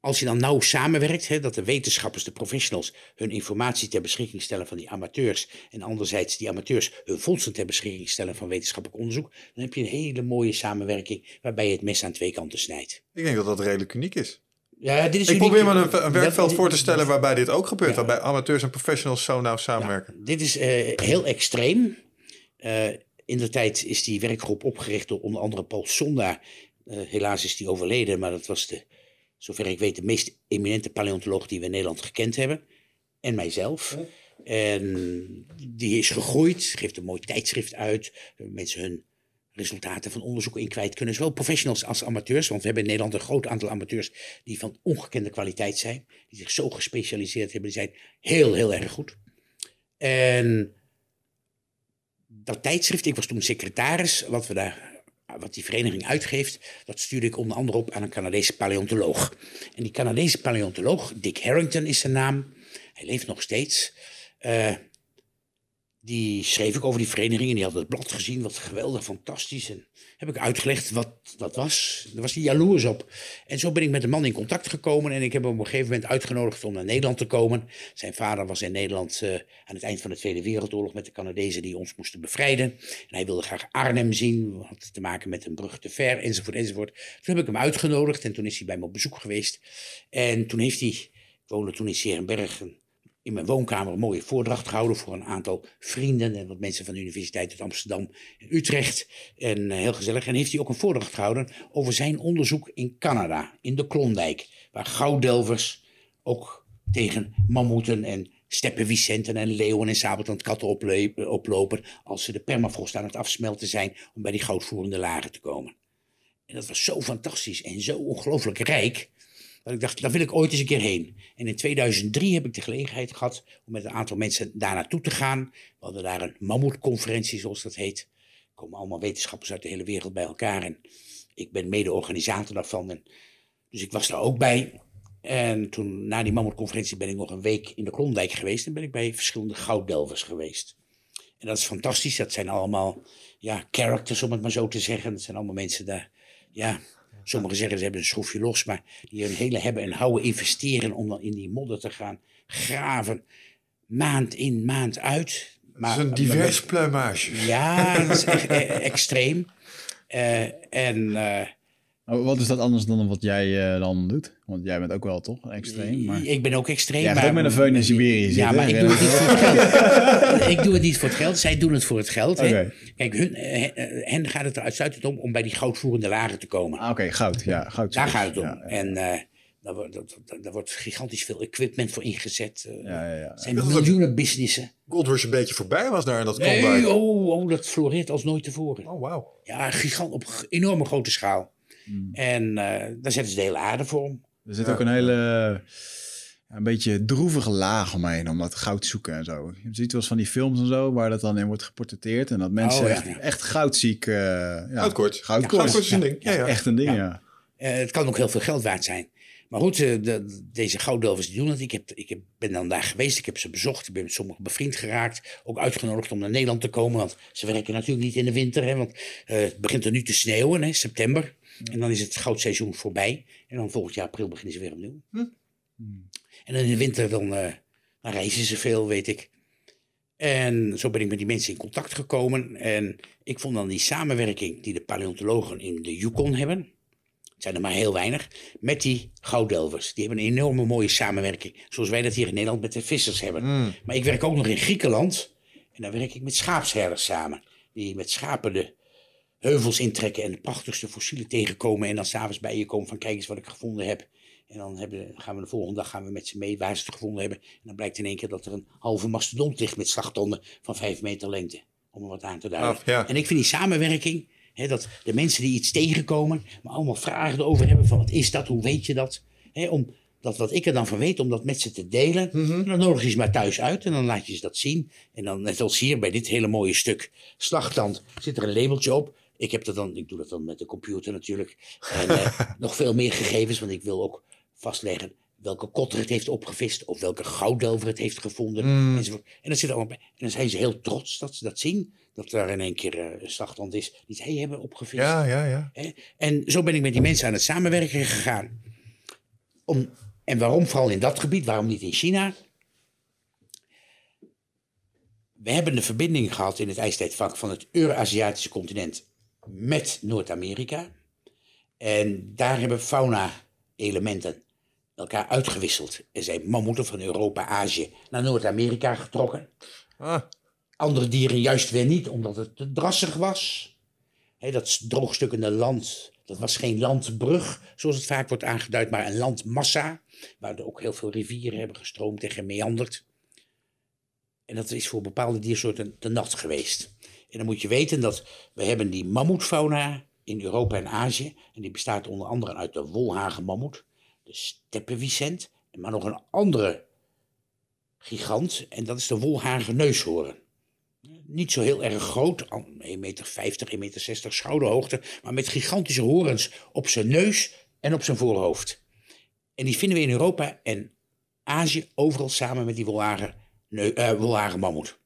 als je dan nauw samenwerkt, hè, dat de wetenschappers, de professionals, hun informatie ter beschikking stellen van die amateurs. En anderzijds die amateurs hun fondsen ter beschikking stellen van wetenschappelijk onderzoek. Dan heb je een hele mooie samenwerking waarbij je het mes aan twee kanten snijdt. Ik denk dat dat redelijk uniek is. Ja, dit is Ik uniek. probeer me een, een Dat- werkveld voor te stellen waarbij dit ook gebeurt. Ja. Waarbij amateurs en professionals zo nauw samenwerken. Dit is eh, heel extreem. Eh, in de tijd is die werkgroep opgericht door onder andere Paul Sonda. Eh, helaas is die overleden, maar dat was de, zover ik weet, de meest eminente paleontoloog die we in Nederland gekend hebben. En mijzelf. En die is gegroeid, geeft een mooi tijdschrift uit. Mensen hun resultaten van onderzoek in kwijt kunnen. Zowel professionals als amateurs. Want we hebben in Nederland een groot aantal amateurs die van ongekende kwaliteit zijn. Die zich zo gespecialiseerd hebben. Die zijn heel, heel erg goed. En dat tijdschrift, ik was toen secretaris, wat, we daar, wat die vereniging uitgeeft, dat stuurde ik onder andere op aan een Canadese paleontoloog. En die Canadese paleontoloog, Dick Harrington is zijn naam, hij leeft nog steeds. Eh, die schreef ik over die vereniging en die had het blad gezien, wat geweldig, fantastisch. En heb ik uitgelegd wat dat was. Daar was hij jaloers op. En zo ben ik met de man in contact gekomen en ik heb hem op een gegeven moment uitgenodigd om naar Nederland te komen. Zijn vader was in Nederland eh, aan het eind van de Tweede Wereldoorlog met de Canadezen die ons moesten bevrijden. En hij wilde graag Arnhem zien, had te maken met een brug te ver, enzovoort, enzovoort. Toen heb ik hem uitgenodigd en toen is hij bij me op bezoek geweest. En toen heeft hij, ik woonde toen in Serenberg, een in mijn woonkamer een mooie voordracht gehouden voor een aantal vrienden en wat mensen van de Universiteit uit Amsterdam en Utrecht. En eh, heel gezellig. En heeft hij ook een voordracht gehouden over zijn onderzoek in Canada, in de Klondijk, waar gouddelvers ook tegen mammoeten en steppenwicenten en leeuwen en sabeltandkatten oplopen als ze de permafrost aan het afsmelten zijn om bij die goudvoerende lagen te komen. En dat was zo fantastisch en zo ongelooflijk rijk. Dat ik dacht, daar wil ik ooit eens een keer heen. En in 2003 heb ik de gelegenheid gehad om met een aantal mensen daar naartoe te gaan. We hadden daar een mammoetconferentie, zoals dat heet. Er komen allemaal wetenschappers uit de hele wereld bij elkaar. En ik ben mede-organisator daarvan. En, dus ik was daar ook bij. En toen, na die mammoetconferentie, ben ik nog een week in de Klondijk geweest. En ben ik bij verschillende gouddelvers geweest. En dat is fantastisch. Dat zijn allemaal ja, characters, om het maar zo te zeggen. Dat zijn allemaal mensen daar, ja, Sommigen zeggen ze hebben een schroefje los, maar die hun hele hebben en houden investeren om dan in die modder te gaan graven. Maand in, maand uit. Het Maar, is een divers pluimage. Ja, dat is echt eh, extreem. Eh, en eh, Wat is dat anders dan wat jij eh, dan doet? Want jij bent ook wel toch extreem. Maar... ik ben ook extreem. Jij gaat ook met een veun in Siberië Ja, maar ik doe het niet voor het geld. ik doe het niet voor het geld. Zij doen het voor het geld. hè. Kijk, hun, eh, eh, hen gaat het er uitsluitend om om bij die goudvoerende lagen te komen. Ah, Oké, goud. Ja, goud. Daar gaat het om. Ja, ja, En eh, daar, wordt, daar wordt gigantisch veel equipment voor ingezet. Ja, ja, ja. Het zijn Dat miljoenen businessen. Gold Rush een beetje voorbij was daar in dat Nee, Klondijk. oh, oh, dat floreert als nooit tevoren. Oh, wauw. Ja, gigant, op enorme grote schaal. Hmm. En eh, daar zetten ze de hele aarde voor om. Er zit ook een hele ja, een beetje droevige laag omheen om dat goud zoeken en zo. Je ziet wel eens van die films en zo waar dat dan in wordt geportretteerd en dat mensen Oh, ja, echt, ja. echt goudziek. eh ja, Goudkoorts. Goudkoorts. Goudkoorts is een ding. Ja, ja. Echt een ding, ja. Ja. Eh, het kan ook heel veel geld waard zijn. Maar goed, de- deze gouddelvers die doen het. Ik, heb, ik heb, ben dan daar geweest, ik heb ze bezocht. Ik ben met sommigen bevriend geraakt. Ook uitgenodigd om naar Nederland te komen. Want ze werken natuurlijk niet in de winter. Hè, want eh, het begint er nu te sneeuwen, hè, september. En dan is het goudseizoen voorbij. En dan volgend jaar april beginnen ze weer opnieuw. En dan in de winter dan, eh, dan reizen ze veel, weet ik. En zo ben ik met die mensen in contact gekomen. En ik vond dan die samenwerking die de paleontologen in de Yukon hebben. Het zijn er maar heel weinig. Met die gouddelvers. Die hebben een enorme mooie samenwerking. Zoals wij dat hier in Nederland met de vissers hebben. Maar ik werk ook nog in Griekenland. En dan werk ik met schaapsherders samen. Die met schapen de heuvels intrekken en de prachtigste fossielen tegenkomen. En dan s'avonds bij je komen van kijk eens wat ik gevonden heb. En dan hebben, gaan we de volgende dag gaan we met ze mee waar ze het gevonden hebben. En dan blijkt in één keer dat er een halve mastodont ligt met slagtanden van vijf meter lengte. Om er wat aan te duiden. Af, ja. En ik vind die samenwerking, hè, dat de mensen die iets tegenkomen, maar allemaal vragen erover hebben van wat is dat, hoe weet je dat? Hè, om dat wat ik er dan van weet, om dat met ze te delen. En dan nodig je ze maar thuis uit en dan laat je ze dat zien. En dan, net als hier bij dit hele mooie stuk slagtand, zit er een labeltje op. Ik heb dat dan, ik doe dat dan met de computer natuurlijk. En eh, nog veel meer gegevens, want ik wil ook vastleggen welke kotter het heeft opgevist of welke gouddelver het heeft gevonden. enzovoort. En, dat zit allemaal bij. en dan zijn ze heel trots dat ze dat zien. Dat daar in één keer eh, een slagtand is die zij hebben opgevist. Ja, ja, ja. En zo ben ik met die mensen aan het samenwerken gegaan. Om, en waarom vooral in dat gebied, waarom niet in China? We hebben de verbinding gehad in het ijstijdvak van het Euraziatische continent met Noord-Amerika. En daar hebben fauna-elementen elkaar uitgewisseld. Er zijn mammoeten van Europa, Azië naar Noord-Amerika getrokken. Ah, Andere dieren juist weer niet, omdat het te drassig was. Dat droogstukkende land, dat was geen landbrug, zoals het vaak wordt aangeduid, maar een landmassa. Waar er ook heel veel rivieren hebben gestroomd en gemeanderd. En dat is voor bepaalde diersoorten te nat geweest. En dan moet je weten dat we hebben die mammoetfauna in Europa en Azië. En die bestaat onder andere uit de wolhagenmammoet, de steppenwicent, maar nog een andere gigant. En dat is de wolhagen neushoorn. Niet zo heel erg groot, 1,50 meter, 1,60 meter schouderhoogte, maar met gigantische horens op zijn neus en op zijn voorhoofd. En die vinden we in Europa en Azië overal samen met die wolhagen, eh, mammoet.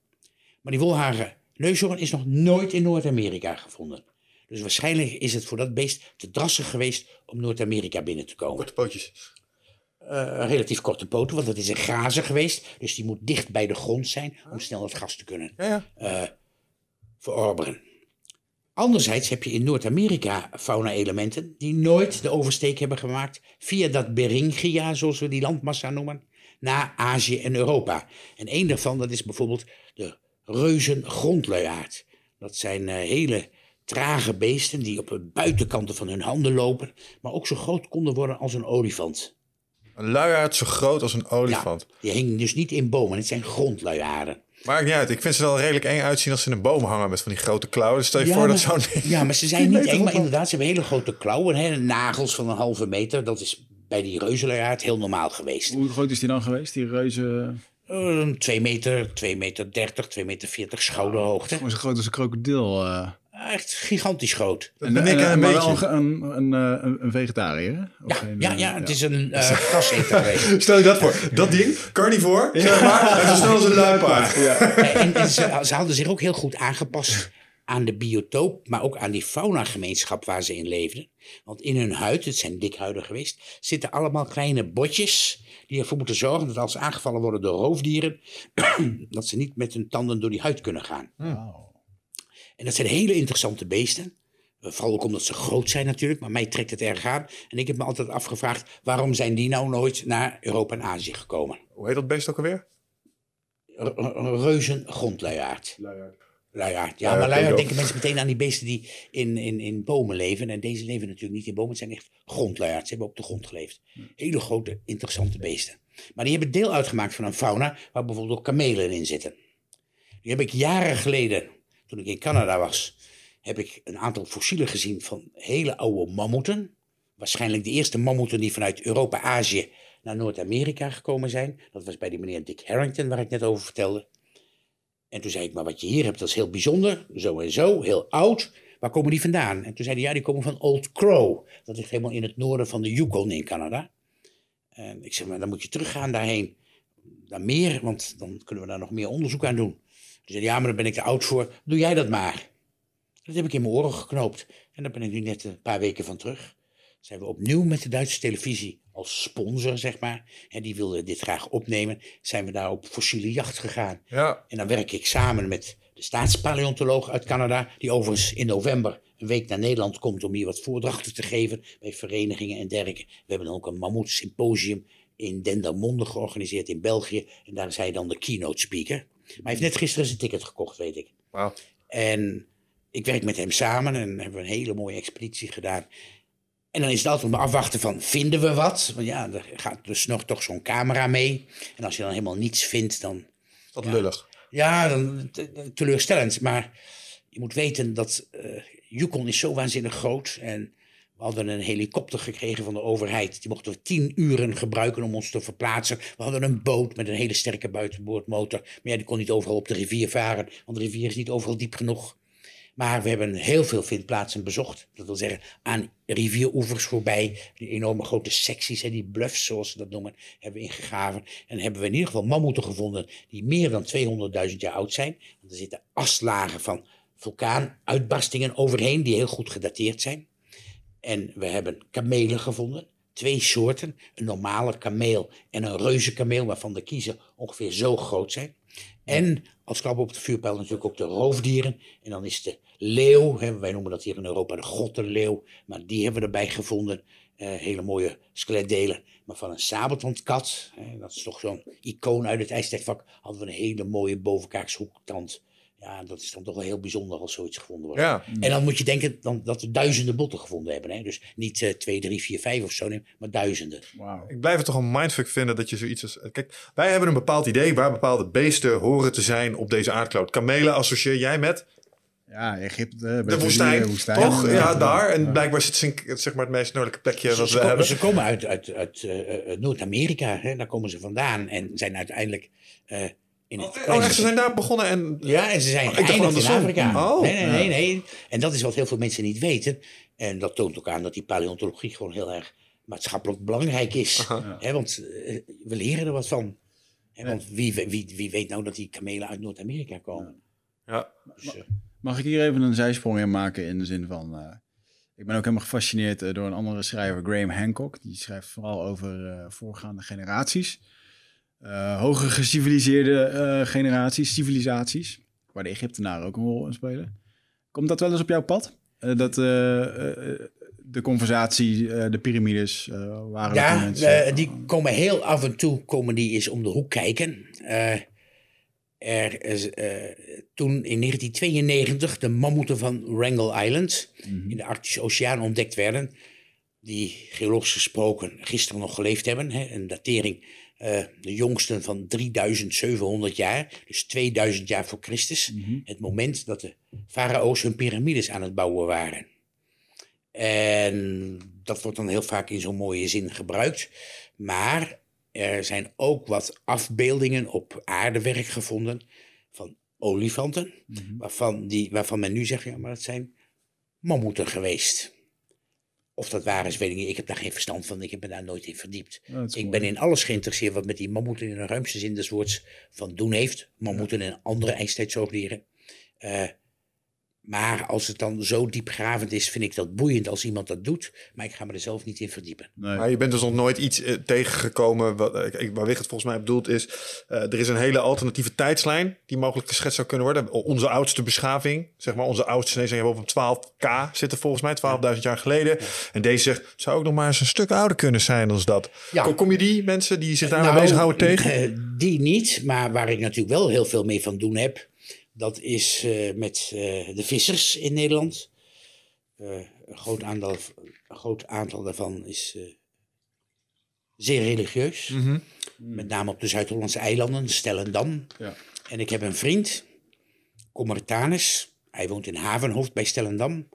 Maar die wolhagen neushoorn is nog nooit in Noord-Amerika gevonden. Dus waarschijnlijk is het voor dat beest te drassig geweest om Noord-Amerika binnen te komen. korte pootjes. Eh, relatief korte poten, want het is een grazer geweest. Dus die moet dicht bij de grond zijn om snel het gas te kunnen Ja, ja. eh, verorberen. Anderzijds heb je in Noord-Amerika fauna-elementen die nooit de oversteek hebben gemaakt via dat Beringia, zoals we die landmassa noemen, naar Azië en Europa. En een daarvan dat is bijvoorbeeld de reuzengrondluiaard. Dat zijn eh, hele trage beesten die op de buitenkanten van hun handen lopen, maar ook zo groot konden worden als een olifant. Een luiaard zo groot als een olifant. Ja, die hingen dus niet in bomen, het zijn grondluiaarden. Maakt niet uit. Ik vind ze er wel redelijk eng uitzien als ze in een boom hangen met van die grote klauwen. Dus stel je Ja, voor maar, dat zo'n... ja, maar ze zijn niet eng, maar inderdaad, ze hebben hele grote klauwen, hè, nagels van een halve meter. Dat is bij die reuzenluiaard heel normaal geweest. Hoe groot is die dan geweest, die reuze? Uh, 2 meter, 2 meter 30, 2 meter 40 schouderhoogte. Gewoon zo groot als een krokodil. eh. Echt gigantisch groot. Ben ik en, een maar beetje. wel een, een, een, een, vegetariër? Of Ja, ja, eh, ja, het is een uh, graseter geweest. Stel je dat voor. Dat ding, carnivore, zeg maar. En zo snel als een luipaard. En, en ze, ze hadden zich ook heel goed aangepast aan de biotoop, maar ook aan die faunagemeenschap waar ze in leefden. Want in hun huid, het zijn dikhuiden geweest, zitten allemaal kleine botjes die ervoor moeten zorgen dat als ze aangevallen worden door roofdieren, dat ze niet met hun tanden door die huid kunnen gaan. En dat zijn hele interessante beesten. Vooral ook omdat ze groot zijn natuurlijk, maar mij trekt het erg aan. En ik heb me altijd afgevraagd, waarom zijn die nou nooit naar Europa en Azië gekomen? Hoe heet dat beest ook alweer? Re- Een reuzen grondluiaard. Luiaard. Ja, Ja, maar dat luiaard denken mensen meteen aan die beesten die in, in, in bomen leven. En deze leven natuurlijk niet in bomen, het zijn echt grondluiaards. Ze hebben op de grond geleefd. Hele grote, interessante beesten. Maar die hebben deel uitgemaakt van een fauna waar bijvoorbeeld ook kamelen in zitten. Die heb ik jaren geleden, toen ik in Canada was, heb ik een aantal fossielen gezien van hele oude mammoeten. Waarschijnlijk de eerste mammoeten die vanuit Europa, Azië naar Noord-Amerika gekomen zijn. Dat was bij die meneer Dick Harrington, waar ik net over vertelde. En toen zei ik, maar wat je hier hebt, dat is heel bijzonder. Zo en zo, heel oud. Waar komen die vandaan? En toen zei hij, ja, die komen van Old Crow. Dat ligt helemaal in het noorden van de Yukon in Canada. En ik zeg, maar dan moet je teruggaan daarheen. Naar meer, want dan kunnen we daar nog meer onderzoek aan doen. Toen zei hij, ja, maar daar ben ik te oud voor. Doe jij dat maar. Dat heb ik in mijn oren geknoopt. En daar ben ik nu net een paar weken van terug. zijn we opnieuw met de Duitse televisie als sponsor, zeg maar. En die wilde dit graag opnemen. Zijn we daar op fossiele jacht gegaan. Ja. En dan werk ik samen met de staatspaleontoloog uit Canada, die overigens in november een week naar Nederland komt om hier wat voordrachten te geven bij verenigingen en dergelijke. We hebben ook een mammoet symposium in Dendermonde georganiseerd in België. En daar is hij dan de keynote speaker. Maar hij heeft net gisteren zijn ticket gekocht, weet ik. En ik werk met hem samen en hebben we een hele mooie expeditie gedaan. En dan is het altijd maar afwachten van, vinden we wat? Want ja, er gaat dus nog toch zo'n camera mee. En als je dan helemaal niets vindt, dan... Wat lullig. Ja, dan te- teleurstellend. Maar je moet weten dat eh Yukon is zo waanzinnig groot. En we hadden een helikopter gekregen van de overheid. Die mochten we tien uren gebruiken om ons te verplaatsen. We hadden een boot met een hele sterke buitenboordmotor. Maar ja, die kon niet overal op de rivier varen. Want de rivier is niet overal diep genoeg. Maar we hebben heel veel vindplaatsen bezocht. Dat wil zeggen, aan rivieroevers voorbij. Die enorme grote secties, hè, die bluffs zoals ze dat noemen, hebben we ingegraven. En hebben we in ieder geval mammoeten gevonden die meer dan 200.000 jaar oud zijn. Want er zitten aslagen van vulkaanuitbarstingen overheen die heel goed gedateerd zijn. En we hebben kamelen gevonden. Twee soorten. Een normale kameel en een reuzenkameel, waarvan de kiezen ongeveer zo groot zijn. En als klap op de vuurpijl natuurlijk ook de roofdieren. En dan is de leeuw, hè, wij noemen dat hier in Europa de grottenleeuw. Maar die hebben we erbij gevonden. Eh, hele mooie skeletdelen. Maar van een sabeltandkat, hè, dat is toch zo'n icoon uit het ijstijdvak, hadden we een hele mooie bovenkakshoektand. Ja, dat is dan toch wel heel bijzonder als zoiets gevonden wordt. Ja. En dan moet je denken dan, dat we duizenden botten gevonden hebben. Hè? Dus niet eh, twee, drie, vier, vijf of zo, nee, maar duizenden. Wauw. Ik blijf het toch een mindfuck vinden dat je zoiets als... Kijk, wij hebben een bepaald idee waar bepaalde beesten horen te zijn op deze aardkloot. Kamelen associeer jij met Ja, Egypte. de woestijn, woestijn. toch? Ja, Ja, daar. En blijkbaar zit Sink, zeg maar het meest noordelijke plekje wat ze, we komen, hebben. ze komen uit, uit, uit eh, eh, Noord-Amerika, hè? daar komen ze vandaan. En zijn uiteindelijk eh, in het Oh, echt, ze zijn daar begonnen en... Ja, en ze zijn Oh, geëindigd in. Afrika. Oh. nee, nee, nee, nee. En dat is wat heel veel mensen niet weten. En dat toont ook aan dat die paleontologie gewoon heel erg maatschappelijk belangrijk is. Hè, want eh, we leren er wat van. Hè, want wie, wie, wie weet nou dat die kamelen uit Noord-Amerika komen? Ja. Dus, eh, Mag ik hier even een zijsprong in maken in de zin van... eh, ik ben ook helemaal gefascineerd door een andere schrijver, Graham Hancock. Die schrijft vooral over eh, voorgaande generaties. Eh hoger geciviliseerde eh, generaties, civilisaties. Waar de Egyptenaren ook een rol in spelen. Komt dat wel eens op jouw pad? Eh, dat de conversatie, de piramides, waren ja, die komen heel af en toe komen die eens om de hoek kijken. Er is, toen in 1992 de mammoeten van Wrangell Island in de Arctische Oceaan ontdekt werden. Die geologisch gesproken gisteren nog geleefd hebben. Hè, een datering, eh, de jongsten van 3700 jaar, dus 2000 jaar voor Christus. Het moment dat de farao's hun piramides aan het bouwen waren. En dat wordt dan heel vaak in zo'n mooie zin gebruikt. Maar er zijn ook wat afbeeldingen op aardewerk gevonden van olifanten. waarvan, die, waarvan men nu zegt, ja, maar dat zijn mammoeten geweest. Of dat waar is, weet ik niet. Ik heb daar geen verstand van. Ik heb me daar nooit in verdiept. Ja, ik mooi. ben in alles geïnteresseerd wat met die mammoeten in de ruimste zin des woords van doen heeft. Mammoeten en andere ijstijdzoogdieren. Eh, maar als het dan zo diepgravend is, vind ik dat boeiend als iemand dat doet. Maar ik ga me er zelf niet in verdiepen. Nee. Maar je bent dus nog nooit iets eh, tegengekomen. Wat, ik- waar volgens mij bedoeld is. eh, er is een hele alternatieve tijdslijn. die mogelijk geschetst zou kunnen worden. Onze oudste beschaving. Zeg maar onze oudste Chinezen hebben op een 12k zitten volgens mij. 12.000 jaar geleden. En deze zegt. zou ook nog maar eens een stuk ouder kunnen zijn als dat. Ja. Kom, kom je die mensen die zich daarmee Nou, bezighouden tegen? die niet, maar waar ik natuurlijk wel heel veel mee van doen heb, dat is eh, met eh, de vissers in Nederland. Eh, een, groot aantal, een groot aantal daarvan is eh, zeer religieus. Mhm. Met name op de Zuid-Hollandse eilanden, Stellendam. Ja. En ik heb een vriend, Commertanus. Hij woont in Havenhoofd bij Stellendam.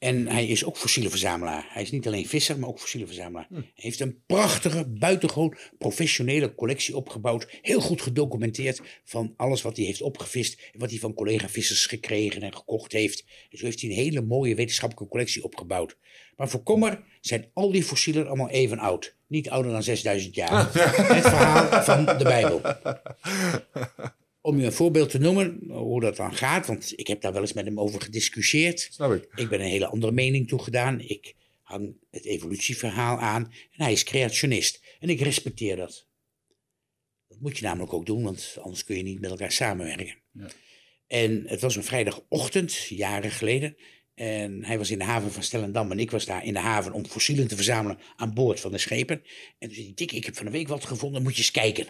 En hij is ook fossiele verzamelaar. Hij is niet alleen visser, maar ook fossiele verzamelaar. Hij heeft een prachtige, buitengewoon professionele collectie opgebouwd. Heel goed gedocumenteerd van alles wat hij heeft opgevist. En wat hij van collega-vissers gekregen en gekocht heeft. En zo heeft hij een hele mooie wetenschappelijke collectie opgebouwd. Maar voor Kommer zijn al die fossielen allemaal even oud. Niet ouder dan 6000 jaar. Het verhaal van de Bijbel. Om je een voorbeeld te noemen hoe dat dan gaat, want ik heb daar wel eens met hem over gediscussieerd. Snap ik. Ik ben een hele andere mening toegedaan. Ik hang het evolutieverhaal aan en hij is creationist. En ik respecteer dat. Dat moet je namelijk ook doen, want anders kun je niet met elkaar samenwerken. Ja. En het was een vrijdagochtend, jaren geleden. En hij was in de haven van Stellendam en ik was daar in de haven om fossielen te verzamelen aan boord van de schepen. En toen zei hij, Dick, ik heb van de week wat gevonden, moet je eens kijken.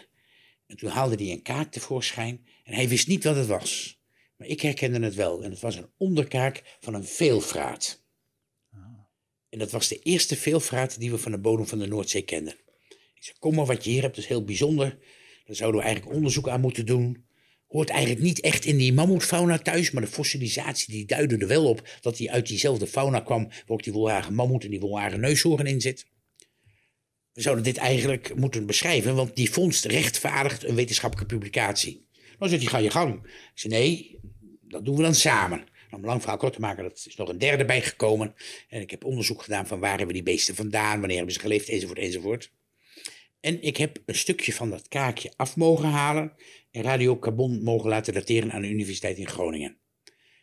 En toen haalde hij een kaak tevoorschijn en hij wist niet wat het was. Maar ik herkende het wel en het was een onderkaak van een veelvraat. En dat was de eerste veelvraat die we van de bodem van de Noordzee kenden. Ik zei, kom maar, wat je hier hebt is heel bijzonder. Daar zouden we eigenlijk onderzoek aan moeten doen hoort eigenlijk niet echt in die mammoetfauna thuis, maar de fossilisatie die duidde er wel op dat hij uit diezelfde fauna kwam, waar ook die wolhagen mammoet en die wolhagen neushoorn in zit. We zouden dit eigenlijk moeten beschrijven, want die vondst rechtvaardigt een wetenschappelijke publicatie. Dan zegt hij, ga je gang. Ik zei, nee, dat doen we dan samen. Om lang verhaal kort te maken, dat is nog een derde bijgekomen. En ik heb onderzoek gedaan van waar hebben die beesten vandaan, wanneer hebben ze geleefd, enzovoort, enzovoort. En ik heb een stukje van dat kaakje af mogen halen en radiocarbon mogen laten dateren aan de Universiteit in Groningen.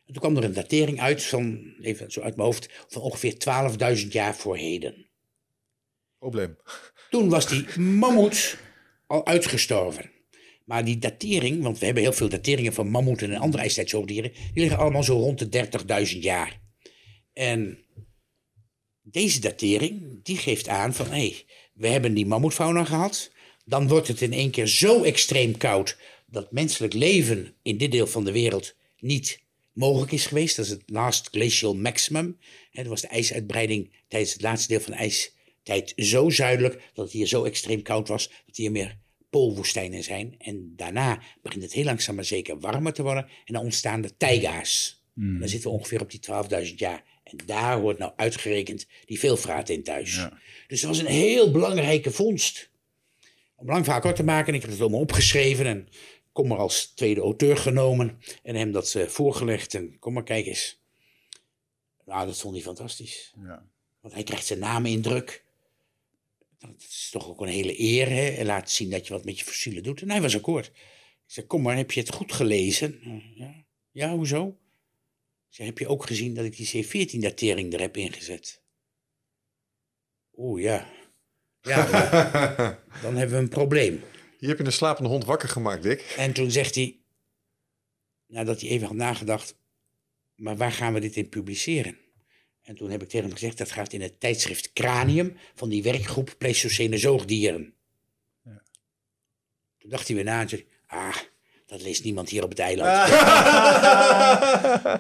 En toen kwam er een datering uit van, even zo uit mijn hoofd, van ongeveer 12.000 jaar voor heden. Probleem. Toen was die mammoet al uitgestorven. Maar die datering, want we hebben heel veel dateringen van mammoeten en andere ijstijdzoogdieren, die liggen allemaal zo rond de 30.000 jaar. En deze datering, die geeft aan van, hé, hey, we hebben die mammoetfauna gehad. Dan wordt het in één keer zo extreem koud dat menselijk leven in dit deel van de wereld niet mogelijk is geweest. Dat is het last glacial maximum. Dat was de ijsuitbreiding tijdens het laatste deel van de ijstijd zo zuidelijk dat het hier zo extreem koud was dat hier meer poolwoestijnen zijn. En daarna begint het heel langzaam maar zeker warmer te worden en dan ontstaan de taiga's. Mm. Dan zitten we ongeveer op die 12.000 jaar. En daar hoort nou uitgerekend die veelvraat in thuis. Dus dat was een heel belangrijke vondst. Om lang vaak kort te maken, ik heb het allemaal opgeschreven en kom maar als tweede auteur genomen en hem dat uh, voorgelegd. En kom maar, kijk eens. Nou, dat vond hij fantastisch. Ja. Want hij krijgt zijn naam in druk. Dat is toch ook een hele eer, hè? Laat zien dat je wat met je fossielen doet. En hij was akkoord. Ik zei, kom maar, heb je het goed gelezen? Ja, ja hoezo? Ze heb je ook gezien dat ik die C14-datering er heb ingezet? Oeh, ja. Ja, dan hebben we een probleem. Hier heb je een slapende hond wakker gemaakt, Dick. En toen zegt hij, nadat hij even had nagedacht, maar waar gaan we dit in publiceren? En toen heb ik tegen hem gezegd, dat gaat in het tijdschrift Cranium van die werkgroep Pleistocene zoogdieren. Ja. Toen dacht hij weer na en zei, ah, dat leest niemand hier op het eiland.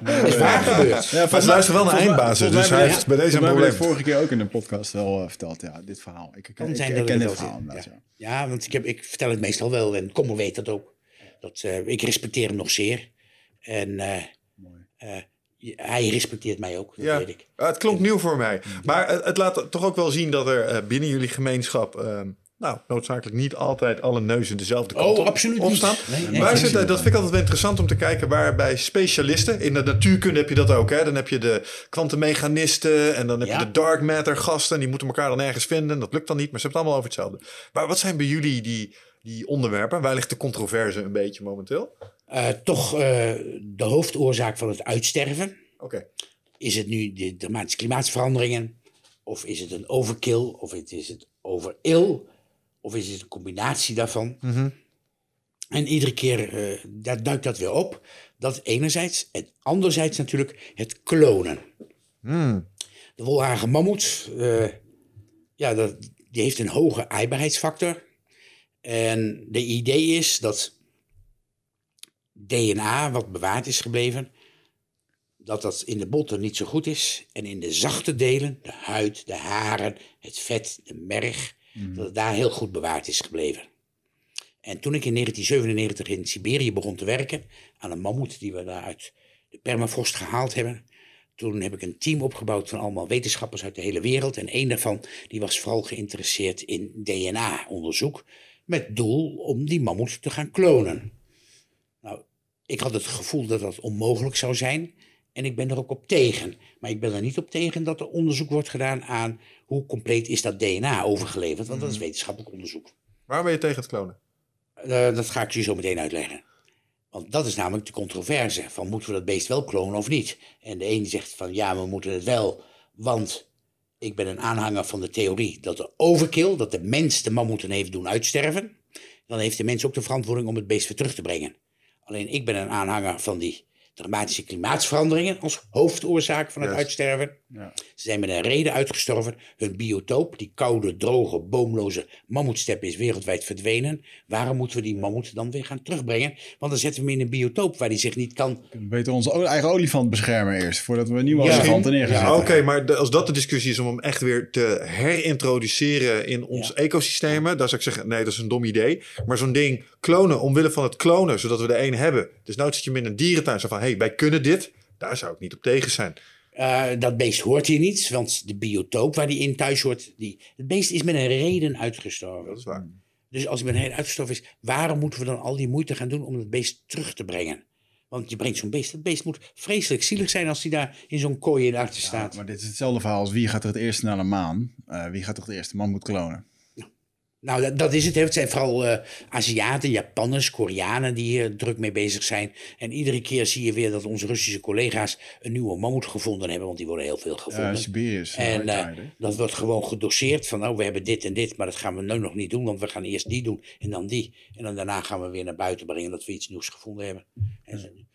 dat is waar gebeurd. Ja, maar luister wel naar eindbazen, dus hij heeft bij deze een probleem. Ik vorige keer ook in de podcast wel uh, verteld, ja, dit verhaal. Ik, ik, ik, ik ken dit verhaal. Ja. ja, want ik, heb, ik vertel het meestal wel en Kommer weet dat ook. Dat, uh, ik respecteer hem nog zeer. En uh, hij respecteert mij ook, dat ja, weet ik. Het klonk nieuw voor mij. Maar het, het laat toch ook wel zien dat er binnen jullie gemeenschap... Ehm, nou, noodzakelijk niet altijd alle neuzen dezelfde kant oh, absoluut opstaan. Nee, zit, dat vind ik altijd wel interessant om te kijken waar bij specialisten, in de natuurkunde heb je dat ook. Hè? Dan heb je de kwantummechanisten en dan heb je de dark matter gasten. Die moeten elkaar dan ergens vinden. Dat lukt dan niet, maar ze hebben het allemaal over hetzelfde. Maar wat zijn bij jullie die, die onderwerpen? Waar ligt de controverse een beetje momenteel? Uh, toch uh, de hoofdoorzaak van het uitsterven. Is het nu de dramatische klimaatveranderingen? Of is het een overkill? Of is het overil? Of is het een combinatie daarvan? Mhm. En iedere keer uh, daar duikt dat weer op. Dat enerzijds. En anderzijds natuurlijk het klonen. Mm. De wolhagen mammoet, ja, dat, die heeft een hoge aaibaarheidsfactor. En de idee is dat DNA, wat bewaard is gebleven, dat dat in de botten niet zo goed is. En in de zachte delen, de huid, de haren, het vet, de merg, Mhm. Dat het daar heel goed bewaard is gebleven. En toen ik in 1997 in Siberië begon te werken aan een mammoet die we daar uit de permafrost gehaald hebben, toen heb ik een team opgebouwd van allemaal wetenschappers uit de hele wereld. En een daarvan die was vooral geïnteresseerd in DNA-onderzoek. Met doel om die mammoet te gaan klonen. Ik had het gevoel dat dat onmogelijk zou zijn. En ik ben er ook op tegen. Maar ik ben er niet op tegen dat er onderzoek wordt gedaan aan hoe compleet is dat DNA overgeleverd. Want dat is mhm. wetenschappelijk onderzoek. Waarom ben je tegen het klonen? Uh, dat ga ik je zo meteen uitleggen. Want dat is namelijk de controverse. Van moeten we dat beest wel klonen of niet? En de een zegt van ja, we moeten het wel. Want ik ben een aanhanger van de theorie dat de overkill, dat de mens de mammoeten heeft doen uitsterven, dan heeft de mens ook de verantwoording om het beest weer terug te brengen. Alleen ik ben een aanhanger van die dramatische klimaatsveranderingen als hoofdoorzaak van het uitsterven. Ja. Ze zijn met een reden uitgestorven. Hun biotoop, die koude, droge, boomloze mammoetsteppe is wereldwijd verdwenen. Waarom moeten we die mammoet dan weer gaan terugbrengen? Want dan zetten we hem in een biotoop waar die zich niet kan... We kunnen beter onze eigen olifant beschermen eerst, voordat we nieuwe Ja. olifanten neerzetten. Ja, Oké, maar de- als dat de discussie is om hem echt weer te herintroduceren in ons Ja. ecosystemen, dan zou ik zeggen, nee, dat is een dom idee. Maar zo'n ding klonen omwille van het klonen, zodat we er één hebben. Dus nou zit je hem in een dierentuin, zo van, hé, hey, wij kunnen dit. Daar zou ik niet op tegen zijn. Eh, dat beest hoort hier niet, want de biotoop waar die in thuis hoort... Die, het beest is met een reden uitgestorven. Dat is waar. Dus als hij met een reden uitgestorven is, waarom moeten we dan al die moeite gaan doen om het beest terug te brengen? Want je brengt zo'n beest, het beest moet vreselijk zielig zijn als hij daar in zo'n kooi in achter staat. Maar dit is hetzelfde verhaal als wie gaat er het eerste naar de maan? Eh, wie gaat toch het eerste man moet klonen? Nou, dat, dat is het. Het zijn vooral eh, Aziaten, Japanners, Koreanen die hier druk mee bezig zijn. En iedere keer zie je weer dat onze Russische collega's een nieuwe mammoet gevonden hebben, want die worden heel veel gevonden. Ja, Siberius. En eh, tide, hè? dat wordt gewoon gedoseerd van, nou, we hebben dit en dit, maar dat gaan we nu nog niet doen, want we gaan eerst die doen en dan die. En dan daarna gaan we weer naar buiten brengen dat we iets nieuws gevonden hebben. En,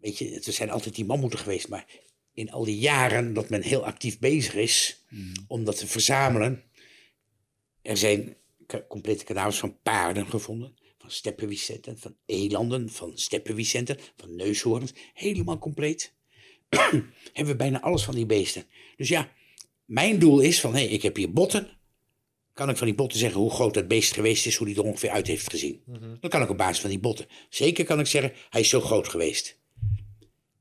weet je, er zijn altijd die mammoeten geweest, maar in al die jaren dat men heel actief bezig is om dat te verzamelen, er zijn complete kadavers van paarden gevonden, van steppenwicenten, van elanden, van steppenwicenten, van neushoorns, helemaal compleet. hebben we bijna alles van die beesten. Dus ja, mijn doel is van, hé, ik heb hier botten. Kan ik van die botten zeggen hoe groot dat beest geweest is, hoe die er ongeveer uit heeft gezien? Dan kan ik op basis van die botten. Zeker kan ik zeggen, hij is zo groot geweest.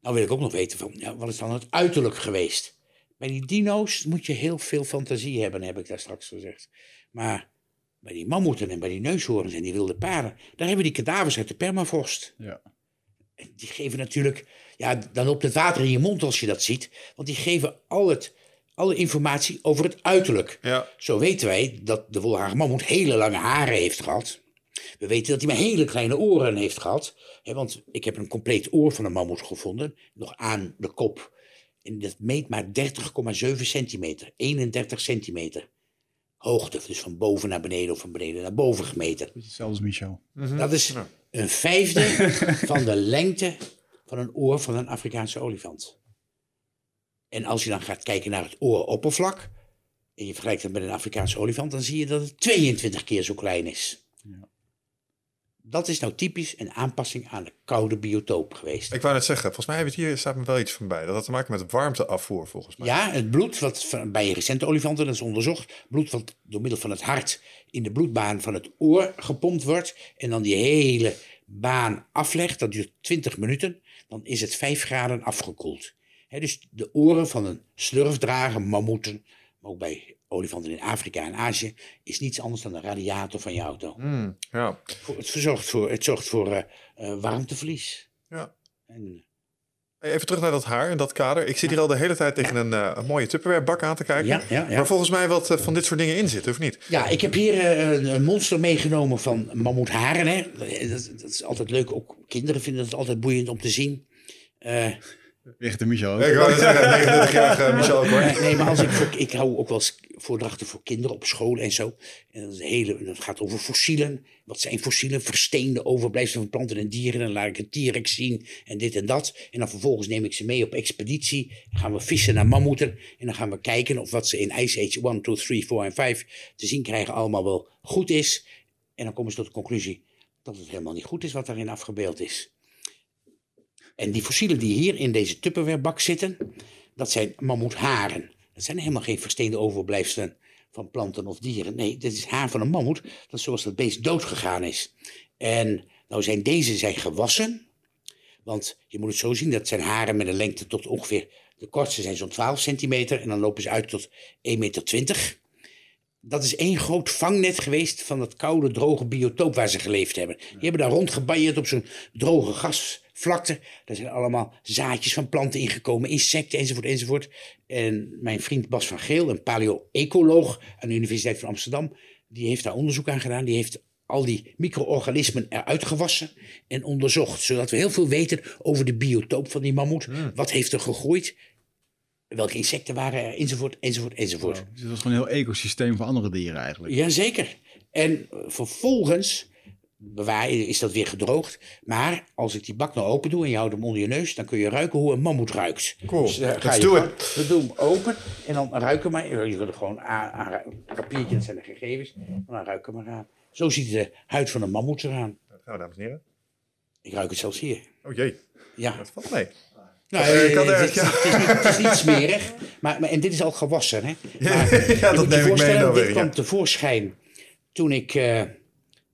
Nou wil ik ook nog weten van, ja, wat is dan het uiterlijk geweest? Bij die dino's moet je heel veel fantasie hebben, heb ik daar straks gezegd. Maar bij die mammoeten en bij die neushoorns en die wilde paarden, daar hebben we die kadavers uit de permafrost. Ja. En die geven natuurlijk, ja, dan loopt het water in je mond als je dat ziet. Want die geven al het, alle informatie over het uiterlijk. Ja. Zo weten wij dat de wolharige mammoet hele lange haren heeft gehad. We weten dat hij maar hele kleine oren heeft gehad. Hè, want ik heb een compleet oor van een mammoet gevonden, nog aan de kop. En dat meet maar 30,7 centimeter, 31 centimeter. Hoogte, dus van boven naar beneden of van beneden naar boven gemeten. Hetzelfde als Michel. Dat is een vijfde van de lengte van een oor van een Afrikaanse olifant. En als je dan gaat kijken naar het ooroppervlak, en je vergelijkt het met een Afrikaanse olifant, dan zie je dat het 22 keer zo klein is. Dat is nou typisch een aanpassing aan de koude biotoop geweest. Ik wou net zeggen, volgens mij heb het hier, staat me wel iets van bij. Dat had te maken met warmteafvoer, volgens mij. Ja, het bloed wat bij recente olifanten, dat is onderzocht, bloed wat door middel van het hart in de bloedbaan van het oor gepompt wordt en dan die hele baan aflegt, dat duurt 20 minuten, dan is het 5 graden afgekoeld. Dus de oren van een slurfdrager, mammoeten, maar ook bij olifanten in Afrika en Azië, is niets anders dan een radiator van je auto. Hmm, ja. Het zorgt voor, het zorgt voor eh, eh, warmteverlies. ja. En, Even terug naar dat haar in dat kader. Ik zit hier al de hele tijd tegen een, eh, een mooie Tupperware bak aan te kijken. Ja, ja, ja. Waar volgens mij wat van dit soort dingen in zit, of niet? Ja, ik heb hier een- een monster meegenomen van mammoetharen. Hè. Dat, dat is altijd leuk. Ook kinderen vinden het altijd boeiend om te zien. De Michel ook. Ik wou net zeggen, 39-jarige Michel ook hoor. nee, nee, maar als ik, voor, ik hou ook wel eens voordrachten voor kinderen op school en zo. En dat, is hele, dat gaat over fossielen. Wat zijn fossielen? Versteende overblijfselen van planten en dieren. En dan laat ik een T-rex zien en dit en dat. En dan vervolgens neem ik ze mee op expeditie. Dan gaan we vissen naar mammoeten. En dan gaan we kijken of wat ze in Ice Age 1, 2, 3, 4 en 5 te zien krijgen allemaal wel goed is. En dan komen ze tot de conclusie dat het helemaal niet goed is wat daarin afgebeeld is. En die fossielen die hier in deze Tupperwarebak zitten, dat zijn mammoetharen. Dat zijn helemaal geen versteende overblijfselen van planten of dieren. Nee, dit is haar van een mammoet, dat zoals dat beest doodgegaan is. En nou zijn deze zijn gewassen, want je moet het zo zien, dat zijn haren met een lengte tot ongeveer, de kortste zijn zo'n 12 centimeter en dan lopen ze uit tot 1,20 meter. Dat is één groot vangnet geweest van het koude, droge biotoop waar ze geleefd hebben. Die hebben daar rondgebanjerd op zo'n droge gasvlakte. Daar zijn allemaal zaadjes van planten ingekomen, insecten enzovoort enzovoort. En mijn vriend Bas van Geel, een paleo-ecoloog aan de Universiteit van Amsterdam, die heeft daar onderzoek aan gedaan. Die heeft al die micro-organismen eruit gewassen en onderzocht. Zodat we heel veel weten over de biotoop van die mammoet. Wat heeft er gegroeid? welke insecten waren er, enzovoort, enzovoort, enzovoort. Dus het was gewoon een heel ecosysteem van andere dieren eigenlijk. Jazeker. En vervolgens bewaar, is dat weer gedroogd. Maar als ik die bak nou open doe en je houdt hem onder je neus, dan kun je ruiken hoe een mammoet ruikt. Cool. Dus, eh, ga Let's je do gewoon- it. We doen hem open en dan ruiken maar. Je kunt er gewoon aan, aan een papiertje, dat zijn de gegevens. En dan ruiken maar aan. Zo ziet de huid van een mammoet eraan. Nou, dames en heren. Ik ruik het zelfs hier. Oh jee, Ja. dat valt mee. Nou, ik had eh, het, is- ja. het, is niet, het is niet smerig, maar, maar, en dit is al gewassen. Hè? Ja, Maar ja, je dat neem ik mee Dit weer, kwam ja. tevoorschijn toen ik eh,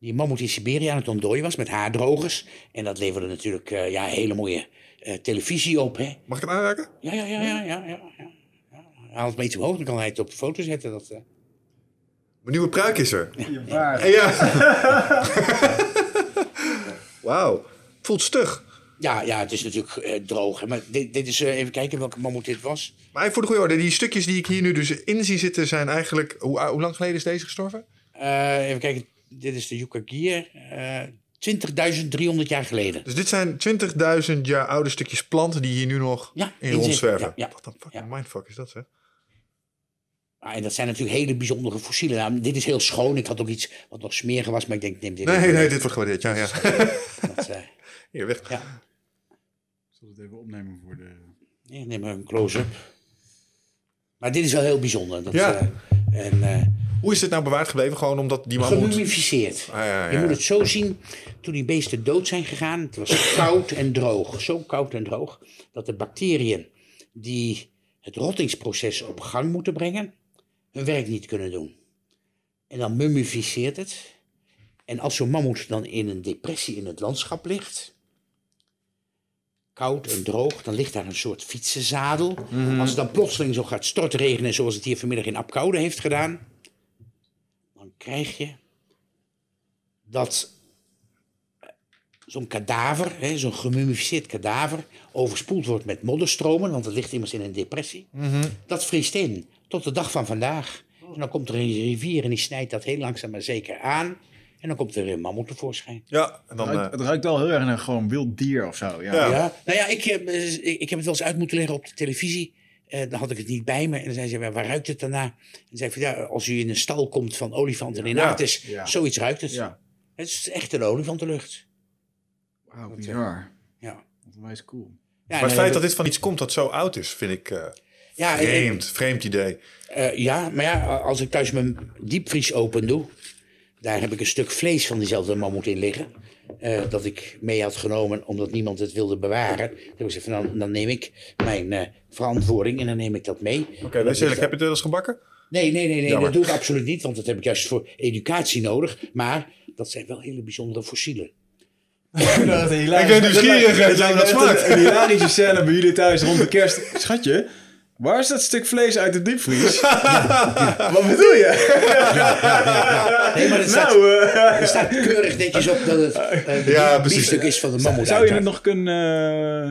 die mammoet in Siberië aan het ontdooien was met haardrogers. En dat leverde natuurlijk eh, ja, hele mooie eh, televisie op. Hè? Mag ik het aanraken? Ja, ja, ja, ja, ja, ja, ja. ja. Haal het mee te omhoog, dan kan hij het op de foto zetten. Dat, eh. Mijn nieuwe pruik is er. Je baard. Ja. Wauw. Voelt stug. Ja, ja, het is natuurlijk eh, droog. Maar dit, dit is, eh, even kijken welke mammoet dit was. Maar voor de goede orde, die stukjes die ik hier nu dus in zie zitten zijn eigenlijk... Hoe, hoe lang geleden is deze gestorven? Eh, even kijken, dit is de Yukagir. eh 20.300 jaar geleden. Dus dit zijn 20.000 jaar oude stukjes planten die hier nu nog Ja, in rondzwerven. Ja, ja. Wat een fucking Ja. mindfuck is dat, zeg. Ah, en dat zijn natuurlijk hele bijzondere fossielen. Nou, dit is heel schoon. Ik had ook iets wat nog smeriger was, maar ik denk, neem dit Nee, even. nee, dit wordt gewaardeerd. Ja, ja. Dat, eh, Hier, weg. ja. Ik zal het even opnemen voor de... Ja, neem maar een close-up. Maar dit is wel heel bijzonder. Dat, Ja. eh, en eh Hoe is dit nou bewaard gebleven? Gewoon omdat die mammoet... gemummificeerd. Ah, ja, Je moet het zo zien, toen die beesten dood zijn gegaan, het was koud en droog, zo koud en droog, dat de bacteriën die het rottingsproces op gang moeten brengen, hun werk niet kunnen doen. En dan mummificeert het. En als zo'n mammoet dan in een depressie in het landschap ligt, koud en droog, dan ligt daar een soort fietsenzadel. Als het dan plotseling zo gaat stortregenen, zoals het hier vanmiddag in Apkoude heeft gedaan, krijg je dat eh, zo'n kadaver, hè, zo'n gemummificeerd kadaver, overspoeld wordt met modderstromen, want het ligt immers in een depressie. Dat vriest in tot de dag van vandaag. En dan komt er een rivier en die snijdt dat heel langzaam maar zeker aan. En dan komt er een mammoet tevoorschijn. Ja, en dan... Het eh, ruikt, het ruikt wel heel erg naar gewoon wild dier of zo. Ja. Ja. Ja, nou ja, ik, heb, eh, ik, ik heb het wel eens uit moeten leggen op de televisie. Eh, dan had ik het niet bij me. En dan zei ze, "Maar waar ruikt het daarna? En dan zei ik, van, ja, als u in een stal komt van olifanten in Ja. Artis, Ja. zoiets ruikt het. Ja. Het is echt een olifantenlucht. Wauw, bizar. Ja. Onwijs cool. Ja, maar het feit dat dit van iets komt dat zo oud is, vind ik eh, ja, en- vreemd. Vreemd idee. Eh, ja, maar ja, als ik thuis mijn diepvries open doe, daar heb ik een stuk vlees van diezelfde mammoet in liggen. Eh, dat ik mee had genomen omdat niemand het wilde bewaren. Toen heb ik gezegd, van, dan, dan neem ik mijn eh, verantwoording en dan neem ik dat mee. Oké, wees eerlijk. Heb je het wel eens gebakken? Nee, nee, nee, nee Jammer. dat doe ik absoluut niet, want dat heb ik juist voor educatie nodig. Maar dat zijn wel hele bijzondere fossielen. Ik ben nieuwsgierig, hè, hoe dat smaakt. Een hilarische scène bij jullie thuis rond de kerst. Schatje, waar is dat stuk vlees uit de diepvries? Wat bedoel je? Nee, maar het staat, Nou, eh, er staat keurig netjes op dat het eh Ja, biefstuk is van de mammoet. zou je het nog kunnen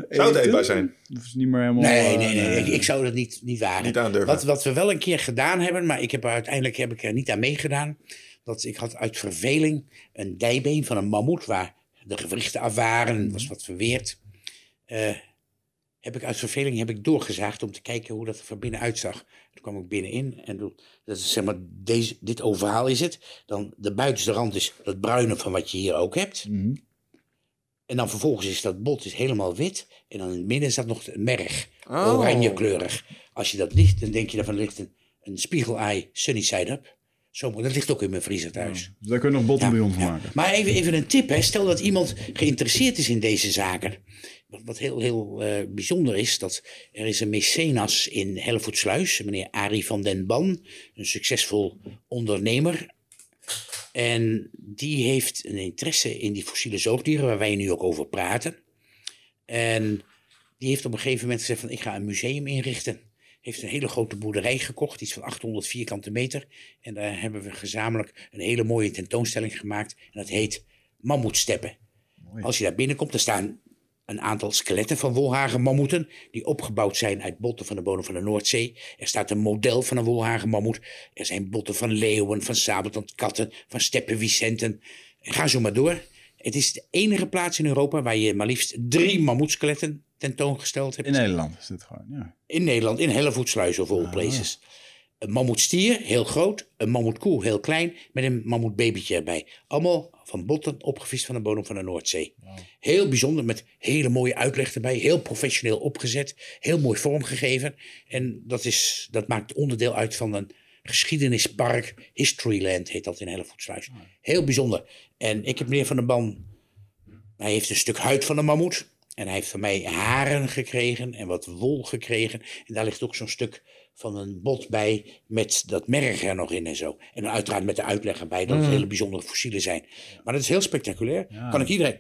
eh, Zou het eetbaar zijn? Of is het niet meer helemaal... Nee, nee, nee. Ik, ik zou dat niet, niet wagen. Niet aandurven. Wat, wat we wel een keer gedaan hebben, maar ik heb er uiteindelijk heb ik er niet aan meegedaan. Dat ik had uit verveling een dijbeen van een mammoet waar de gewrichten af waren. was wat verweerd. Heb ik uit verveling heb ik doorgezaagd om te kijken hoe dat er van binnen uitzag. Toen kwam ik binnenin en dat is zeg maar, deze, dit ovaal is het. Dan de buitenste rand is dat bruine van wat je hier ook hebt. Mhm. En dan vervolgens is dat bot is helemaal wit. En dan in het midden staat nog een merg. Oh. Oranjekleurig. Als je dat ligt, dan denk je daarvan er ligt een, een spiegelei sunny side up. Zo, dat ligt ook in mijn vriezer thuis. Dus daar kun je nog bottenbouillon van Ja. maken. Maar even, even een tip, hè. stel dat iemand geïnteresseerd is in deze zaken. Wat, wat heel, heel eh, bijzonder is, dat er is een mecenas in Hellevoetsluis, meneer Arie van den Ban, een succesvol ondernemer. En die heeft een interesse in die fossiele zoogdieren, waar wij nu ook over praten. En die heeft op een gegeven moment gezegd van ik ga een museum inrichten. Heeft een hele grote boerderij gekocht, iets van 800 vierkante meter. En daar hebben we gezamenlijk een hele mooie tentoonstelling gemaakt. En dat heet Mammoetsteppen. Als je daar binnenkomt, er staan een aantal skeletten van wolhagen mammoeten. Die opgebouwd zijn uit botten van de bodem van de Noordzee. Er staat een model van een wolhagen mammoet. Er zijn botten van leeuwen, van sabeltandkatten, van steppenwicenten. En ga zo maar door. Het is de enige plaats in Europa waar je maar liefst drie mammoetskeletten tentoongesteld heb. In Nederland is dit gewoon, ja. In Nederland, in Hellevoetsluis of all places. Een mammoetstier, heel groot. Een mammoetkoe, heel klein. Met een mammoetbabytje erbij. Allemaal van botten opgevist van de bodem van de Noordzee. Heel bijzonder, met hele mooie uitleg erbij. Heel professioneel opgezet. Heel mooi vormgegeven. En dat, is, dat maakt onderdeel uit van een geschiedenispark. Historyland heet dat in Hellevoetsluis. Heel bijzonder. En ik heb meneer Van der Ban... Hij heeft een stuk huid van een mammoet. En hij heeft van mij haren gekregen en wat wol gekregen. En daar ligt ook zo'n stuk van een bot bij met dat merg er nog in en zo. En dan uiteraard met de uitleg erbij dat het hele bijzondere fossielen zijn. Maar dat is heel spectaculair. Kan ik iedereen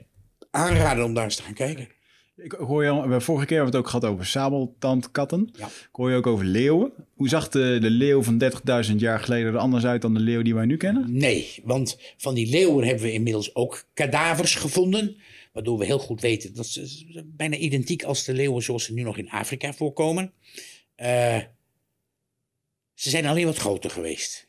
aanraden om daar eens te gaan kijken. Ik hoor je, al- we- vorige keer hebben we het ook gehad over sabeltandkatten. Ja. Ik hoor je ook over leeuwen. Hoe zag de, de leeuw van 30.000 jaar geleden er anders uit dan de leeuw die wij nu kennen? Nee, want van die leeuwen hebben we inmiddels ook kadavers gevonden. Waardoor we heel goed weten dat ze bijna identiek als de leeuwen zoals ze nu nog in Afrika voorkomen. Eh, ze zijn alleen wat groter geweest.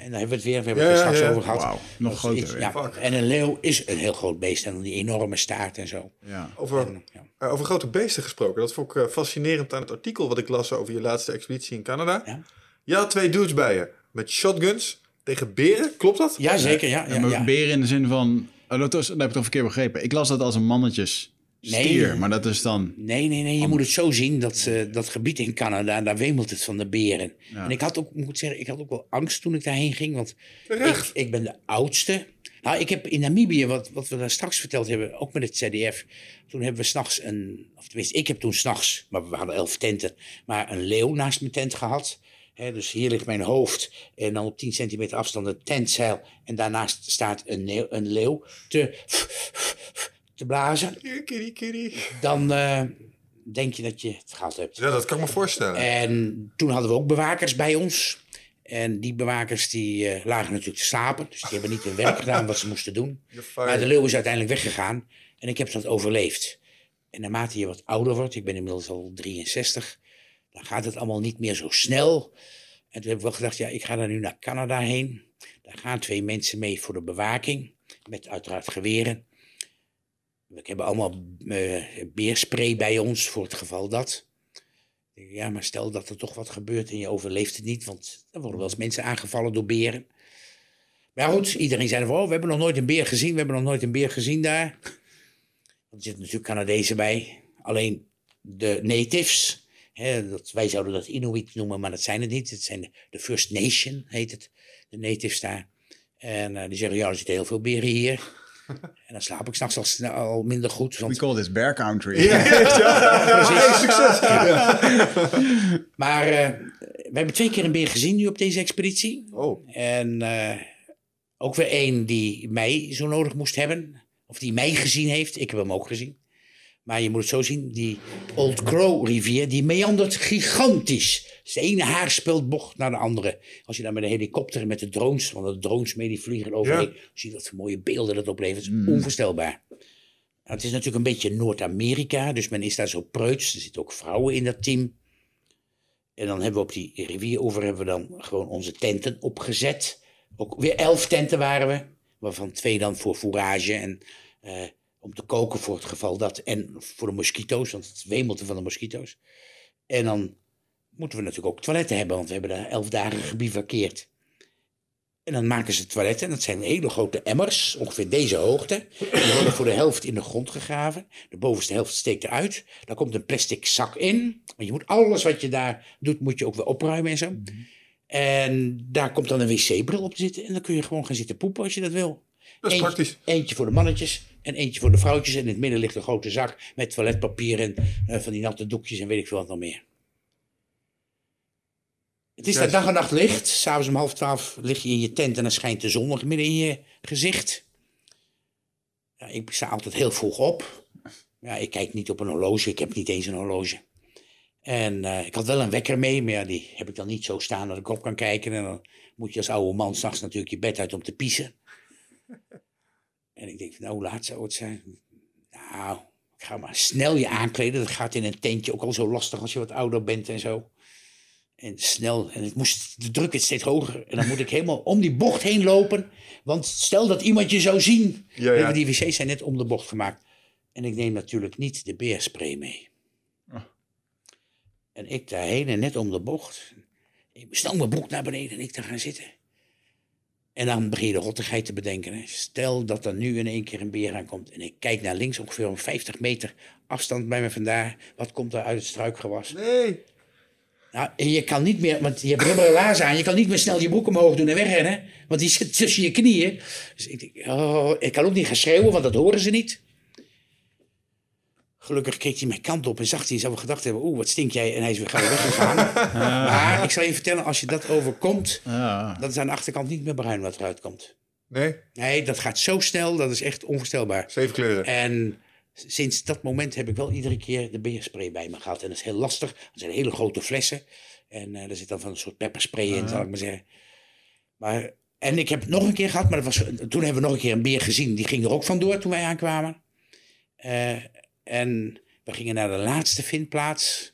En daar hebben we het weer, we hebben het Ja, er straks ja, over gehad. Wauw, nog groter ja, en een leeuw is een heel groot beest en dan die enorme staart en zo. Ja. Over, En, ja. eh, over grote beesten gesproken. Dat vond ik eh, fascinerend aan het artikel wat ik las over je laatste expeditie in Canada. Ja. Je had twee dudes bij je met shotguns tegen beren. Klopt dat? Ja, zeker. Ja, ja. beren in de zin van... Oh, dat, was, dat heb ik toch verkeerd begrepen. Ik las dat als een mannetjes Nee. stier. Maar dat is dan... Nee, nee, nee. Je moet het zo zien. Dat, eh, dat gebied in Canada, daar wemelt het van de beren. En ik had ook, moet zeggen, ik had ook wel angst toen ik daarheen ging. Want ik, ik ben de oudste. Nou, ik heb in Namibië, wat, wat we daar straks verteld hebben, ook met het ZDF. Toen hebben we s'nachts een, of tenminste, ik heb toen s'nachts, maar we hadden elf tenten, maar een leeuw naast mijn tent gehad. Hè, dus hier ligt mijn hoofd en dan op 10 centimeter afstand een tentzeil. En daarnaast staat een, leeuw, een leeuw te, te blazen. Kitty, kitty. Dan eh, denk je dat je het gehad hebt. Ja, dat kan ik me voorstellen. En toen hadden we ook bewakers bij ons. En die bewakers die eh, lagen natuurlijk te slapen. Dus die hebben niet hun werk gedaan wat ze moesten doen. Maar de leeuw is uiteindelijk weggegaan. En ik heb dat overleefd. En naarmate je wat ouder wordt, ik ben inmiddels al 63, dan gaat het allemaal niet meer zo snel. En toen heb ik wel gedacht, ja, ik ga daar nu naar Canada heen. Daar gaan twee mensen mee voor de bewaking. Met uiteraard geweren. We hebben allemaal eh, beerspray bij ons voor het geval dat. Ja, maar stel dat er toch wat gebeurt en je overleeft het niet. Want er worden wel eens mensen aangevallen door beren. Maar goed, iedereen zei van, oh, we hebben nog nooit een beer gezien. We hebben nog nooit een beer gezien daar. Er zitten natuurlijk Canadezen bij. Alleen de natives, hè, dat, wij zouden dat Inuit noemen, maar dat zijn het niet. Het zijn de, de First Nation, heet het. De natives daar. En eh, die zeggen, ja, er zitten heel veel beren hier. en dan slaap ik s'nachts al, al minder goed. We Want call this bear country. Maar eh, we hebben twee keer een beer gezien nu op deze expeditie. Oh, En eh, ook weer één die mij zo nodig moest hebben. Of die mij gezien heeft. Ik heb hem ook gezien. Maar je moet het zo zien. Die Old Crow rivier, die meandert gigantisch. Dus de ene haarspeldbocht naar de andere. Als je daar met een helikopter en met de drones, want de drones mee die vliegen overheen. Zie je wat voor mooie beelden dat oplevert. Het is onvoorstelbaar. Nou, het is natuurlijk een beetje Noord-Amerika, dus men is daar zo preuts. Er zitten ook vrouwen in dat team. En dan hebben we op die rivier over hebben we dan gewoon onze tenten opgezet. Ook weer elf tenten waren we, waarvan twee dan voor fourage en eh, om te koken voor het geval dat. En voor de mosquito's, want het wemelt van de mosquito's. En dan moeten we natuurlijk ook toiletten hebben, want we hebben daar elf dagen gebivakkeerd. En dan maken ze toiletten, en dat zijn hele grote emmers, ongeveer deze hoogte. Die worden voor de helft in de grond gegraven. De bovenste helft steekt eruit. Daar komt een plastic zak in. Want je moet alles wat je daar doet, moet je ook weer opruimen en zo. En daar komt dan een wc-bril op te zitten. En dan kun je gewoon gaan zitten poepen als je dat wil. Dat is Eentje- praktisch. Eentje voor de mannetjes en eentje voor de vrouwtjes. En in het midden ligt een grote zak met toiletpapier en eh, van die natte doekjes en weet ik veel wat nog meer. Het is daar dag en nacht licht. S'avonds om half twaalf lig je in je tent en dan schijnt de zon nog midden in je gezicht. Ja, ik sta altijd heel vroeg op. Ja, ik kijk niet op een horloge. Ik heb niet eens een horloge. En eh, ik had wel een wekker mee, maar ja, die heb ik dan niet zo staan dat ik op kan kijken. En dan moet je als oude man s'nachts natuurlijk je bed uit om te piezen. En ik denk, van, nou, hoe laat zou het zijn? Nou, ik ga maar snel je aankleden. Dat gaat in een tentje ook al zo lastig als je wat ouder bent en zo. En snel, en het moest, de druk is steeds hoger. En dan moet ik helemaal om die bocht heen lopen. Want stel dat iemand je zou zien. Ja, ja. Die wc's zijn net om de bocht gemaakt. En ik neem natuurlijk niet de beerspray mee. En ik daarheen en net om de bocht. Ik snel mijn broek naar beneden en ik daar gaan zitten. En dan begin je de rottigheid te bedenken. Hè. Stel dat er nu in één keer een beer aankomt. En ik kijk naar links, ongeveer om 50 meter afstand bij me vandaar. Wat komt er uit het struikgewas? Nee. Nou, en je kan niet meer, want je hebt rubberen laarzen aan. Je kan niet meer snel je broek omhoog doen en wegrennen. Want die zit tussen je knieën. Dus ik denk, oh, ik kan ook niet gaan schreeuwen, want dat horen ze niet. Gelukkig keek hij mijn kant op en zag hij, zou gedacht hebben, oeh, wat stink jij? En hij is weer gauw weggegaan. Maar ik zal je vertellen, als je dat overkomt, Ja. dan is aan de achterkant niet meer bruin wat eruit komt. Nee? Nee, dat gaat zo snel, dat is echt onvoorstelbaar. Zeven kleuren. En sinds dat moment heb ik wel iedere keer de beerspray bij me gehad. En dat is heel lastig. Dat zijn hele grote flessen. En eh er zit dan van een soort pepperspray in, zal ik maar zeggen. Maar, en ik heb het nog een keer gehad, maar dat was, toen hebben we nog een keer een beer gezien. Die ging er ook vandoor toen wij aankwamen. Eh, en we gingen naar de laatste vindplaats.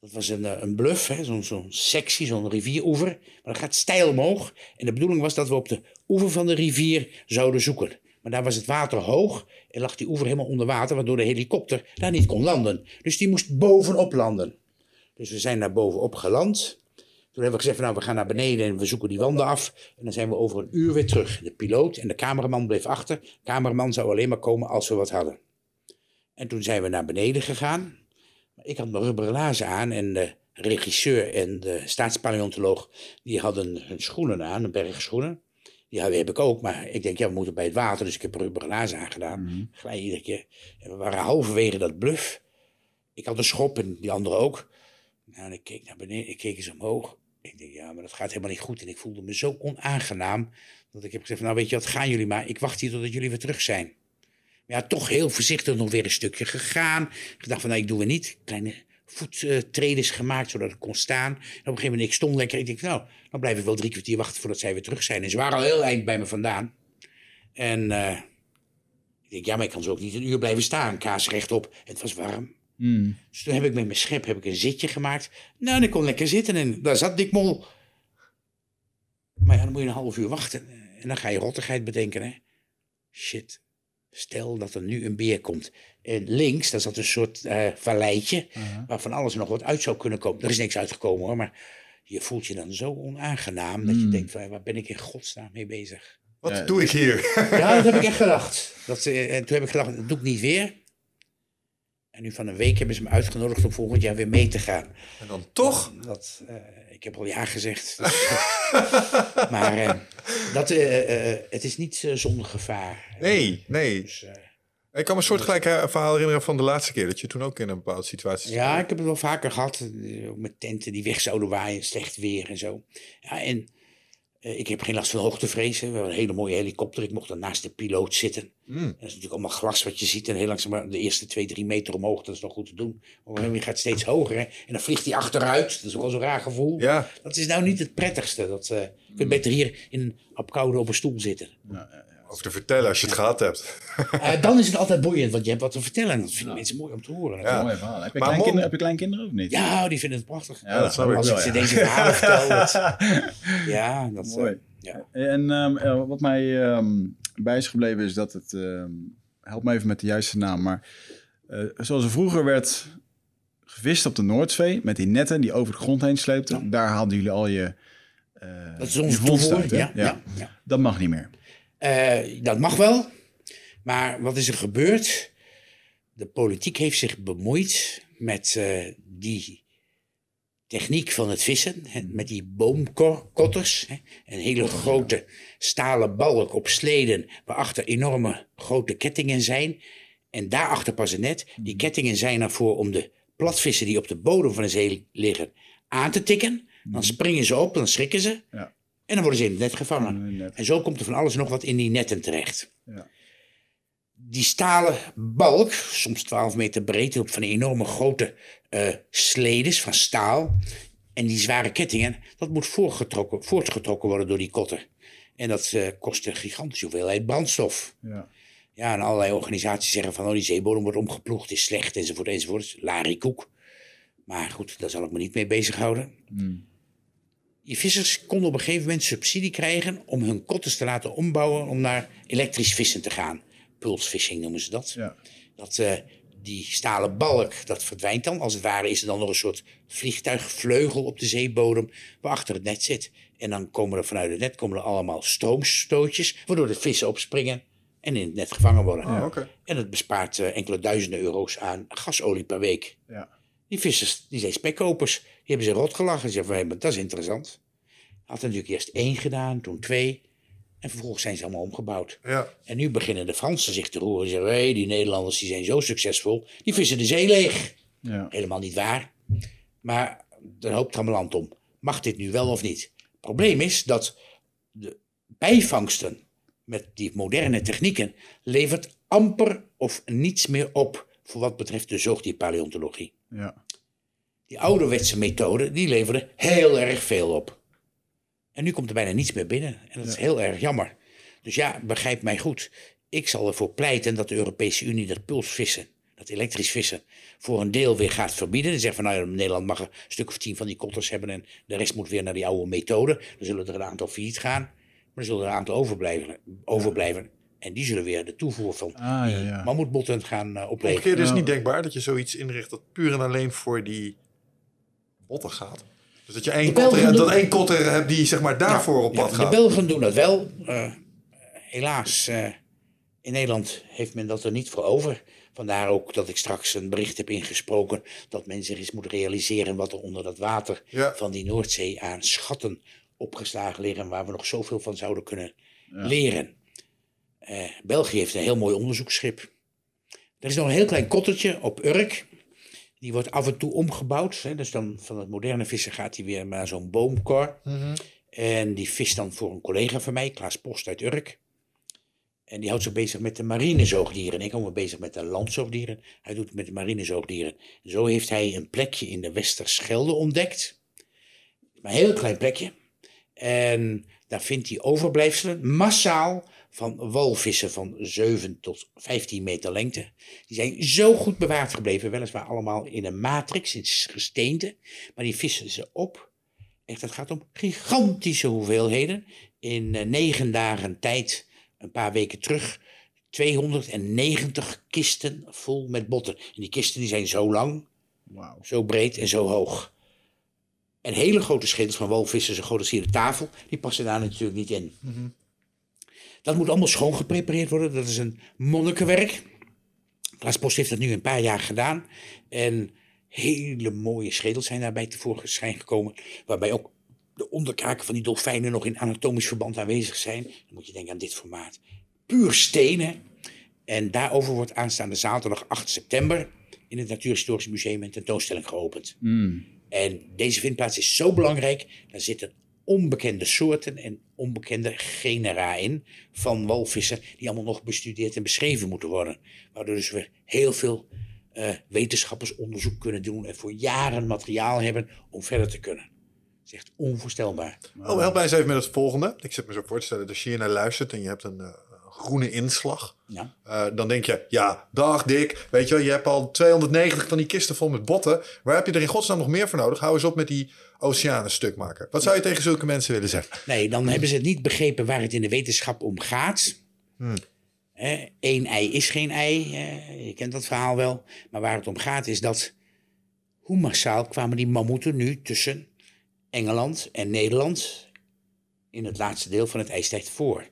Dat was een, eh, een bluff, zo'n zo'n sectie, zo'n rivieroever. Maar dat gaat steil omhoog. En de bedoeling was dat we op de oever van de rivier zouden zoeken. Maar daar was het water hoog en lag die oever helemaal onder water, waardoor de helikopter daar niet kon landen. Dus die moest bovenop landen. Dus we zijn daar bovenop geland. Toen hebben we gezegd, nou, we gaan naar beneden en we zoeken die wanden af. En dan zijn we over een uur weer terug. De piloot en de cameraman bleef achter. De cameraman zou alleen maar komen als we wat hadden. En toen zijn we naar beneden gegaan. Ik had mijn rubberen laarzen aan en de regisseur en de staatspaleontoloog... die hadden hun schoenen aan, hun bergschoenen. Die heb ik ook, maar ik denk, ja, we moeten bij het water. Dus ik heb rubberen laarzen aangedaan. Glij iedere keer. En we waren halverwege dat bluff. Ik had een schop en die andere ook. Nou, en ik keek naar beneden, ik keek eens omhoog. Ik denk, ja, maar dat gaat helemaal niet goed. En ik voelde me zo onaangenaam, dat ik heb gezegd, nou weet je wat, gaan jullie maar. Ik wacht hier totdat jullie weer terug zijn. Maar ja, toch heel voorzichtig nog weer een stukje gegaan. Ik dacht van, nou, ik doe het niet. Kleine voettredes gemaakt, zodat ik kon staan. En op een gegeven moment, ik stond lekker. Ik denk, nou, dan blijf ik wel drie kwartier wachten voordat zij weer terug zijn. En ze waren al heel eind bij me vandaan. En eh, ik denk, ja, maar ik kan zo ook niet een uur blijven staan. Kaas rechtop. Het was warm. Hmm. Dus toen heb ik met mijn schep heb ik een zitje gemaakt. Nou, en ik kon lekker zitten en daar zat Dick Mol. Maar ja, dan moet je een half uur wachten. En dan ga je rottigheid bedenken, hè. Shit. Stel dat er nu een beer komt. En links, daar zat een soort eh valleitje... waar van alles nog wat uit zou kunnen komen. Er is niks uitgekomen, hoor. Maar je voelt je dan zo onaangenaam... dat je denkt, van, waar ben ik in godsnaam mee bezig? Wat doe ik hier? Ja, dat heb ik echt gedacht. Dat, eh, en toen heb ik gedacht, dat doe ik niet weer. En nu van een week hebben ze me uitgenodigd om volgend jaar weer mee te gaan. En dan toch? Dat, eh, ik heb al ja gezegd. Dus, eh, maar eh, dat, het is niet zonder gevaar. Nee, nee. Dus, Ik kan me een soortgelijk verhaal herinneren van de laatste keer dat je toen ook in een bepaalde situatie zat. ja, ik heb het wel vaker gehad. eh, Ook met tenten die weg zouden waaien, slecht weer en zo. Ja, en ik heb geen last van hoogtevrees. We hebben een hele mooie helikopter. Ik mocht dan naast de piloot zitten. Mm. Dat is natuurlijk allemaal glas wat je ziet. En heel langzaam maar de eerste twee, drie meter omhoog. Dat is nog goed te doen. Maar je gaat steeds hoger. Hè? En dan vliegt hij achteruit. Dat is ook wel zo'n raar gevoel. Ja. Dat is nou niet het prettigste. Dat, eh, je kunt beter hier in, op koude op een stoel zitten. Over te vertellen als je het gehad hebt. Eh, dan is het altijd boeiend, want je hebt wat te vertellen. En dat vinden mensen mooi om te horen. Ja. Mooi verhaal. Heb je, Maar kleinkinderen, mom- heb je kleinkinderen of niet? Ja, die vinden het prachtig. Ja, dat snap ik Als wel, ik ze ja. deze verhalen vertel. Dat, ja, dat... eh, Mooi. ja. En ehm, eh, wat mij ehm, bij is gebleven is dat het... ehm, help me even met de juiste naam, maar... eh, zoals er vroeger werd gevist op de Noordzee... met die netten die over de grond heen sleepten... daar haalden jullie al je... eh, Dat is ons hè? Ja, ja. ja. Dat mag niet meer. Eh, dat mag wel. Maar wat is er gebeurd? De politiek heeft zich bemoeid met eh, die techniek van het vissen. Met die boomkotters. Een hele grote stalen balk op sleden. Waarachter enorme grote kettingen zijn. En daarachter pas een net. Die kettingen zijn ervoor om de platvissen die op de bodem van de zee liggen aan te tikken. Dan springen ze op, dan schrikken ze. Ja. En dan worden ze in het net gevangen. Net. En zo komt er van alles nog wat in die netten terecht. Ja. Die stalen balk, soms 12 meter breed, op van die enorme grote eh sledes van staal. En die zware kettingen, dat moet voortgetrokken, worden door die kotten. En dat eh, kost een gigantische hoeveelheid brandstof. Ja. Ja, en allerlei organisaties zeggen van, oh, die zeebodem wordt omgeploegd, is slecht, enzovoort, enzovoort. Larikoek. Maar goed, daar zal ik me niet mee bezighouden. Die vissers konden op een gegeven moment subsidie krijgen om hun kotters te laten ombouwen om naar elektrisch vissen te gaan. Pulsfishing noemen ze dat. Ja. dat eh, die stalen balk, dat verdwijnt dan. Als het ware is er dan nog een soort vliegtuigvleugel op de zeebodem waarachter het net zit. En dan komen er vanuit het net komen er allemaal stroomstootjes, waardoor de vissen opspringen en in het net gevangen worden. Oh. En het bespaart eh, enkele duizenden euro's aan gasolie per week. Ja. Die vissers, die zijn spekkopers, die hebben ze rot gelachen. Ze zeggen van, hé, maar dat is interessant. Had er natuurlijk eerst één gedaan, toen twee. En vervolgens zijn ze allemaal omgebouwd. Ja. En nu beginnen de Fransen zich te roeren. Ze zeggen, hé, die Nederlanders die zijn zo succesvol. Die vissen de zee leeg. Ja. Helemaal niet waar. Maar er hoopt trammeland om. Mag dit nu wel of niet? Het probleem is dat de bijvangsten met die moderne technieken levert amper of niets meer op voor wat betreft de zoogdierpaleontologie. Ja. Die ouderwetse methode, die leverde heel erg veel op. En nu komt er bijna niets meer binnen. En dat is heel erg jammer. Dus ja, begrijp mij goed. Ik zal ervoor pleiten dat de Europese Unie dat pulsvissen, dat elektrisch vissen, voor een deel weer gaat verbieden. En zegt van nou ja, Nederland mag een stuk of tien van die kotters hebben en de rest moet weer naar die oude methode. Dan zullen er een aantal failliet gaan, maar er zullen er een aantal overblijven. overblijven. En die zullen weer de toevoer van Ah, ja, ja. mammoetbotten gaan eh, opleveren. Omgekeerd is het Ja. niet denkbaar dat je zoiets inricht dat puur en alleen voor die botten gaat. Dus dat je één De kotter, dat één kotter hebt die zeg maar daarvoor op Ja, pad De gaat. Belgen doen dat wel. Eh, helaas, eh, in Nederland heeft men dat er niet voor over. Vandaar ook dat ik straks een bericht heb ingesproken dat men zich eens moet realiseren wat er onder dat water Ja. van die Noordzee aan schatten opgeslagen liggen, waar we nog zoveel van zouden kunnen leren. Eh, België heeft een heel mooi onderzoeksschip. Er is nog een heel klein kottertje op Urk. Die wordt af en toe omgebouwd. Hè. Dus dan van het moderne vissen gaat hij weer naar zo'n boomkor. En die vist dan voor een collega van mij, Klaas Post uit Urk. En die houdt zich bezig met de marinezoogdieren. Ik hou me bezig met de landzoogdieren. Hij doet het met de marinezoogdieren. Zo heeft hij een plekje in de Westerschelde ontdekt. Maar een heel klein plekje. En daar vindt hij overblijfselen, massaal, van walvissen van 7 tot 15 meter lengte. Die zijn zo goed bewaard gebleven, weliswaar allemaal in een matrix, in gesteente. Maar die vissen ze op. Echt, het gaat om gigantische hoeveelheden. In eh, negen dagen tijd, een paar weken terug, 290 kisten vol met botten. En die kisten die zijn zo lang, zo breed en zo hoog. En hele grote schedels van walvissen, zo groot als hier de tafel, die passen daar natuurlijk niet in. Dat moet allemaal schoon geprepareerd worden. Dat is een monnikenwerk. Klaas Post heeft dat nu een paar jaar gedaan. En hele mooie schedels zijn daarbij tevoorschijn gekomen. Waarbij ook de onderkaken van die dolfijnen nog in anatomisch verband aanwezig zijn. Dan moet je denken aan dit formaat. Puur stenen. En daarover wordt aanstaande zaterdag 8 september in het Natuurhistorisch Museum een tentoonstelling geopend. En deze vindplaats is zo belangrijk. Daar zitten onbekende soorten en onbekende genera in van walvissen die allemaal nog bestudeerd en beschreven moeten worden. Waardoor dus we heel veel eh, wetenschappers onderzoek kunnen doen en voor jaren materiaal hebben om verder te kunnen. Dat is echt onvoorstelbaar. Oh, help mij eens even met het volgende. Ik zit me zo voor te stellen, hier naar luistert en je hebt een eh, groene inslag. Ja. eh, dan denk je, ja, dag Dick. Weet je wel, je hebt al 290 van die kisten vol met botten. Waar heb je er in godsnaam nog meer voor nodig? Hou eens op met die oceanen stuk maken. Wat zou je tegen zulke mensen willen zeggen? Nee, dan hebben ze het niet begrepen waar het in de wetenschap om gaat. Eén ei is geen ei, je kent dat verhaal wel. Maar waar het om gaat is dat, hoe massaal kwamen die mammoeten nu tussen Engeland en Nederland in het laatste deel van het ijstijd voor?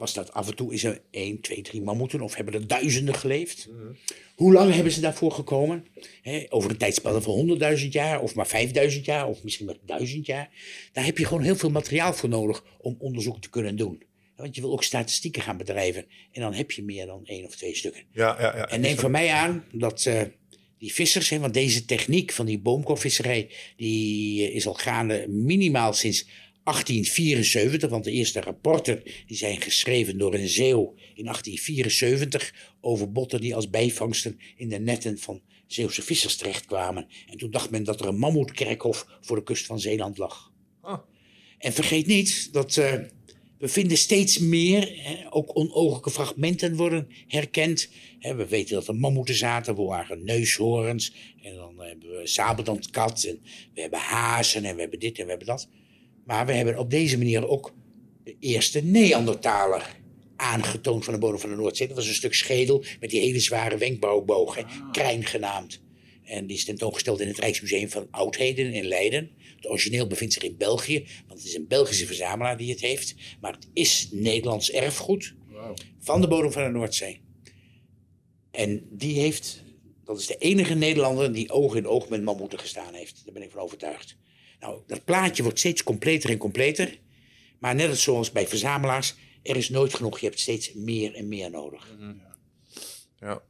Was dat af en toe is er één, twee, drie mammoeten of hebben er duizenden geleefd? Hoe lang hebben ze daarvoor gekomen? Over een tijdspanne van 100.000 jaar of maar 5000 jaar of misschien maar 1000 jaar. Daar heb je gewoon heel veel materiaal voor nodig om onderzoek te kunnen doen. Want je wil ook statistieken gaan bedrijven. En dan heb je meer dan één of twee stukken. Ja, ja, ja. En neem van mij aan dat eh, die vissers, hè, want deze techniek van die boomkorvisserij, die eh, is al gaande minimaal sinds 1874. Want de eerste rapporten die zijn geschreven door een zeeuw in 1874 over botten die als bijvangsten in de netten van Zeeuwse vissers terechtkwamen. En toen dacht men dat er een mammoetkerkhof voor de kust van Zeeland lag. Ah. En vergeet niet dat eh, we vinden steeds meer, hè, ook onogelijke fragmenten worden herkend. Hè, we weten dat er mammoeten zaten, we waren neushoorns. En dan hebben we sabeltandkat en we hebben hazen en we hebben dit en we hebben dat. Maar we hebben op deze manier ook de eerste Neandertaler aangetoond van de bodem van de Noordzee. Dat was een stuk schedel met die hele zware wenkbrauwboog, hè, Krijn genaamd. En die is tentoongesteld in het Rijksmuseum van Oudheden in Leiden. Het origineel bevindt zich in België, want het is een Belgische verzamelaar die het heeft. Maar het is Nederlands erfgoed van de bodem van de Noordzee. En die heeft, dat is de enige Nederlander die oog in oog met mammoeten gestaan heeft. Daar ben ik van overtuigd. Nou, dat plaatje wordt steeds completer en completer. Maar net als zoals bij verzamelaars, er is nooit genoeg. Je hebt steeds meer en meer nodig. Ja.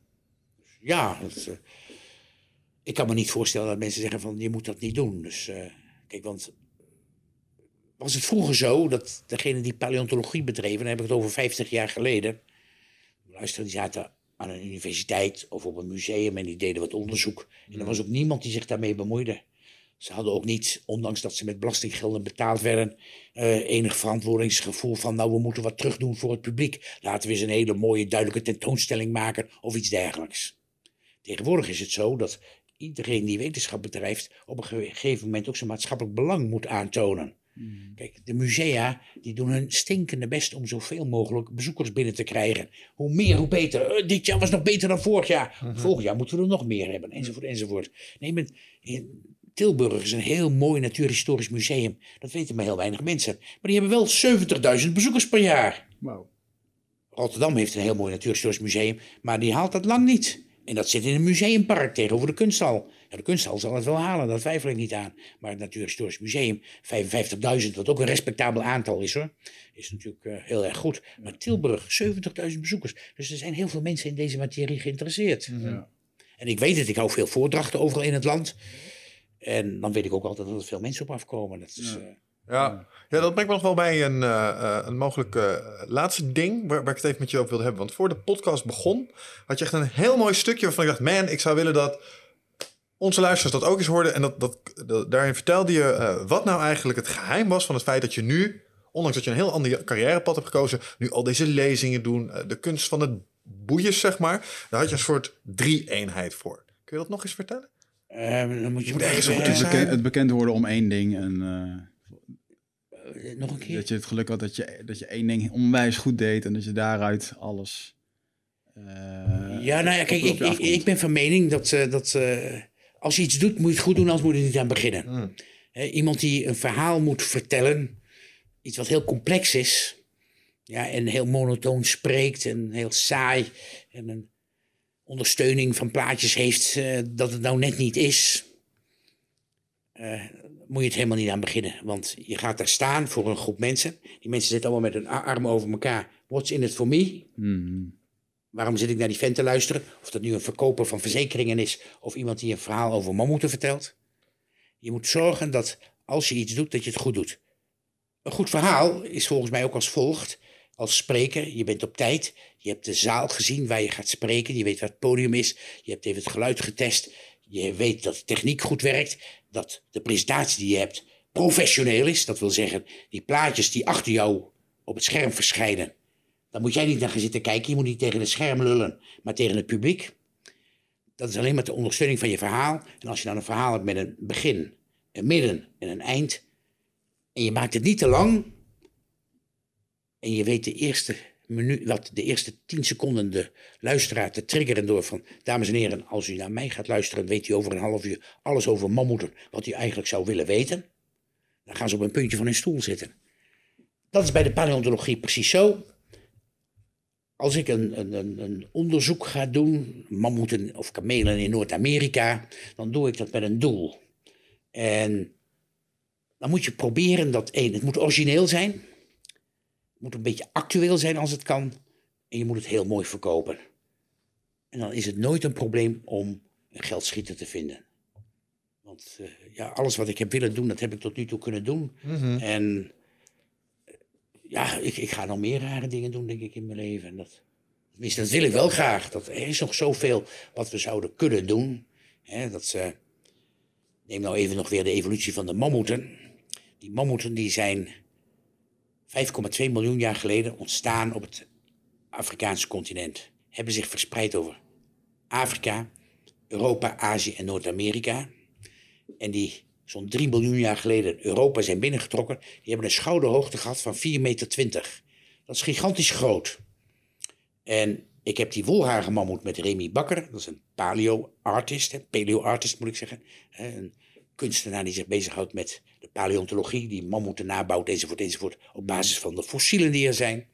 Ja, dat, eh, ik kan me niet voorstellen dat mensen zeggen van je moet dat niet doen. Dus eh, kijk, want was het vroeger zo dat degene die paleontologie bedreven, dan heb ik het over 50 jaar geleden, luister, die zaten aan een universiteit of op een museum en die deden wat onderzoek. En er was ook niemand die zich daarmee bemoeide. Ze hadden ook niet, ondanks dat ze met belastinggelden betaald werden, eh, enig verantwoordingsgevoel van, nou, we moeten wat terugdoen voor het publiek. Laten we eens een hele mooie, duidelijke tentoonstelling maken of iets dergelijks. Tegenwoordig is het zo dat iedereen die wetenschap bedrijft op een gegeven moment ook zijn maatschappelijk belang moet aantonen. Kijk, de musea die doen hun stinkende best om zoveel mogelijk bezoekers binnen te krijgen. Hoe meer, hoe beter. Eh, dit jaar was nog beter dan vorig jaar. Volgend jaar moeten we er nog meer hebben, enzovoort, enzovoort. Nee, maar in Tilburg is een heel mooi natuurhistorisch museum. Dat weten maar heel weinig mensen. Maar die hebben wel 70.000 bezoekers per jaar. Wauw. Rotterdam heeft een heel mooi natuurhistorisch museum, maar die haalt dat lang niet. En dat zit in een museumpark tegenover de kunsthal. Ja, de kunsthal zal het wel halen, daar twijfel ik niet aan. Maar het Natuurhistorisch Museum, 55.000, wat ook een respectabel aantal is hoor, is natuurlijk eh, heel erg goed. Maar Tilburg, 70.000 bezoekers. Dus er zijn heel veel mensen in deze materie geïnteresseerd. Ja. En ik weet het, ik hou veel voordrachten overal in het land. En dan weet ik ook altijd dat er veel mensen op afkomen. Dat is, eh, Ja. ja, dat brengt me nog wel bij een, eh, eh, een mogelijk eh, laatste ding waar, waar ik het even met je over wilde hebben. Want voor de podcast begon, had je echt een heel mooi stukje waarvan ik dacht, man, ik zou willen dat onze luisteraars dat ook eens hoorden. En dat, dat, dat- daarin vertelde je eh, wat nou eigenlijk het geheim was van het feit dat je nu, ondanks dat je een heel ander carrièrepad hebt gekozen, nu al deze lezingen doen, de kunst van het boeien, zeg maar. Daar had je een soort drie-eenheid voor. Kun je dat nog eens vertellen? Eh, dan moet je Moet ergens even, goed eh, tussen Beken- het bekend worden om één ding. En eh, nog een eh, keer. dat je het geluk had dat je, dat je één ding onwijs goed deed. En dat je daaruit alles... eh, Ja, nou ja, kijk, op- op ik, ik, ik ben van mening dat, eh, dat eh, als je iets doet, moet je het goed doen, anders moet je er niet aan beginnen. Hè, iemand die een verhaal moet vertellen, iets wat heel complex is, ja, en heel monotoon spreekt en heel saai, en een ondersteuning van plaatjes heeft eh, dat het nou net niet is, eh, moet je het helemaal niet aan beginnen. Want je gaat daar staan voor een groep mensen. Die mensen zitten allemaal met hun armen over elkaar. What's in it for me? Mhm. Waarom zit ik naar die vent te luisteren? Of dat nu een verkoper van verzekeringen is of iemand die een verhaal over mammoeten vertelt. Je moet zorgen dat als je iets doet, dat je het goed doet. Een goed verhaal is volgens mij ook als volgt. Als spreker, je bent op tijd. Je hebt de zaal gezien waar je gaat spreken. Je weet waar het podium is. Je hebt even het geluid getest. Je weet dat de techniek goed werkt. Dat de presentatie die je hebt professioneel is. Dat wil zeggen, die plaatjes die achter jou op het scherm verschijnen. Dan moet jij niet naar gaan zitten kijken. Je moet niet tegen het scherm lullen, maar tegen het publiek. Dat is alleen maar de ondersteuning van je verhaal. En als je dan een verhaal hebt met een begin, een midden en een eind. En je maakt het niet te lang. En je weet de eerste minuut, wat de eerste tien seconden de luisteraar te triggeren door van... Dames en heren, als u naar mij gaat luisteren, weet u over een half uur alles over mammoeten. Wat u eigenlijk zou willen weten. Dan gaan ze op een puntje van hun stoel zitten. Dat is bij de paleontologie precies zo als ik een, een, een, onderzoek ga doen, mammoeten of kamelen in Noord-Amerika, dan doe ik dat met een doel. En dan moet je proberen dat één, het moet origineel zijn, moet een beetje actueel zijn als het kan, en je moet het heel mooi verkopen. En dan is het nooit een probleem om een geldschieter te vinden. Want eh, ja, alles wat ik heb willen doen, dat heb ik tot nu toe kunnen doen. En ja, ik, ik ga nog meer rare dingen doen, denk ik, in mijn leven. En dat, tenminste, dat wil ik wel graag. Dat, er is nog zoveel wat we zouden kunnen doen. Hè, dat, neem nou even nog weer de evolutie van de mammoeten. Die mammoeten die zijn 5,2 miljoen jaar geleden ontstaan op het Afrikaanse continent. Hebben zich verspreid over Afrika, Europa, Azië en Noord-Amerika. En die zo'n 3 miljoen jaar geleden Europa zijn binnengetrokken, die hebben een schouderhoogte gehad van 4,20 meter. Dat is gigantisch groot. En ik heb die wolhagen mammoet met Remy Bakker. Dat is een paleo-artist, paleo-artist moet ik zeggen. Een kunstenaar die zich bezighoudt met de paleontologie, die mammoeten nabouwt enzovoort enzovoort. Op basis van de fossielen die er zijn.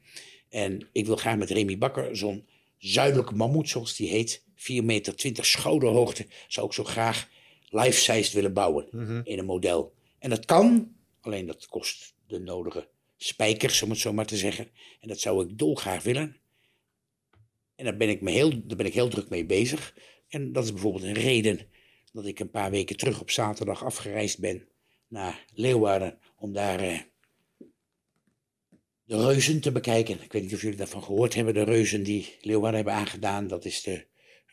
En ik wil graag met Remy Bakker zo'n zuidelijke mammoet, zoals die heet, 4 meter 20 schouderhoogte, zou ik zo graag life-sized willen bouwen in een model. En dat kan, alleen dat kost de nodige spijkers, om het zo maar te zeggen. En dat zou ik dolgraag willen. En daar ben ik, me heel, daar ben ik heel druk mee bezig. En dat is bijvoorbeeld een reden dat ik een paar weken terug op zaterdag afgereisd ben naar Leeuwarden om daar eh, de reuzen te bekijken. Ik weet niet of jullie daarvan gehoord hebben, de reuzen die Leeuwarden hebben aangedaan. Dat is de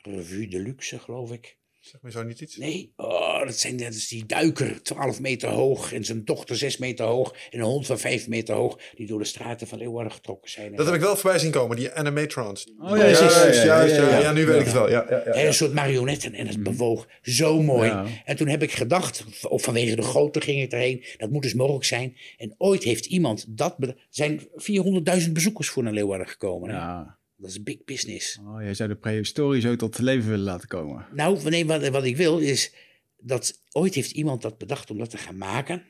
Revue de Luxe, geloof ik. Zeg me zo niet iets. Nee, oh, dat, zijn, dat is die duiker, 12 meter hoog. En zijn dochter 6 meter hoog. En een hond van 5 meter hoog. Die door de straten van Leeuwarden getrokken zijn. Dat heb ik wel voorbij zien komen, die animatrons. Oh, ja, juist, ja, juist, nu weet ik het wel. Ja, ja, ja. Een soort marionetten en het bewoog zo mooi. Ja. En toen heb ik gedacht, of vanwege de grootte ging ik erheen, dat moet dus mogelijk zijn. En ooit heeft iemand dat. Er zijn 400.000 bezoekers voor naar Leeuwarden gekomen. Ja. Dat is big business. Oh, jij zou de prehistorie zo tot leven willen laten komen. Nou, nee, wat, wat ik wil is dat ooit heeft iemand dat bedacht om dat te gaan maken.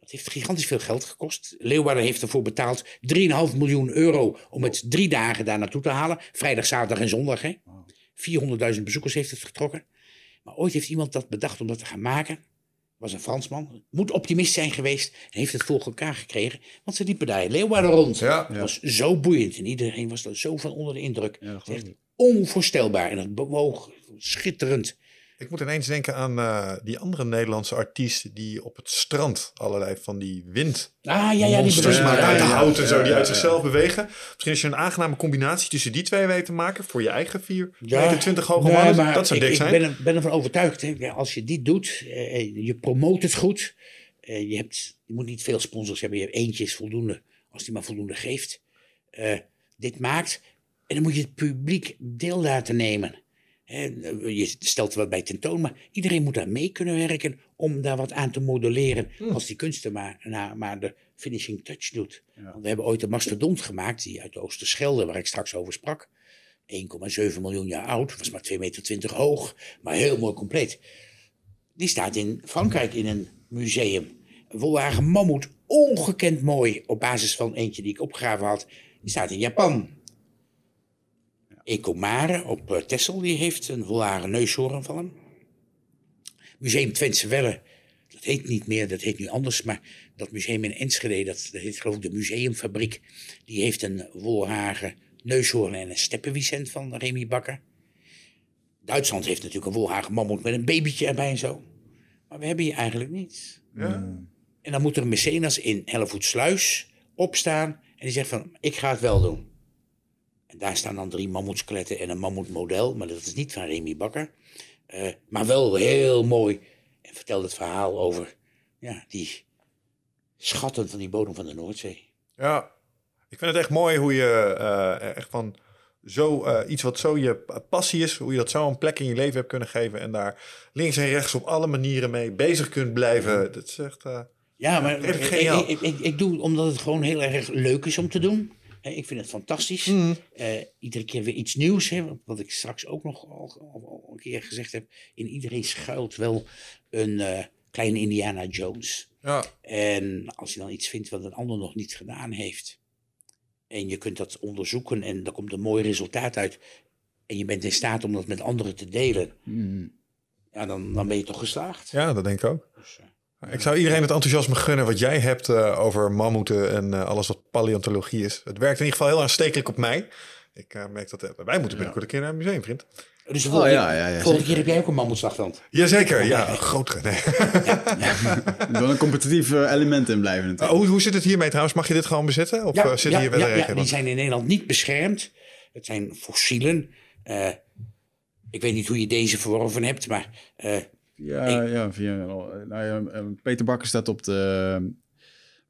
Dat heeft gigantisch veel geld gekost. Leeuwarden heeft ervoor betaald 3,5 miljoen euro om het drie dagen daar naartoe te halen. Vrijdag, zaterdag en zondag. hè. 400.000 bezoekers heeft het getrokken. Maar ooit heeft iemand dat bedacht om dat te gaan maken. Was een Fransman. Moet optimist zijn geweest. En heeft het voor elkaar gekregen. Want ze liepen daar in Leeuwarden rond. Ja. Was zo boeiend. En iedereen was er zo van onder de indruk. Ja, echt onvoorstelbaar. En dat bewoog schitterend. Ik moet ineens denken aan eh, die andere Nederlandse artiest die op het strand allerlei van die wind Ah, ja, ja, die bewegen. Ja, uit ja, hout en zo, die uit zichzelf bewegen. Misschien als je een aangename combinatie tussen die twee weet te maken voor je eigen 4 Ja. meter 20 hoge Nee, mannen, maar dat zou ik, dik ik zijn. ben, er- ben ervan overtuigd. Hè. Als je dit doet, eh, je promoot het goed. eh, je, hebt, je moet niet veel sponsors hebben. Je hebt eentje is voldoende. Als die maar voldoende geeft. Eh, dit maakt. En dan moet je het publiek deel laten nemen. Hè, je stelt wat bij tentoon, maar iedereen moet daar mee kunnen werken om daar wat aan te modelleren. Als die kunstenaar maar, maar de finishing touch doet. Want we hebben ooit een mastodont gemaakt, die uit de Oosterschelde, waar ik straks over sprak. 1,7 miljoen jaar oud, was maar 2,20 meter hoog, maar heel mooi compleet. Die staat in Frankrijk in een museum. Een volwagen mammoet, ongekend mooi, op basis van eentje die ik opgegraven had. Die staat in Japan. Ecomare op uh, Texel, die heeft een volwagen neushoorn van hem. Museum Twentse Welle, dat heet niet meer, dat heet nu anders, maar dat museum in Enschede, dat, dat heet geloof ik de Museumfabriek, die heeft een wolhagen neushoorn en een steppenwicent van Remy Bakker. Duitsland heeft natuurlijk een wolhagen mammoet met een babytje erbij en zo. Maar we hebben hier eigenlijk niets. Ja. En dan moet er een mecenas in Hellevoetsluis opstaan en die zegt van, ik ga het wel doen. En daar staan dan drie mammoetskeletten en een mammoetmodel, maar dat is niet van Remy Bakker. Eh, maar wel heel mooi. En vertelt het verhaal over ja, die schatten van die bodem van de Noordzee. Ja, ik vind het echt mooi hoe je eh, echt van zo eh, iets wat zo je passie is, hoe je dat zo een plek in je leven hebt kunnen geven en daar links en rechts op alle manieren mee bezig kunt blijven. Dat is echt. Ja, maar Echt ik, ik, ik, ik doe omdat het gewoon heel erg leuk is om te doen. Ik vind het fantastisch. Eh, iedere keer weer iets nieuws. Hè, wat- ik straks ook nog al, al- al een keer gezegd heb. In iedereen schuilt wel een eh, kleine Indiana Jones. ja, En als je dan iets vindt wat een ander nog niet gedaan heeft. En je kunt dat onderzoeken en er komt een mooi resultaat uit. En je bent in staat om dat met anderen te delen. Ja, dan, dan ben je toch geslaagd. ja, dat denk ik ook. Dus, eh, Ik zou iedereen het enthousiasme gunnen wat jij hebt eh, over mammoeten en eh, alles wat paleontologie is. Het werkt in ieder geval heel aanstekelijk op mij. Ik eh, merk dat wij moeten binnenkort een keer naar een museum, vriend. Dus de volgende, ja, ja, ja, volgende keer heb jij ook een mammoetslagtand. Jazeker, ja, een grotere. Nee. Er wil een competitief element in blijven natuurlijk. hoe, hoe zit het hiermee trouwens? Mag je dit gewoon bezitten? Of zit hier wel ja, ja, die zijn in Nederland niet beschermd. Het zijn fossielen. Eh, ik weet niet hoe je deze verworven hebt, maar eh, Ja, ja, via, nou ja, eh, Peter Bakker staat op de,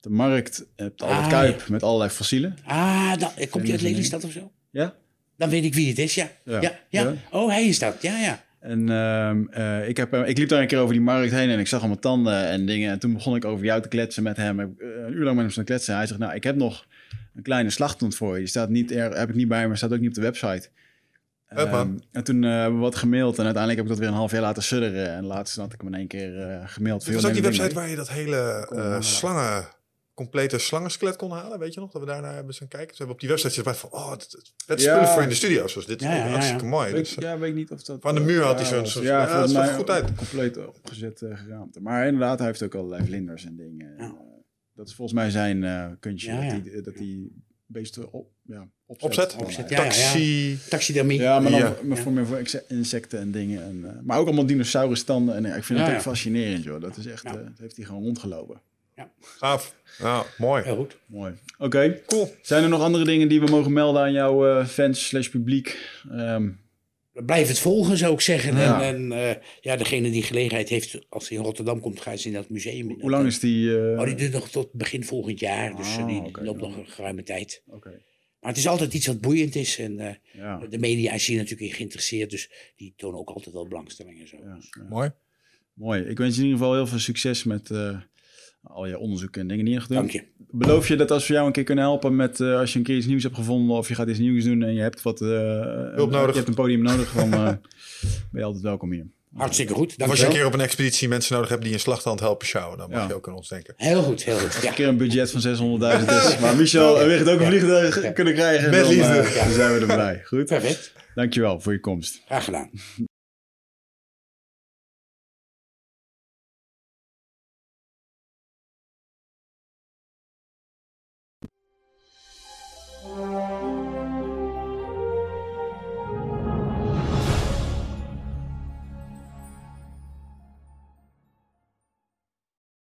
de markt, op de Albert Ah, Kuip, met allerlei fossielen. ah, dan, komt hij uit Lelystad of zo? Ja? Dan weet ik wie het is, ja. Ja, Ja. Oh, hij is dat, ja, ja. En ehm, eh, ik, heb, eh, ik liep daar een keer over die markt heen en ik zag allemaal tanden en dingen. En toen begon ik over jou te kletsen met hem. Ik heb, eh, een uur lang met hem staan kletsen. Hij zegt, nou, ik heb nog een kleine slagtand voor je. Die staat niet er, heb ik niet bij me, staat ook niet op de website. Ehm, en toen eh, hebben we wat gemaild en uiteindelijk heb ik dat weer een half jaar laten sudderen. En laatst had ik hem in één keer eh, gemaild. Dit was ook die website waar je dat hele eh, slangen, complete slangenskelet kon halen. Weet je nog? Dat we daarna hebben zijn kijken. Ze hebben op die website zitten van, oh, het Ja. spullen voor in de studio's. Dus dit is Ja, ja, ja, hartstikke ja. mooi. Weet, Dus, ik- ja, weet ik niet of dat... Van de muur had hij zo'n- zo'n- Ja, ja, volgens dat zag er goed uit. compleet opgezet uh, geraamte. Maar inderdaad, hij heeft ook allerlei vlinders en dingen. Dat is volgens mij zijn eh ja. dat hij dat die beesten op, ja, opzet. Opzet? Ja. taxi. Taxidermie. Ja, maar dan Ja. maar voor meer voor insecten en dingen. En, eh, maar ook allemaal dinosaurustanden. En eh, ik vind Ja, het ja. ook fascinerend, joh. Dat is echt, Ja. eh, dat heeft hij gewoon rondgelopen. Gaaf. Ja, mooi. Heel goed. Mooi. Oké. Cool. Zijn er nog andere dingen die we mogen melden aan jouw fans slash publiek? Ehm, Blijf het volgen, zou ik zeggen. Ja. En, en ja, degene die gelegenheid heeft, als hij in Rotterdam komt, gaat ze in dat museum. hoe lang is die? Oh, die duurt nog tot begin volgend jaar, dus Ah, die loopt nog een geruime tijd. Oké. Maar het is altijd iets wat boeiend is. En eh, Ja. de media is hier natuurlijk in geïnteresseerd, dus die tonen ook altijd wel belangstelling en zo. Ja, ja. Mooi. Mooi. Ik wens je in ieder geval heel veel succes met eh, al je onderzoeken en dingen die je doen. Dank je. Beloof je dat als we jou een keer kunnen helpen met eh, als je een keer iets nieuws hebt gevonden of je gaat iets nieuws doen en je hebt wat eh, Hulp nodig. je hebt een podium nodig, dan eh, ben je altijd welkom hier. Hartstikke goed. Dank als je een keer op een expeditie mensen nodig hebt die een slagtand helpen sjouwen, dan mag Ja. je ook aan ons denken. Heel goed, heel goed. Als Ja. een keer een budget van 600.000 is, maar Michel en Wicht ook een vliegtuig kunnen krijgen, Met dan, liefde. eh, dan zijn we er blij. Goed, Perfect. dankjewel voor je komst. Graag gedaan.